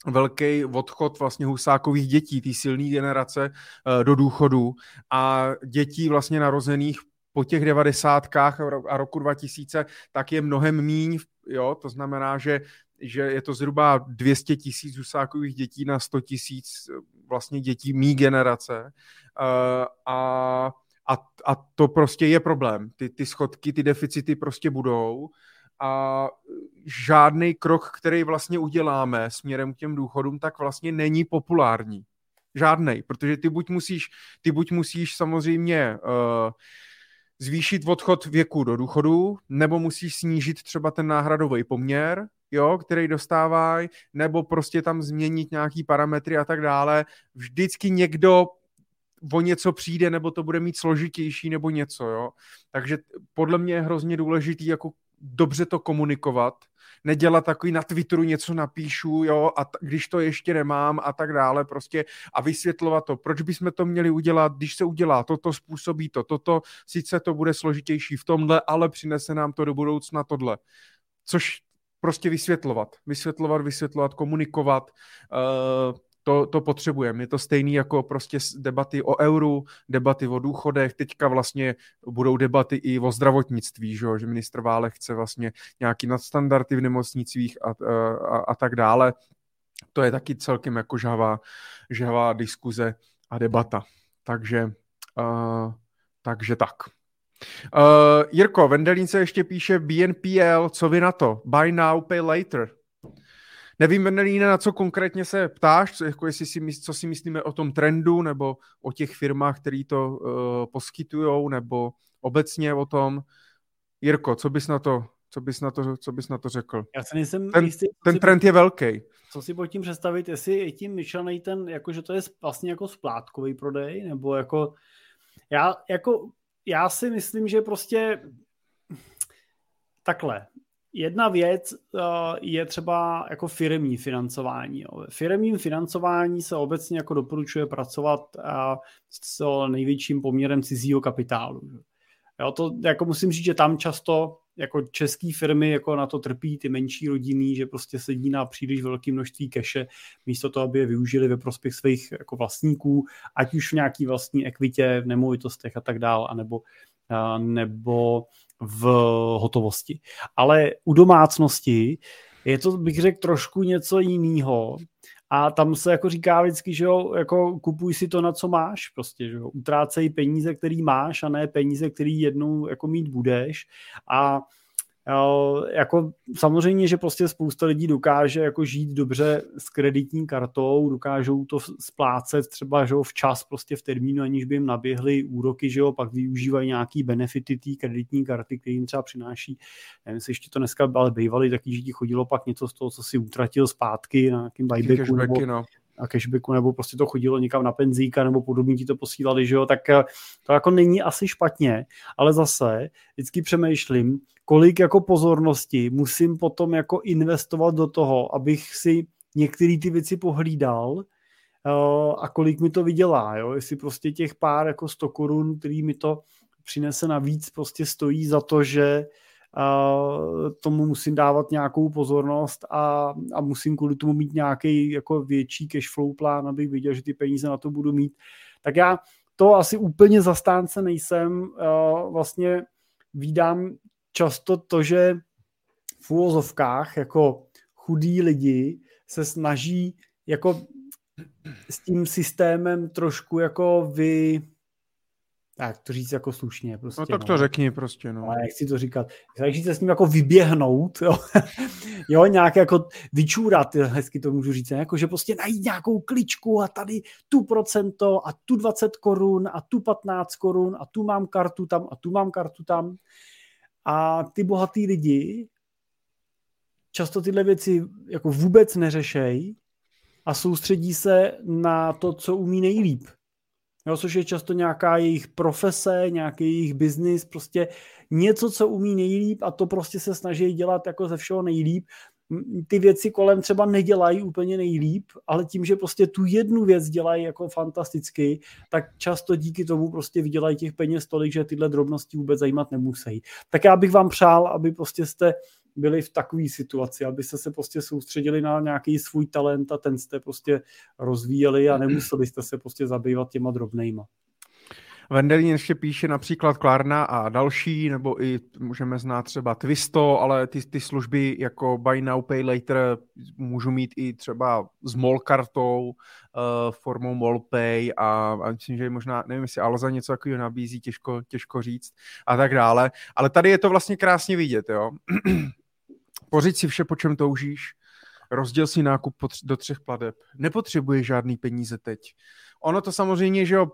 Speaker 2: velký odchod vlastně husákových dětí, té silné generace uh, do důchodu. A dětí vlastně narozených po těch devadesátkách a roku 2000, tak je mnohem míň, jo, to znamená, že že je to zhruba 200 tisíc husákových dětí na 100 tisíc vlastně dětí mý generace. Uh, a, a, a to prostě je problém. Ty, ty schodky, ty deficity prostě budou a žádný krok, který vlastně uděláme směrem k těm důchodům, tak vlastně není populární. Žádnej, protože ty buď musíš, ty buď musíš samozřejmě uh, zvýšit odchod věku do důchodu, nebo musíš snížit třeba ten náhradový poměr, jo, který dostávají, nebo prostě tam změnit nějaký parametry a tak dále. Vždycky někdo o něco přijde, nebo to bude mít složitější, nebo něco, jo. Takže podle mě je hrozně důležitý jako dobře to komunikovat, nedělat takový na Twitteru něco napíšu, jo, a t- když to ještě nemám a tak dále, prostě a vysvětlovat to, proč bychom to měli udělat, když se udělá toto, způsobí to, toto, sice to bude složitější v tomhle, ale přinese nám to do budoucna tohle. Což prostě vysvětlovat, vysvětlovat, vysvětlovat, komunikovat, uh, to, to potřebujeme. Je to stejný jako prostě debaty o euru, debaty o důchodech, teďka vlastně budou debaty i o zdravotnictví, že, že ministr Vále chce vlastně nějaký nadstandardy v nemocnicích a, a, a tak dále. To je taky celkem jako žhavá, žhavá diskuze a debata. Takže, uh, takže tak. Uh, Jirko, Vendelín se ještě píše BNPL, co vy na to? Buy now, pay later. Nevím, Menelíne, na co konkrétně se ptáš, co, jako jestli si, co si myslíme o tom trendu, nebo o těch firmách, které to uh, poskytují, nebo obecně o tom. Jirko, co bys na to, co bys na to, co bys na to řekl?
Speaker 1: Já se nejsem
Speaker 2: ten,
Speaker 1: jistý,
Speaker 2: ten trend pod... je velký.
Speaker 1: Co si pod tím představit, jestli je tím myšlený ten, jako, že to je vlastně jako splátkový prodej, nebo jako, já, jako, já si myslím, že prostě takhle, Jedna věc uh, je třeba jako firmní financování. V firmním financování se obecně jako doporučuje pracovat uh, s co největším poměrem cizího kapitálu. Jo, to jako musím říct, že tam často jako české firmy jako na to trpí ty menší rodiny, že prostě sedí na příliš velké množství keše, místo toho, aby je využili ve prospěch svých jako vlastníků, ať už v nějaký vlastní ekvitě, v nemovitostech a tak dál, anebo, a, nebo v hotovosti. Ale u domácnosti je to, bych řekl, trošku něco jiného. A tam se jako říká vždycky, že jo, jako kupuj si to, na co máš, prostě, že jo, utrácej peníze, který máš a ne peníze, který jednou jako mít budeš. A jako samozřejmě, že prostě spousta lidí dokáže jako žít dobře s kreditní kartou, dokážou to splácet třeba že jo, včas prostě v termínu, aniž by jim naběhly úroky, že jo, pak využívají nějaký benefity té kreditní karty, které jim třeba přináší, nevím, jestli ještě to dneska ale bývaly taky, že ti chodilo pak něco z toho, co si utratil zpátky na nějakým buybacku nebo, no. a cashbacku, nebo prostě to chodilo někam na penzíka, nebo podobně ti to posílali, že jo, tak eh, to jako není asi špatně, ale zase vždycky přemýšlím, kolik jako pozornosti musím potom jako investovat do toho, abych si některé ty věci pohlídal uh, a kolik mi to vydělá, jo, jestli prostě těch pár jako 100 korun, který mi to přinese navíc, prostě stojí za to, že uh, tomu musím dávat nějakou pozornost a, a musím kvůli tomu mít nějaký jako větší cash flow plán, abych viděl, že ty peníze na to budu mít. Tak já to asi úplně zastánce nejsem. Uh, vlastně výdám často to, že v úvozovkách jako chudí lidi se snaží jako s tím systémem trošku jako vy tak to říct jako slušně. Prostě,
Speaker 2: no tak no. to řekni prostě, no.
Speaker 1: Ale chci to říkat. Snaží se s ním jako vyběhnout, jo, jo nějak jako vyčůrat, hezky to můžu říct, jako že prostě najít nějakou kličku a tady tu procento a tu 20 korun a tu 15 korun a tu mám kartu tam a tu mám kartu tam. A ty bohatý lidi často tyhle věci jako vůbec neřešejí a soustředí se na to, co umí nejlíp. Jo, což je často nějaká jejich profese, nějaký jejich biznis, prostě něco, co umí nejlíp a to prostě se snaží dělat jako ze všeho nejlíp. Ty věci kolem třeba nedělají úplně nejlíp, ale tím, že prostě tu jednu věc dělají jako fantasticky, tak často díky tomu prostě vydělají těch peněz tolik, že tyhle drobnosti vůbec zajímat nemusí. Tak já bych vám přál, aby prostě jste byli v takové situaci, abyste se prostě soustředili na nějaký svůj talent a ten jste prostě rozvíjeli a nemuseli jste se prostě zabývat těma drobnejma.
Speaker 2: Vendelín ještě píše například Klarna a další, nebo i můžeme znát třeba Twisto, ale ty, ty služby jako Buy Now, Pay Later můžu mít i třeba s MOL kartou, uh, formou MOLPay a, a myslím, že možná, nevím, jestli Alza něco takového nabízí, těžko, těžko říct a tak dále. Ale tady je to vlastně krásně vidět, jo. Pořiď si vše, po čem toužíš, rozděl si nákup do třech pladeb. Nepotřebuje žádný peníze teď. Ono to samozřejmě, že jo,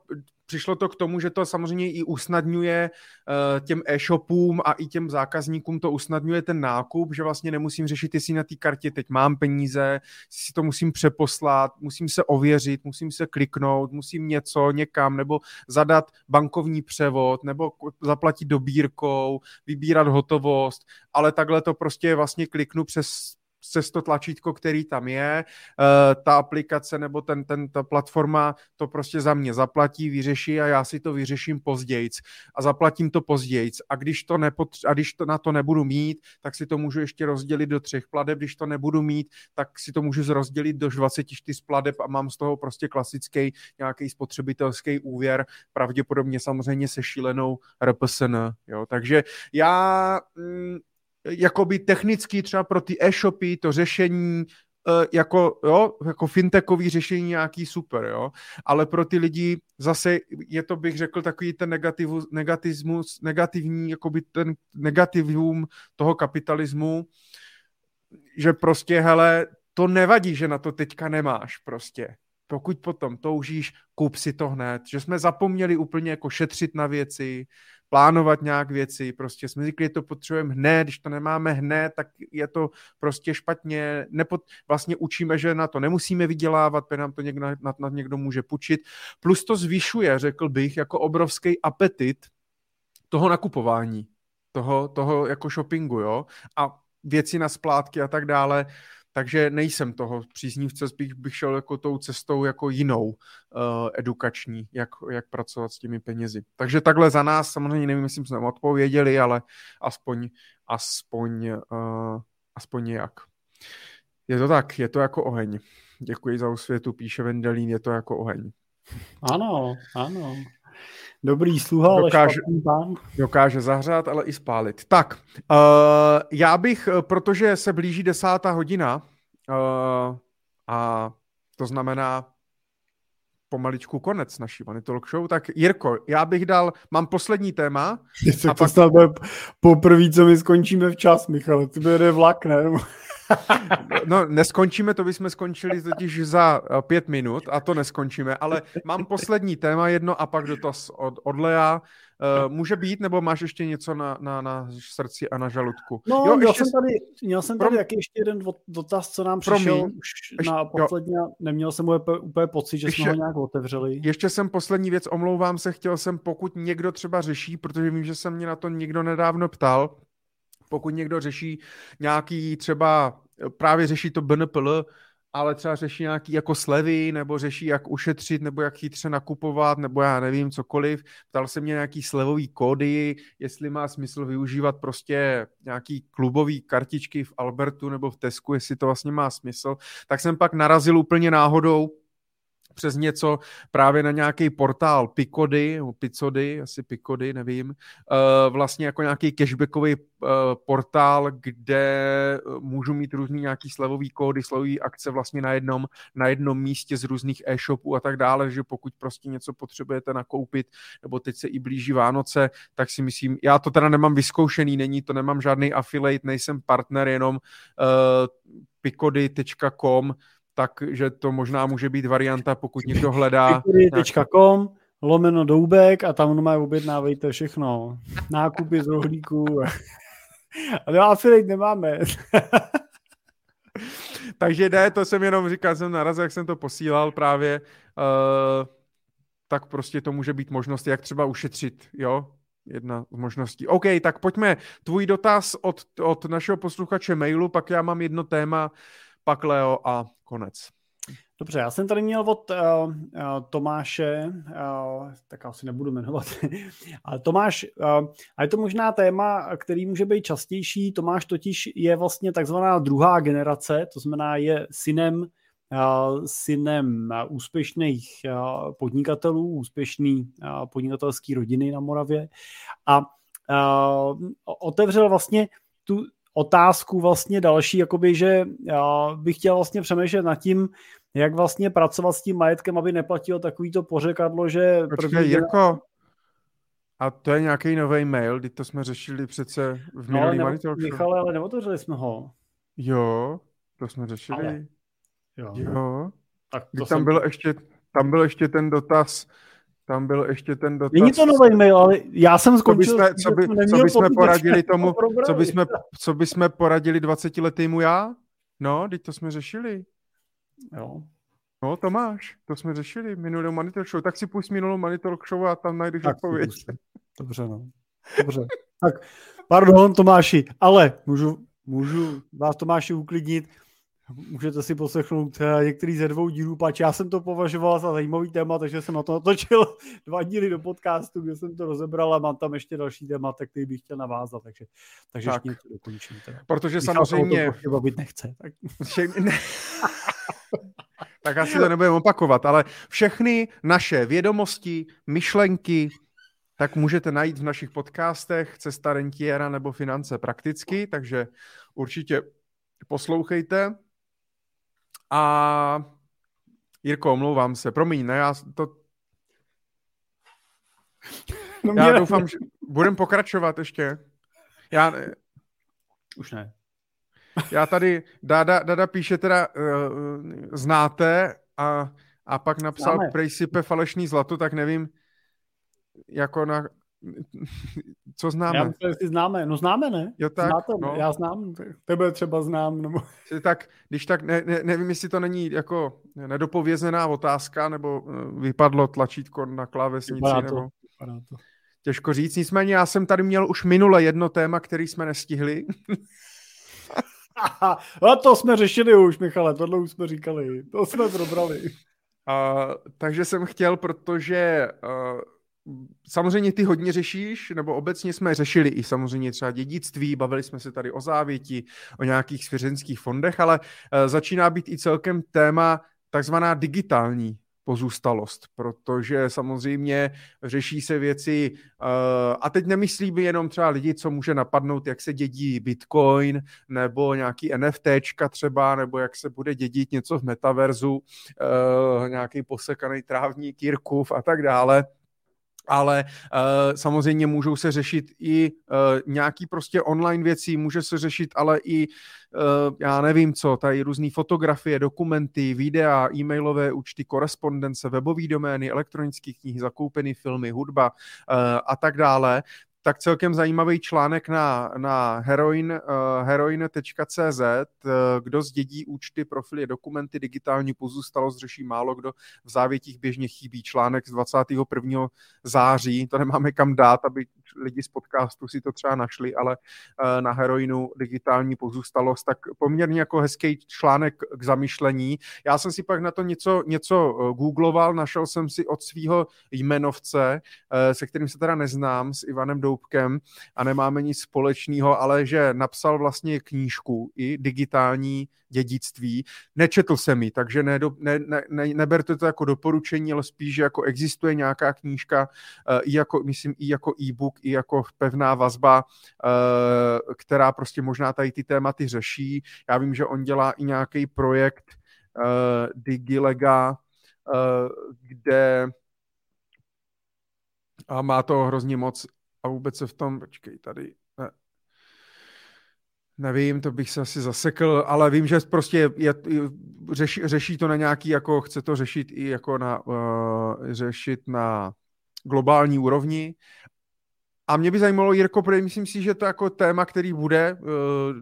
Speaker 2: přišlo to k tomu, že to samozřejmě i usnadňuje uh, těm e-shopům a i těm zákazníkům to usnadňuje ten nákup, že vlastně nemusím řešit, jestli na té kartě teď mám peníze, si to musím přeposlat, musím se ověřit, musím se kliknout, musím něco někam, nebo zadat bankovní převod, nebo zaplatit dobírkou, vybírat hotovost, ale takhle to prostě vlastně kliknu přes přes to tlačítko, který tam je, eh, ta aplikace nebo ten, ten, ta platforma to prostě za mě zaplatí, vyřeší a já si to vyřeším později a zaplatím to později. A když, to nepotř- a když to na to nebudu mít, tak si to můžu ještě rozdělit do třech pladeb, když to nebudu mít, tak si to můžu rozdělit do 24 pladeb a mám z toho prostě klasický nějaký spotřebitelský úvěr, pravděpodobně samozřejmě se šílenou RPSN. Jo. Takže já mm, jakoby technicky třeba pro ty e-shopy to řešení uh, jako, jo, jako fintechový řešení nějaký super, jo, ale pro ty lidi zase je to, bych řekl, takový ten negativu, negativismus, negativní, jakoby ten negativum toho kapitalismu, že prostě, hele, to nevadí, že na to teďka nemáš prostě. Pokud potom toužíš, kup si to hned. Že jsme zapomněli úplně jako šetřit na věci, plánovat nějak věci, prostě jsme že to potřebujeme hned, když to nemáme hned, tak je to prostě špatně, Nepot, vlastně učíme, že na to nemusíme vydělávat, protože nám to někdo, na, na někdo může půjčit, plus to zvyšuje, řekl bych, jako obrovský apetit toho nakupování, toho, toho jako shoppingu, jo, a věci na splátky a tak dále, takže nejsem toho příznivce, spíš bych šel jako tou cestou jako jinou uh, edukační, jak, jak pracovat s těmi penězi. Takže takhle za nás, samozřejmě nevím, jestli jsme odpověděli, ale aspoň, aspoň, uh, aspoň nějak. Je to tak, je to jako oheň. Děkuji za osvětu, píše Vendelín, je to jako oheň.
Speaker 1: Ano, ano. Dobrý sluha, ale
Speaker 2: dokáže, pán. Dokáže zahřát, ale i spálit. Tak, uh, já bych, protože se blíží desátá hodina uh, a to znamená pomaličku konec naší Money Talk Show, tak Jirko, já bych dal, mám poslední téma.
Speaker 1: a pak... to bude poprvé, co my skončíme včas, Michal, ty bude vlak, ne?
Speaker 2: No, neskončíme, to bychom skončili totiž za eh, pět minut a to neskončíme, ale mám poslední téma jedno a pak dotaz od, od Lea. Uh, může být, nebo máš ještě něco na, na, na srdci a na žaludku?
Speaker 1: No, jo, měl, ještě... jsem tady, měl jsem tady Prom... jaký ještě jeden dotaz, co nám přišel Promiň. už ještě, na poslední, jo. neměl jsem úplně, úplně pocit, že ještě, jsme ho nějak otevřeli.
Speaker 2: Ještě jsem poslední věc, omlouvám se, chtěl jsem, pokud někdo třeba řeší, protože vím, že se mě na to někdo nedávno ptal, pokud někdo řeší nějaký třeba, právě řeší to BNPL, ale třeba řeší nějaký jako slevy, nebo řeší, jak ušetřit, nebo jak chytře nakupovat, nebo já nevím, cokoliv. Ptal se mě nějaký slevový kódy, jestli má smysl využívat prostě nějaký klubový kartičky v Albertu nebo v Tesku, jestli to vlastně má smysl. Tak jsem pak narazil úplně náhodou přes něco právě na nějaký portál Picody, Picody, asi Picody, nevím, uh, vlastně jako nějaký cashbackový uh, portál, kde eh, můžu mít různý nějaký slevový kódy, slevový akce vlastně na jednom, na jednom místě z různých e-shopů a tak dále, že pokud prostě něco potřebujete nakoupit, nebo teď se i blíží Vánoce, tak si myslím, já to teda nemám vyzkoušený, není to, nemám žádný affiliate, nejsem partner, jenom uh, picody.com, takže to možná může být varianta, pokud někdo hledá...
Speaker 1: Nějaký... lomeno doubek a tam má objednávejte všechno. Nákupy z rohlíků. Ale affiliate nemáme.
Speaker 2: Takže ne, to jsem jenom říkal, jsem narazil, jak jsem to posílal právě, uh, tak prostě to může být možnost, jak třeba ušetřit, jo, jedna z možností. OK, tak pojďme. Tvůj dotaz od, od našeho posluchače mailu, pak já mám jedno téma, pak Leo a konec.
Speaker 1: Dobře, já jsem tady měl od uh, uh, Tomáše, uh, tak asi nebudu jmenovat, ale Tomáš, uh, a je to možná téma, který může být častější. Tomáš totiž je vlastně takzvaná druhá generace, to znamená je synem synem úspěšných podnikatelů, úspěšný podnikatelský rodiny na Moravě a otevřel vlastně tu otázku vlastně další, jakoby, že já bych chtěl vlastně přemýšlet nad tím, jak vlastně pracovat s tím majetkem, aby neplatilo takovýto pořekadlo, že...
Speaker 2: Počkej, první... Jirko, a to je nějaký nový mail, kdy to jsme řešili přece v minulý no,
Speaker 1: nebo, Michale, ale neotevřeli jsme ho.
Speaker 2: Jo, to jsme řešili. Ale.
Speaker 1: Jo.
Speaker 2: jo. Tak to tam jsem... byl ještě, tam byl ještě ten dotaz, tam byl ještě ten dotaz.
Speaker 1: Není to nový mail, ale já jsem skončil.
Speaker 2: Co, bychom, co, by, co bychom poradili tomu, co bychom, co bychom poradili 20 letýmu já? No, teď to jsme řešili.
Speaker 1: Jo.
Speaker 2: No, to máš, to jsme řešili minulou Manitor Show. Tak si půjď minulou Manitor Show a tam najdeš tak, odpověď.
Speaker 1: Dobře, no. Dobře. tak, pardon, Tomáši, ale můžu, můžu vás Tomáši uklidnit. Můžete si poslechnout eh, některý ze dvou dílů, pač já jsem to považoval za zajímavý téma, takže jsem na to natočil dva díly do podcastu, kde jsem to rozebral a mám tam ještě další téma, který bych chtěl navázat, takže, takže tak. ještě něco dokončím. Teda.
Speaker 2: Protože Když samozřejmě...
Speaker 1: To bavit nechce. Tak...
Speaker 2: ne. tak asi to nebudeme opakovat, ale všechny naše vědomosti, myšlenky, tak můžete najít v našich podcastech Cesta rentiera nebo Finance prakticky, takže určitě poslouchejte. A Jirko, omlouvám se, promiň, ne, já to... No já doufám, že budeme pokračovat ještě. Já...
Speaker 1: Už ne.
Speaker 2: Já tady, Dada, Dada píše teda, uh, znáte a, a pak napsal prej sype falešný zlato, tak nevím, jako na, co známe?
Speaker 1: Já myslím, že známe. No známe, ne?
Speaker 2: Jo, tak,
Speaker 1: Znáte, no. Já znám, tebe třeba znám. Nebo...
Speaker 2: Tak, když tak, ne, ne, nevím, jestli to není jako nedopovězená otázka, nebo eh, vypadlo tlačítko na klávesnici, vypadá nebo... To, to. Těžko říct, nicméně já jsem tady měl už minule jedno téma, který jsme nestihli.
Speaker 1: A to jsme řešili už, Michale, tohle už jsme říkali, to jsme probrali.
Speaker 2: Uh, takže jsem chtěl, protože uh, samozřejmě ty hodně řešíš, nebo obecně jsme řešili i samozřejmě třeba dědictví, bavili jsme se tady o závěti, o nějakých svěřenských fondech, ale uh, začíná být i celkem téma takzvaná digitální pozůstalost, protože samozřejmě řeší se věci, uh, a teď nemyslím jenom třeba lidi, co může napadnout, jak se dědí Bitcoin, nebo nějaký NFTčka třeba, nebo jak se bude dědit něco v metaverzu, uh, nějaký posekaný trávník, Jirkův a tak dále ale uh, samozřejmě můžou se řešit i uh, nějaký prostě online věci, může se řešit ale i, uh, já nevím co, tady různé fotografie, dokumenty, videa, e-mailové účty, korespondence, webové domény, elektronické knihy, zakoupené filmy, hudba uh, a tak dále tak celkem zajímavý článek na, na heroin, uh, heroin.cz, uh, kdo zdědí účty, profily, dokumenty, digitální pozůstalost řeší málo kdo, v závětích běžně chybí článek z 21. září, to nemáme kam dát, aby lidi z podcastu si to třeba našli, ale uh, na heroinu digitální pozůstalost, tak poměrně jako hezký článek k zamyšlení. Já jsem si pak na to něco, něco googloval, našel jsem si od svého jmenovce, uh, se kterým se teda neznám, s Ivanem Doubkem a nemáme nic společného, ale že napsal vlastně knížku i digitální dědictví. Nečetl jsem ji, takže ne, ne, ne, neberte to jako doporučení, ale spíš, že jako existuje nějaká knížka, i jako, myslím, i jako e-book, i jako pevná vazba, uh, která prostě možná tady ty tématy řeší. Já vím, že on dělá i nějaký projekt uh, Digilega, uh, kde a má to hrozně moc a vůbec se v tom, počkej, tady, ne, nevím, to bych se asi zasekl, ale vím, že prostě je, řeší, řeší to na nějaký, jako chce to řešit i jako na, uh, řešit na globální úrovni. A mě by zajímalo, Jirko, protože myslím si, že to jako téma, který bude uh,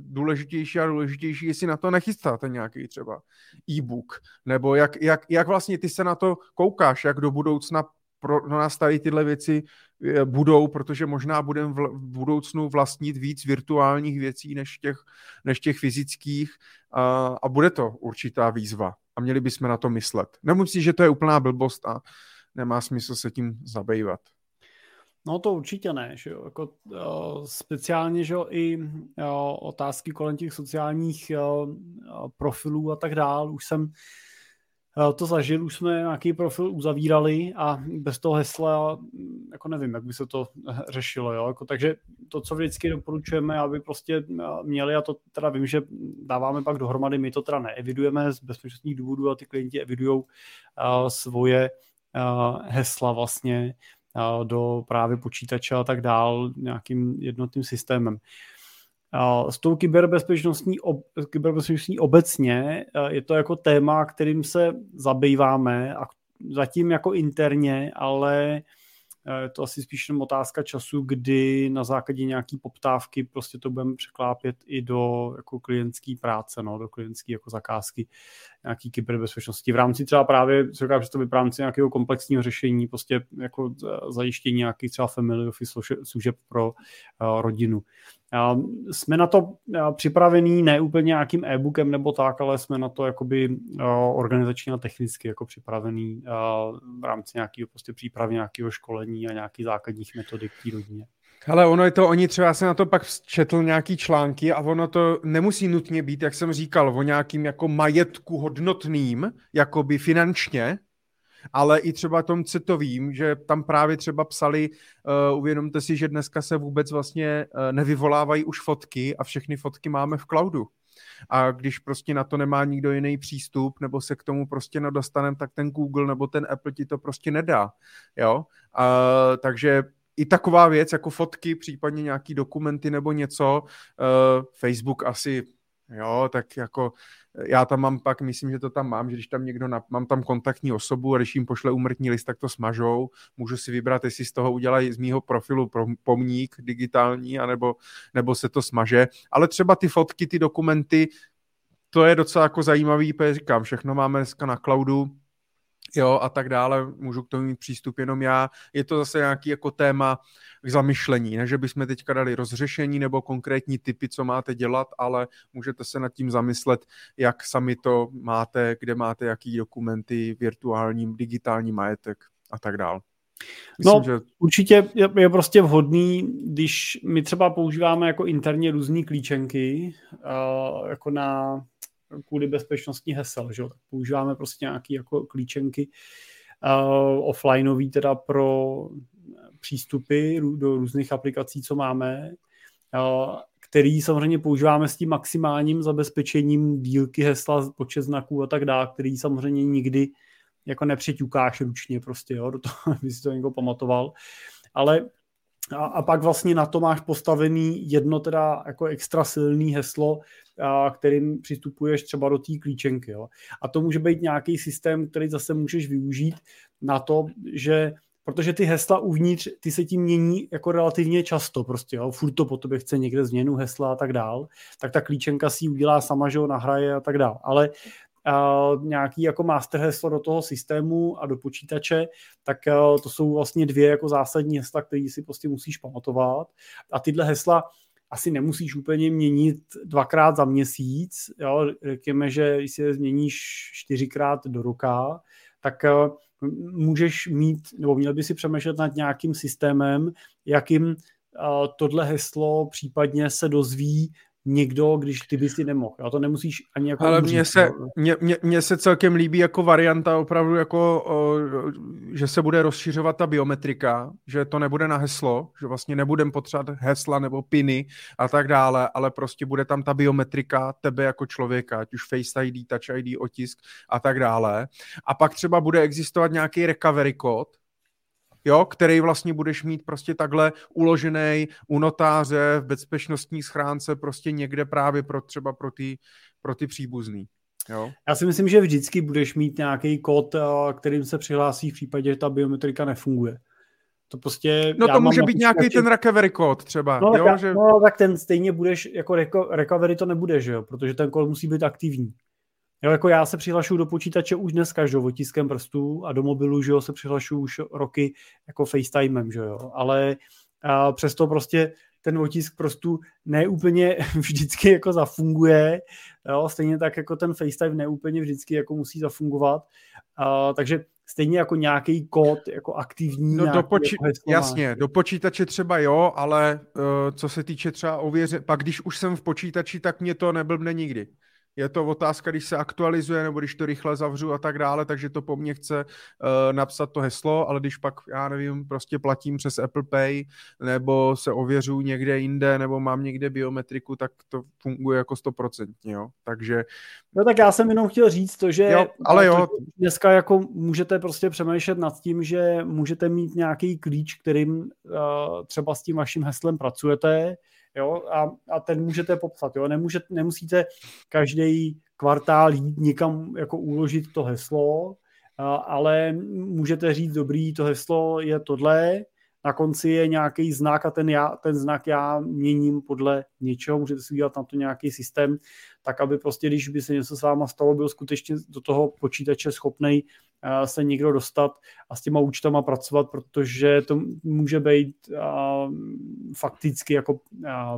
Speaker 2: důležitější a důležitější, jestli na to nechystáte nějaký třeba e-book, nebo jak, jak, jak vlastně ty se na to koukáš, jak do budoucna pro nás tady tyhle věci eh, budou, protože možná budeme v budoucnu vlastnit víc virtuálních věcí než těch, než těch fyzických a, a bude to určitá výzva a měli bychom na to myslet. Nemyslím, že to je úplná blbost a nemá smysl se tím zabývat.
Speaker 1: No to určitě ne, že jo. Jako, uh, speciálně, že jo, i uh, otázky kolem těch sociálních uh, profilů a tak dál. Už jsem to zažil, už jsme nějaký profil uzavírali a bez toho hesla, jako nevím, jak by se to řešilo, jo? Jako, takže to, co vždycky doporučujeme, aby prostě měli, a to teda vím, že dáváme pak dohromady, my to teda neevidujeme z bezpečnostních důvodů a ty klienti evidují uh, svoje uh, hesla vlastně uh, do právě počítače a tak dál nějakým jednotným systémem. S tou kyberbezpečnostní, ob, kyberbezpečnostní obecně je to jako téma, kterým se zabýváme a zatím jako interně, ale je to asi spíš jenom otázka času, kdy na základě nějaký poptávky prostě to budeme překlápět i do jako klientské práce, no, do klientské jako zakázky nějaký kyberbezpečnosti. V rámci třeba právě, co říkám, že to v rámci nějakého komplexního řešení, prostě jako zajištění nějakých třeba family office služeb pro uh, rodinu. Jsme na to připravení ne úplně nějakým e-bookem nebo tak, ale jsme na to jakoby organizačně a technicky jako připravený v rámci nějakého prostě přípravy nějakého školení a nějakých základních metodik té rodině.
Speaker 2: Ale ono je to, oni třeba se na to pak četl nějaký články a ono to nemusí nutně být, jak jsem říkal, o nějakým jako majetku hodnotným, jakoby finančně, ale i třeba tom citovým, že tam právě třeba psali, uh, uvědomte si, že dneska se vůbec vlastně uh, nevyvolávají už fotky a všechny fotky máme v cloudu. A když prostě na to nemá nikdo jiný přístup, nebo se k tomu prostě nedostanem, tak ten Google nebo ten Apple ti to prostě nedá. Jo? Uh, takže i taková věc, jako fotky, případně nějaký dokumenty nebo něco, uh, Facebook asi Jo, tak jako já tam mám pak, myslím, že to tam mám, že když tam někdo, na, mám tam kontaktní osobu a když jim pošle umrtní list, tak to smažou. Můžu si vybrat, jestli z toho udělají z mýho profilu pomník digitální, anebo, nebo se to smaže. Ale třeba ty fotky, ty dokumenty, to je docela jako zajímavý, protože říkám, všechno máme dneska na cloudu, jo, a tak dále, můžu k tomu mít přístup jenom já. Je to zase nějaký jako téma k zamyšlení, ne, že bychom teďka dali rozřešení nebo konkrétní typy, co máte dělat, ale můžete se nad tím zamyslet, jak sami to máte, kde máte jaký dokumenty, virtuální, digitální majetek a tak dále.
Speaker 1: Myslím, no, že... určitě je, je prostě vhodný, když my třeba používáme jako interně různé klíčenky, uh, jako na kvůli bezpečnostní hesel, že? tak používáme prostě nějaké jako klíčenky uh, offlineový teda pro přístupy do různých aplikací, co máme, uh, který samozřejmě používáme s tím maximálním zabezpečením dílky hesla, počet znaků a tak dále, který samozřejmě nikdy jako nepřeťukáš ručně prostě, jo, do toho, aby si to někdo pamatoval. Ale a, a pak vlastně na to máš postavený jedno teda jako extra silný heslo, a, kterým přistupuješ třeba do té klíčenky. Jo. A to může být nějaký systém, který zase můžeš využít na to, že protože ty hesla uvnitř, ty se tím mění jako relativně často prostě, jo. furt to po tobě chce někde změnu hesla a tak dál, tak ta klíčenka si ji udělá sama, že ho nahraje a tak dál. Ale nějaký jako master heslo do toho systému a do počítače, tak to jsou vlastně dvě jako zásadní hesla, které si prostě musíš pamatovat. A tyhle hesla asi nemusíš úplně měnit dvakrát za měsíc. Jo? Řekněme, že si je změníš čtyřikrát do roka, tak můžeš mít, nebo měl by si přemýšlet nad nějakým systémem, jakým tohle heslo případně se dozví někdo, když ty bys si nemohl. Já to nemusíš ani jako
Speaker 2: Ale mně se, mě, mě, mě se celkem líbí jako varianta opravdu jako, o, že se bude rozšiřovat ta biometrika, že to nebude na heslo, že vlastně nebudem potřebovat hesla nebo piny a tak dále, ale prostě bude tam ta biometrika tebe jako člověka, ať už Face ID, Touch ID, otisk a tak dále. A pak třeba bude existovat nějaký recovery kód, jo, který vlastně budeš mít prostě takhle uložený u notáře v bezpečnostní schránce prostě někde právě pro třeba pro ty, pro ty příbuzný. Jo.
Speaker 1: Já si myslím, že vždycky budeš mít nějaký kód, eh, kterým se přihlásí v případě, že ta biometrika nefunguje. To prostě...
Speaker 2: No to může být nějaký ten recovery kód třeba.
Speaker 1: No,
Speaker 2: jo,
Speaker 1: tak,
Speaker 2: že...
Speaker 1: no, tak ten stejně budeš, jako recovery to nebude, že jo? Protože ten kód musí být aktivní. Jo, jako já se přihlašuju do počítače už dnes každou otiskem prstů a do mobilu, že jo, se přihlašuju už roky jako FaceTimem, že jo, ale a přesto prostě ten otisk prstů neúplně vždycky jako zafunguje, jo, stejně tak jako ten FaceTime neúplně vždycky jako musí zafungovat, a, takže stejně jako nějaký kód jako aktivní.
Speaker 2: No do poči- jako jasně, do počítače třeba jo, ale uh, co se týče třeba ověře, pak když už jsem v počítači, tak mě to neblbne nikdy. Je to otázka, když se aktualizuje nebo když to rychle zavřu a tak dále, takže to po mně chce uh, napsat to heslo, ale když pak, já nevím, prostě platím přes Apple Pay nebo se ověřu někde jinde nebo mám někde biometriku, tak to funguje jako stoprocentně, jo. Takže...
Speaker 1: No tak já jsem jenom chtěl říct to, že
Speaker 2: jo, ale jo.
Speaker 1: dneska jako můžete prostě přemýšlet nad tím, že můžete mít nějaký klíč, kterým uh, třeba s tím vaším heslem pracujete, jo, a, a ten můžete popsat, jo, Nemůžete, nemusíte každý kvartál jít někam jako uložit to heslo, a, ale můžete říct, dobrý, to heslo je tohle, na konci je nějaký znak a ten, já, ten znak já měním podle něčeho, můžete si udělat na to nějaký systém, tak aby prostě, když by se něco s váma stalo, byl skutečně do toho počítače schopný se někdo dostat a s těma účtama pracovat, protože to může být uh, fakticky jako uh,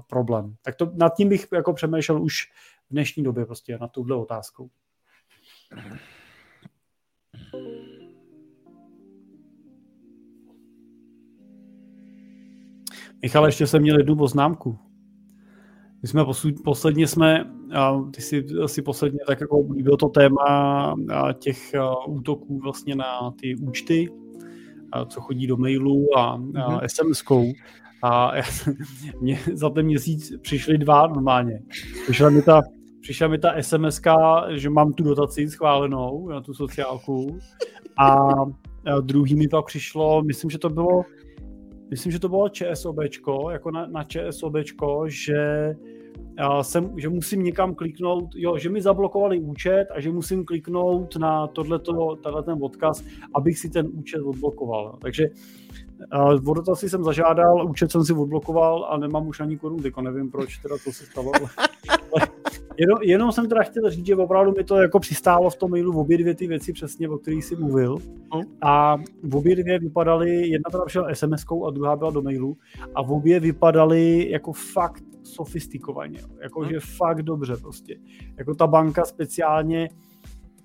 Speaker 1: problém. Tak to, nad tím bych jako přemýšlel už v dnešní době prostě na tuhle otázkou. Michal, ještě jsem měl jednu poznámku. My jsme posud, posledně jsme, a ty si asi posledně tak jako bylo to téma těch útoků vlastně na ty účty, co chodí do mailu a, a mm-hmm. SMS-kou. A mě za ten měsíc přišly dva normálně. Přišla mi ta, přišla mi ta sms že mám tu dotaci schválenou na tu sociálku a, a druhý mi pak přišlo, myslím, že to bylo myslím, že to bylo ČSOBčko, jako na, na ČSOBčko, že jsem, že musím někam kliknout, jo, že mi zablokovali účet a že musím kliknout na tohleto, tenhle ten odkaz, abych si ten účet odblokoval. Takže uh, dotaci jsem zažádal, účet jsem si odblokoval a nemám už ani korun, nevím proč teda to se stalo. jenom, jenom jsem teda chtěl říct, že opravdu mi to jako přistálo v tom mailu v obě dvě ty věci přesně, o kterých jsi mluvil. No. A v obě dvě vypadaly, jedna teda přišla SMS-kou a druhá byla do mailu a v obě vypadaly jako fakt sofistikovaně, jako že fakt dobře prostě. Jako ta banka speciálně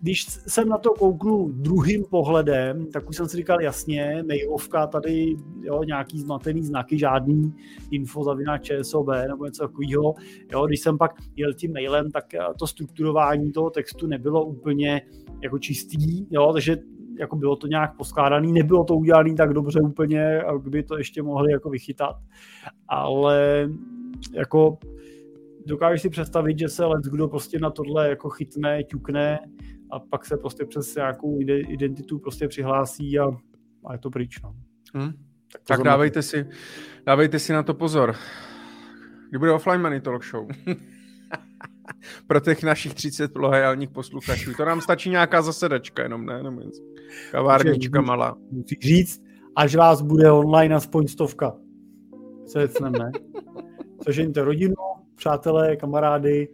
Speaker 1: když jsem na to kouknu druhým pohledem, tak už jsem si říkal, jasně, mailovka tady, jo, nějaký zmatený znaky, žádný info zavina ČSOB nebo něco takového. Jo, když jsem pak jel tím mailem, tak eh, to strukturování toho textu nebylo úplně jako čistý, jo, takže jako bylo to nějak poskládaný, nebylo to udělané tak dobře úplně, aby to ještě mohli jako vychytat, ale jako dokážeš si představit, že se let kdo prostě na tohle jako chytne, ťukne a pak se prostě přes nějakou identitu prostě přihlásí a, a je to pryč. No.
Speaker 2: Hmm. Tak, tak dávejte, si, dávejte si na to pozor. Kdy bude offline money talk show? Pro těch našich 30 loajálních posluchačů. To nám stačí nějaká zasedačka jenom, ne? Nebo něco. Kavárnička malá.
Speaker 1: Musíš říct, až vás bude online aspoň stovka. Se ne? Sežeňte rodinu, přátelé, kamarády,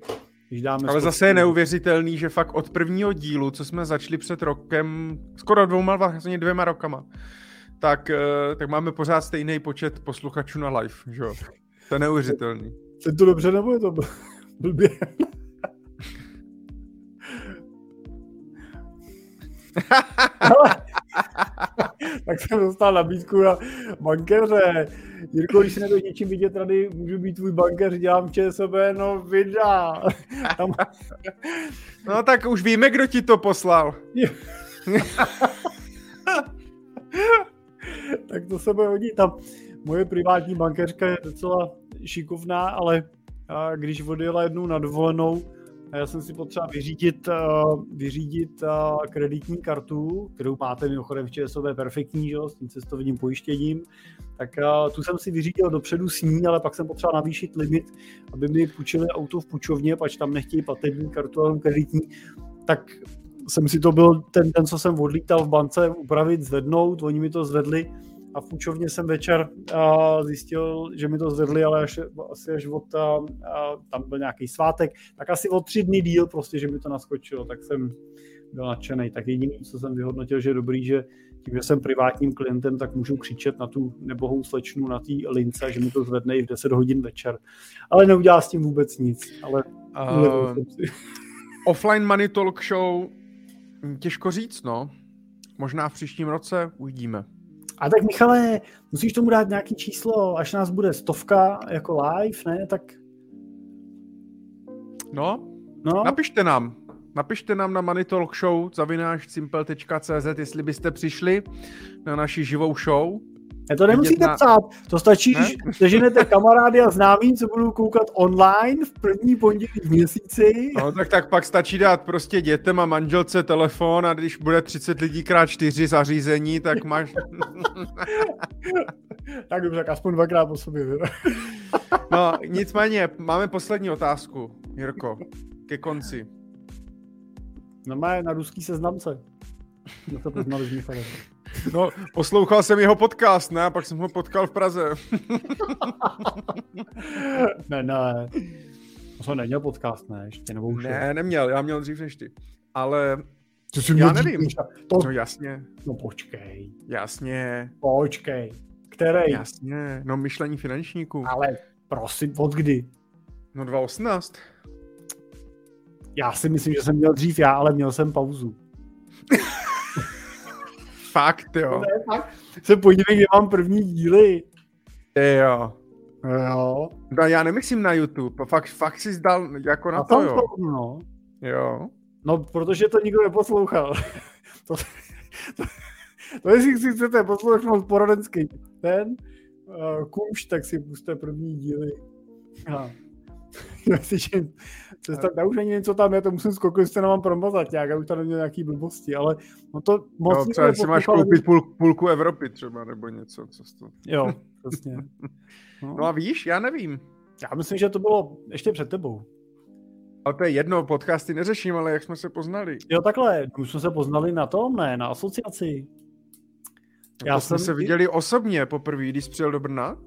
Speaker 1: když dáme
Speaker 2: Ale zase je neuvěřitelný, že fakt od prvního dílu, co jsme začali před rokem, skoro dvouma, vlastně dvěma rokama, tak, eh, tak máme pořád stejný počet posluchačů na live, že jo? To je neuvěřitelný.
Speaker 1: Je to dobře, nebo je to blbě? tak jsem dostal nabídku na bankéře. Jirko, když se nebude něčím vidět tady, můžu být tvůj bankéř, dělám ČSOB, no vydá.
Speaker 2: No tak už víme, kdo ti to poslal.
Speaker 1: tak to se bude hodit. Tam moje privátní bankéřka je docela šikovná, ale když odjela jednou na dovolenou, a já jsem si potřeba vyřídit, uh, vyřídit uh, kreditní kartu, kterou máte mimochodem v ČSOB perfektní, jo, s tím cestovním pojištěním, tak uh, tu jsem si vyřídil dopředu s ní, ale pak jsem potřeba navýšit limit, aby mi půjčili auto v půjčovně, pač tam nechtějí platební kartu, ale kreditní, tak jsem si to byl ten den, co jsem odlítal v bance, upravit, zvednout, oni mi to zvedli, a v půjčovně jsem večer uh, zjistil, že mi to zvedli, ale až, asi až od, uh, tam byl nějaký svátek, tak asi o tři dny díl prostě, že mi to naskočilo, tak jsem byl nadšený. Tak jediný, co jsem vyhodnotil, že je dobrý, že tím, že jsem privátním klientem, tak můžu křičet na tu nebohou slečnu na té lince, že mi to zvedne i v 10 hodin večer. Ale neudělá s tím vůbec nic. Ale uh,
Speaker 2: offline Money Talk Show těžko říct, no. Možná v příštím roce uvidíme.
Speaker 1: A tak Michale, musíš tomu dát nějaký číslo, až nás bude stovka jako live, ne? Tak...
Speaker 2: No, No. Napište nám. Napište nám na Money Talk Show zavináš simple.cz, jestli byste přišli na naši živou show.
Speaker 1: Ne, to nemusíte na... psát, to stačí, ne? když seženete kamarády a známí, co budou koukat online v první pondělí v měsíci.
Speaker 2: No tak, tak pak stačí dát prostě dětem a manželce telefon a když bude 30 lidí krát 4 zařízení, tak máš...
Speaker 1: tak dobře, tak aspoň dvakrát po sobě.
Speaker 2: no, nicméně, máme poslední otázku, Jirko, ke konci.
Speaker 1: No má na ruský seznamce. No to poznali z Michalem.
Speaker 2: No, poslouchal jsem jeho podcast, ne? A pak jsem ho potkal v Praze.
Speaker 1: ne, ne. To jsem neměl podcast, ne? Ještě, nebo už
Speaker 2: Ne, neměl, já měl dřív než ty. Ale to si já nevím. To... No jasně.
Speaker 1: No počkej.
Speaker 2: Jasně.
Speaker 1: Počkej. Který?
Speaker 2: Jasně. No myšlení finančníků.
Speaker 1: Ale prosím, od kdy?
Speaker 2: No 2018.
Speaker 1: Já si myslím, že jsem měl dřív já, ale měl jsem pauzu.
Speaker 2: fakt, jo. Ne, fakt.
Speaker 1: Se podívej, kde mám první díly.
Speaker 2: Jo.
Speaker 1: Jo.
Speaker 2: No já nemyslím na YouTube, fakt, fakt si zdal jako na, na to, jo. To, no. Jo.
Speaker 1: No, protože to nikdo neposlouchal. to, to, to, jestli si chcete poslouchnout poradenský ten uh, kůž, tak si puste první díly. A. Cesta, já už ani něco tam je, to musím skokovat, jste nám promazat nějak, já už tam nějaký blbosti, ale no to moc...
Speaker 2: No, třeba si máš koupit půl, půlku Evropy třeba, nebo něco, co to...
Speaker 1: Jo, přesně.
Speaker 2: No. no a víš, já nevím.
Speaker 1: Já myslím, že to bylo ještě před tebou.
Speaker 2: Ale to je jedno, podcasty neřeším, ale jak jsme se poznali.
Speaker 1: Jo, takhle, už jsme se poznali na tom, ne, na asociaci.
Speaker 2: No, já jsme se viděli osobně poprvé, když jsi přijel do Brna.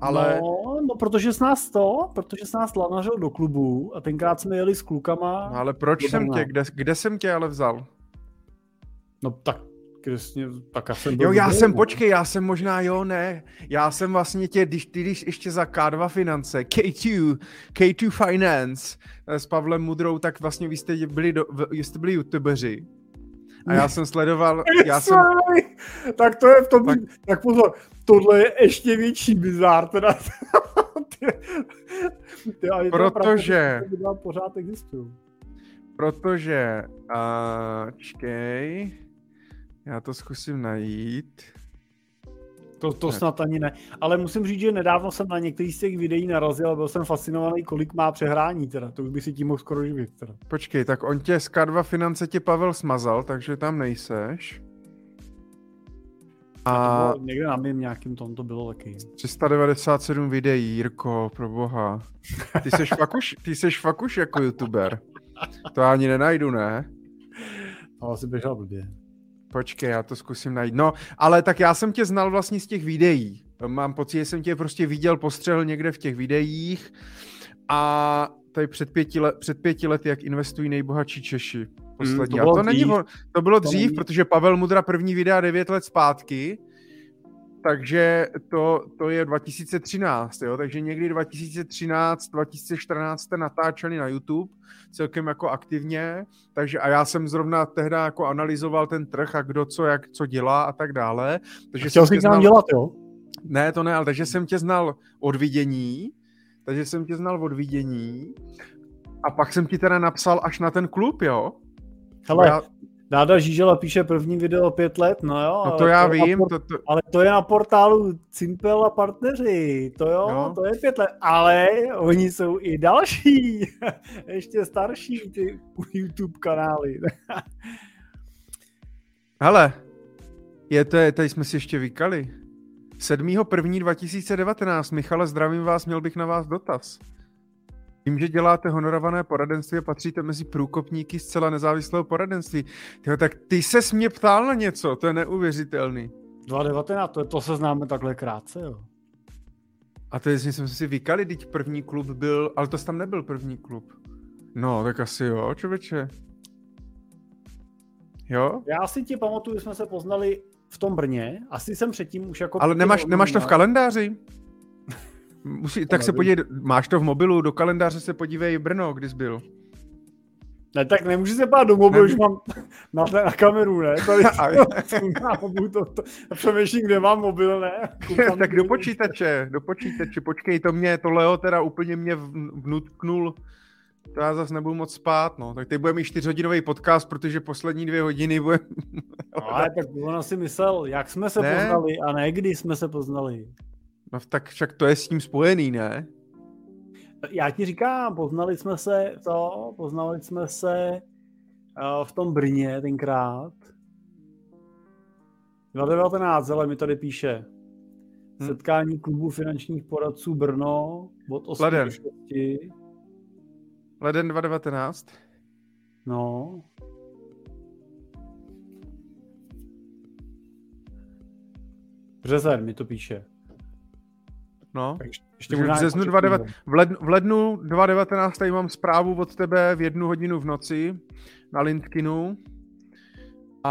Speaker 2: Ale...
Speaker 1: No, no, protože s nás to, protože s nás lanařil do klubu a tenkrát jsme jeli s klukama.
Speaker 2: No, ale proč jsem tě, kde, kde jsem tě ale vzal?
Speaker 1: No tak Kresně, tak já jsem byl
Speaker 2: Jo, já jsem, ne? počkej, já jsem možná, jo, ne. Já jsem vlastně tě, když ty když ještě za K2 finance, K2, K2 Finance eh, s Pavlem Mudrou, tak vlastně vy jste byli, do, jste byli youtubeři. A já jsem sledoval, já jsem...
Speaker 1: Tak to je v tom, tak, tak pozor, tohle je ještě větší bizár, teda. ty,
Speaker 2: protože...
Speaker 1: Pravda, pořád existují.
Speaker 2: Protože, uh, čkej, já to zkusím najít.
Speaker 1: To, to snad ani ne. Ale musím říct, že nedávno jsem na některých z těch videí narazil a byl jsem fascinovaný, kolik má přehrání teda. To už by si tím mohl skoro živit teda.
Speaker 2: Počkej, tak on tě z K2 finance tě Pavel smazal, takže tam nejseš.
Speaker 1: A, to někde na mým nějakým tom to bylo taky.
Speaker 2: 397 videí, Jirko, pro boha. Ty seš fakt už, ty seš fakt už jako youtuber. To ani nenajdu, ne?
Speaker 1: To asi běžel blbě.
Speaker 2: Počkej, já to zkusím najít. No, ale tak já jsem tě znal vlastně z těch videí. Mám pocit, že jsem tě prostě viděl, postřehl někde v těch videích a tady před pěti, let, před pěti lety, jak investují nejbohatší Češi. Poslední. Mm, to, bylo to, není, to bylo dřív, to protože Pavel Mudra první videa 9 let zpátky, takže to, to je 2013, jo? takže někdy 2013, 2014 jste natáčeli na YouTube celkem jako aktivně, takže a já jsem zrovna tehdy jako analyzoval ten trh a kdo co, jak co dělá a tak dále. Takže
Speaker 1: Chtěl jsi znal... dělat, jo?
Speaker 2: Ne, to ne, ale takže jsem tě znal od vidění, takže jsem tě znal od vidění a pak jsem ti teda napsal až na ten klub, jo?
Speaker 1: Hele, já... Náda Žížela píše první video pět let, no jo.
Speaker 2: No to já to vím.
Speaker 1: Por...
Speaker 2: To, to...
Speaker 1: Ale to je na portálu Cimpel a partneři, to jo, no. to je pět let. Ale oni jsou i další, ještě starší ty YouTube kanály.
Speaker 2: Hele, je to, tady jsme si ještě vykali. 7.1.2019. Michale, zdravím vás, měl bych na vás dotaz. Tím, že děláte honorované poradenství a patříte mezi průkopníky zcela nezávislého poradenství. Tyjo, tak ty se mě ptal na něco, to je neuvěřitelný.
Speaker 1: 2019, to, to se známe takhle krátce, jo.
Speaker 2: A to je, jsme si vykali, teď první klub byl, ale to tam nebyl první klub. No, tak asi jo, člověče. Jo?
Speaker 1: Já si ti pamatuju, jsme se poznali v tom Brně, asi jsem předtím už jako...
Speaker 2: Ale nemáš, nemáš to v kalendáři? Musí, tak se podívej, máš to v mobilu, do kalendáře se podívej Brno, kdy jsi byl.
Speaker 1: Ne, tak nemůžu se pát do mobilu, už mám na, na kameru, ne? Tady to, to, to, přemýšlím, kde mám mobil, ne?
Speaker 2: Koukám, tak do počítače, do počítače, počkej, to mě, to Leo teda úplně mě vnutknul to já zase nebudu moc spát, no. Tak teď budeme mít čtyřhodinový podcast, protože poslední dvě hodiny bude...
Speaker 1: No, ale tak ona si myslel, jak jsme se ne? poznali a ne kdy jsme se poznali.
Speaker 2: No tak však to je s tím spojený, ne?
Speaker 1: Já ti říkám, poznali jsme se, to, poznali jsme se uh, v tom Brně tenkrát. 2019, ale mi tady píše. Hm. Setkání klubu finančních poradců Brno od 8
Speaker 2: Leden. 6. Leden 2019?
Speaker 1: No. Březen mi to píše.
Speaker 2: No, ještě v, březnu 29, v, lednu, v lednu 2019 tady mám zprávu od tebe v jednu hodinu v noci na Lindkinu a,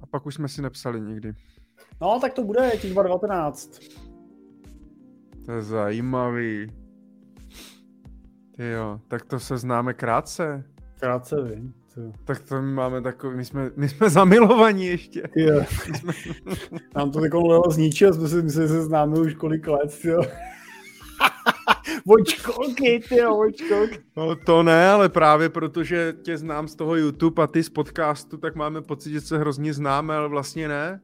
Speaker 2: a pak už jsme si nepsali nikdy.
Speaker 1: No, tak to bude těch 2019.
Speaker 2: To je zajímavý. jo, tak to se známe krátce.
Speaker 1: Krátce, vím.
Speaker 2: Tak to my máme takový, my jsme, my jsme zamilovaní ještě.
Speaker 1: Jo. jsme... Nám to takovou lelo zničil, jsme si mysleli, že se známe už kolik let, jo. Očkolky, ty očkolky.
Speaker 2: No to ne, ale právě protože tě znám z toho YouTube a ty z podcastu, tak máme pocit, že se hrozně známe, ale vlastně ne.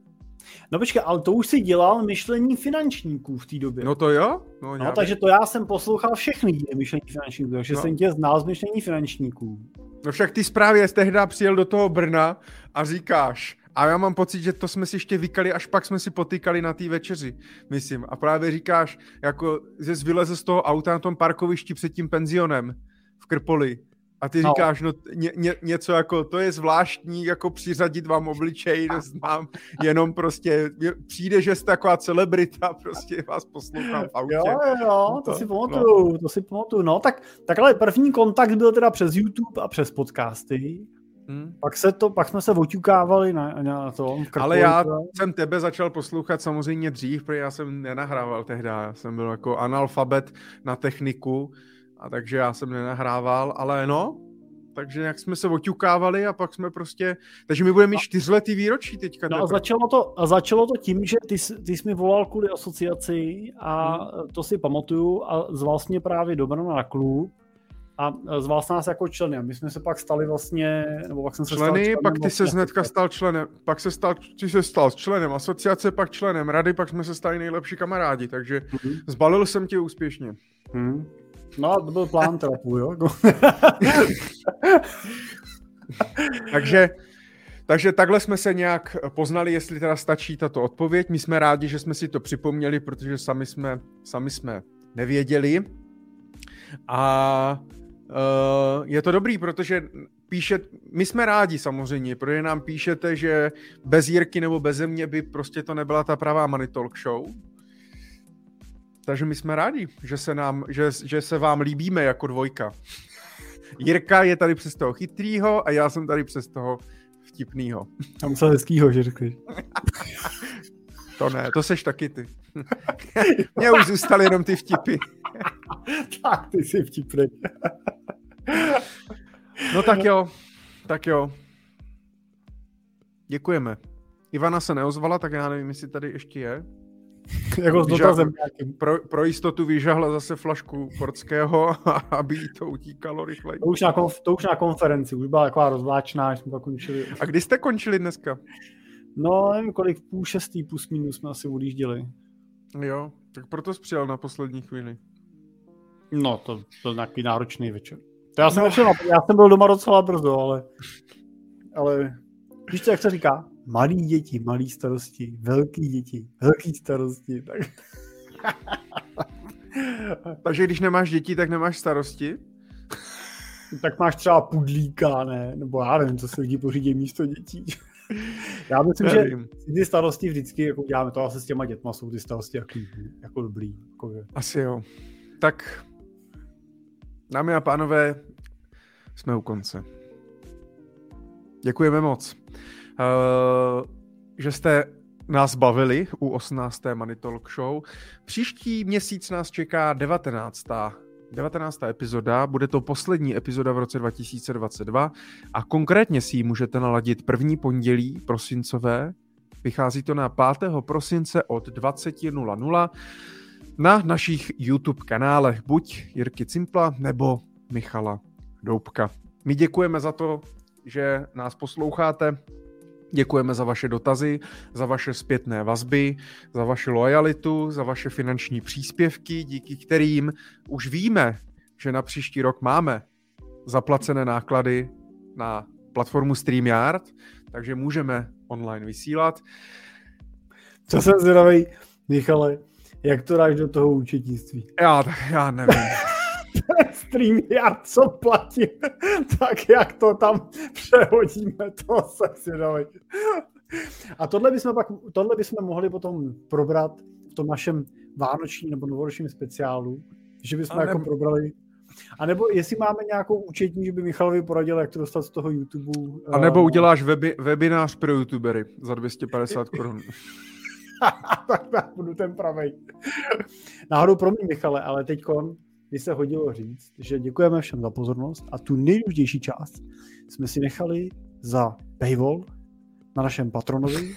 Speaker 1: No počkej, ale to už si dělal myšlení finančníků v té době.
Speaker 2: No to jo. No,
Speaker 1: no takže to já jsem poslouchal všechny díly myšlení finančníků, takže no. jsem tě znal z myšlení finančníků.
Speaker 2: No však ty zprávě jsi tehdy přijel do toho Brna a říkáš, a já mám pocit, že to jsme si ještě vykali, až pak jsme si potýkali na té večeři, myslím. A právě říkáš, jako že vyleze z toho auta na tom parkovišti před tím penzionem v Krpoli a ty no. říkáš, no ně, ně, něco jako, to je zvláštní, jako přiřadit vám obličej, neznám, jenom prostě přijde, že jste taková celebrita, prostě vás poslouchám v autě.
Speaker 1: Jo, jo, to, to si pamatuju, no. to si pamatuju, no, tak, tak ale první kontakt byl teda přes YouTube a přes podcasty, Hmm. Pak, se to, pak jsme se oťukávali na, na tom.
Speaker 2: Ale já jsem tebe začal poslouchat samozřejmě dřív, protože já jsem nenahrával tehdy. Já jsem byl jako analfabet na techniku, a takže já jsem nenahrával, ale no, takže jak jsme se oťukávali a pak jsme prostě, takže my budeme mít čtyřletý výročí teďka.
Speaker 1: No a začalo, to, a začalo to tím, že ty, ty jsi mi volal kvůli asociaci a hmm. to si pamatuju a zval jsi mě právě do Brna na klub a zval jsi nás jako členy a my jsme se pak stali vlastně, nebo pak jsem se
Speaker 2: členy,
Speaker 1: stal
Speaker 2: pak ty vlastně se hnedka stal členem, pak se stal, ty se stal členem asociace, pak členem rady, pak jsme se stali nejlepší kamarádi, takže hmm. zbalil jsem tě úspěšně.
Speaker 1: Hmm. No, to byl plán trapu, jo?
Speaker 2: takže, takže takhle jsme se nějak poznali, jestli teda stačí tato odpověď. My jsme rádi, že jsme si to připomněli, protože sami jsme, sami jsme nevěděli. A uh, je to dobrý, protože píše, my jsme rádi samozřejmě, protože nám píšete, že bez Jirky nebo bez mě by prostě to nebyla ta pravá Money Talk Show. Takže my jsme rádi, že se, nám, že, že se vám líbíme jako dvojka. Jirka je tady přes toho chytrýho a já jsem tady přes toho vtipnýho.
Speaker 1: A musel hezkýho, že řekli.
Speaker 2: to ne, to seš taky ty. Mně už zůstaly jenom ty vtipy.
Speaker 1: tak, ty jsi vtipný.
Speaker 2: no tak jo, tak jo. Děkujeme. Ivana se neozvala, tak já nevím, jestli tady ještě je.
Speaker 1: jako s dotazem
Speaker 2: pro, pro jistotu vyžahla zase flašku Portského, aby jí to utíkalo rychleji.
Speaker 1: To už, na konf, to už na konferenci, už byla taková rozvláčná, až jsme to končili.
Speaker 2: A kdy jste končili dneska?
Speaker 1: No, nevím, kolik, půl šestý, plus minus jsme asi odjížděli.
Speaker 2: Jo, tak proto jsi přijel na poslední chvíli.
Speaker 1: No, to byl nějaký náročný večer. To já jsem, no. já jsem byl doma docela brzo, ale, ale víš co, jak se říká? Malí děti, malí starosti, velký děti, velký starosti. Tak...
Speaker 2: Takže když nemáš děti, tak nemáš starosti?
Speaker 1: tak máš třeba pudlíka, ne? Nebo já nevím, co se lidi pořídí místo dětí. já myslím, Nevím. že ty starosti vždycky jako děláme to asi s těma dětma, jsou ty starosti jako, jako dobrý. Jako je.
Speaker 2: Asi jo. Tak, dámy a pánové, jsme u konce. Děkujeme moc. Eh, že jste nás bavili u 18. Money Talk Show. Příští měsíc nás čeká 19. 19. epizoda, bude to poslední epizoda v roce 2022 a konkrétně si ji můžete naladit první pondělí prosincové. Vychází to na 5. prosince od 20.00. na našich YouTube kanálech, buď Jirky Cimpla nebo Michala Doubka. My děkujeme za to, že nás posloucháte, Děkujeme za vaše dotazy, za vaše zpětné vazby, za vaši lojalitu, za vaše finanční příspěvky, díky kterým už víme, že na příští rok máme zaplacené náklady na platformu StreamYard, takže můžeme online vysílat.
Speaker 1: Co jsem zvědavý, Michale, jak to dáš do toho účetnictví?
Speaker 2: Já, já nevím.
Speaker 1: StreamYard, co platí, tak jak to tam přehodíme, to se zvědavý. A tohle bychom, pak, tohle bychom mohli potom probrat v tom našem vánočním nebo novoročním speciálu, že bychom ne... jako probrali a nebo jestli máme nějakou účetní, že by Michalovi poradil, jak to dostat z toho YouTube.
Speaker 2: A nebo eh, uděláš webi, webinář pro YouTubery za 250 korun.
Speaker 1: tak, tak budu ten pravej. Náhodou pro mě, Michale, ale teď by se hodilo říct, že děkujeme všem za pozornost a tu nejdůležitější část jsme si nechali za paywall na našem patronovi.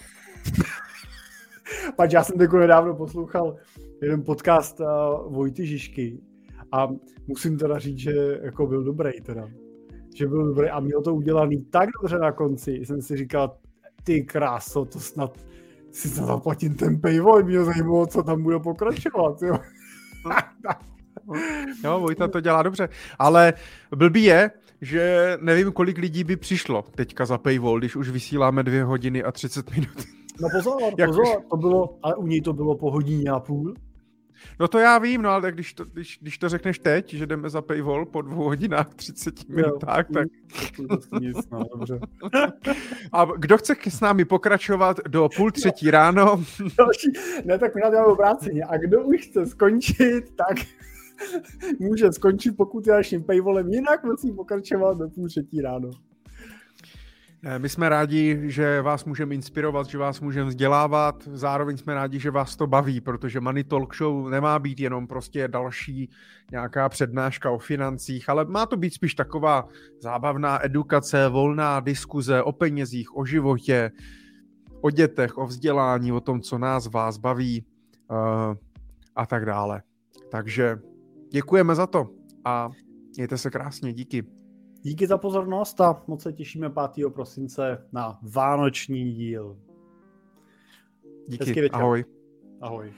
Speaker 1: Pač já jsem takový nedávno poslouchal jeden podcast uh, Vojty Žižky a musím teda říct, že jako byl dobrý teda. Že byl dobrý a měl to udělaný tak dobře na konci, jsem si říkal, ty kráso, to snad si zaplatím ten paywall, mě zajímalo, co tam bude pokračovat, jo.
Speaker 2: Jo, Vojta to dělá dobře. Ale blbý je, že nevím, kolik lidí by přišlo teďka za paywall, když už vysíláme dvě hodiny a 30 minut.
Speaker 1: No pozor, pozor, to bylo, ale u něj to bylo po hodině a půl.
Speaker 2: No to já vím, no ale když to, když, když to řekneš teď, že jdeme za paywall po dvou hodinách 30 minutách, tak... Nic, no, dobře. A kdo chce s námi pokračovat do půl třetí ráno?
Speaker 1: Další, ne, tak my na obráceně. A kdo už chce skončit, tak může skončit, pokud je naším paywallem, jinak musí pokračovat do půl třetí ráno.
Speaker 2: My jsme rádi, že vás můžeme inspirovat, že vás můžeme vzdělávat, zároveň jsme rádi, že vás to baví, protože Money Talk Show nemá být jenom prostě další nějaká přednáška o financích, ale má to být spíš taková zábavná edukace, volná diskuze o penězích, o životě, o dětech, o vzdělání, o tom, co nás, vás baví uh, a tak dále. Takže děkujeme za to a mějte se krásně, díky.
Speaker 1: Díky za pozornost a moc se těšíme 5. prosince na vánoční díl.
Speaker 2: Díky, ahoj.
Speaker 1: Ahoj.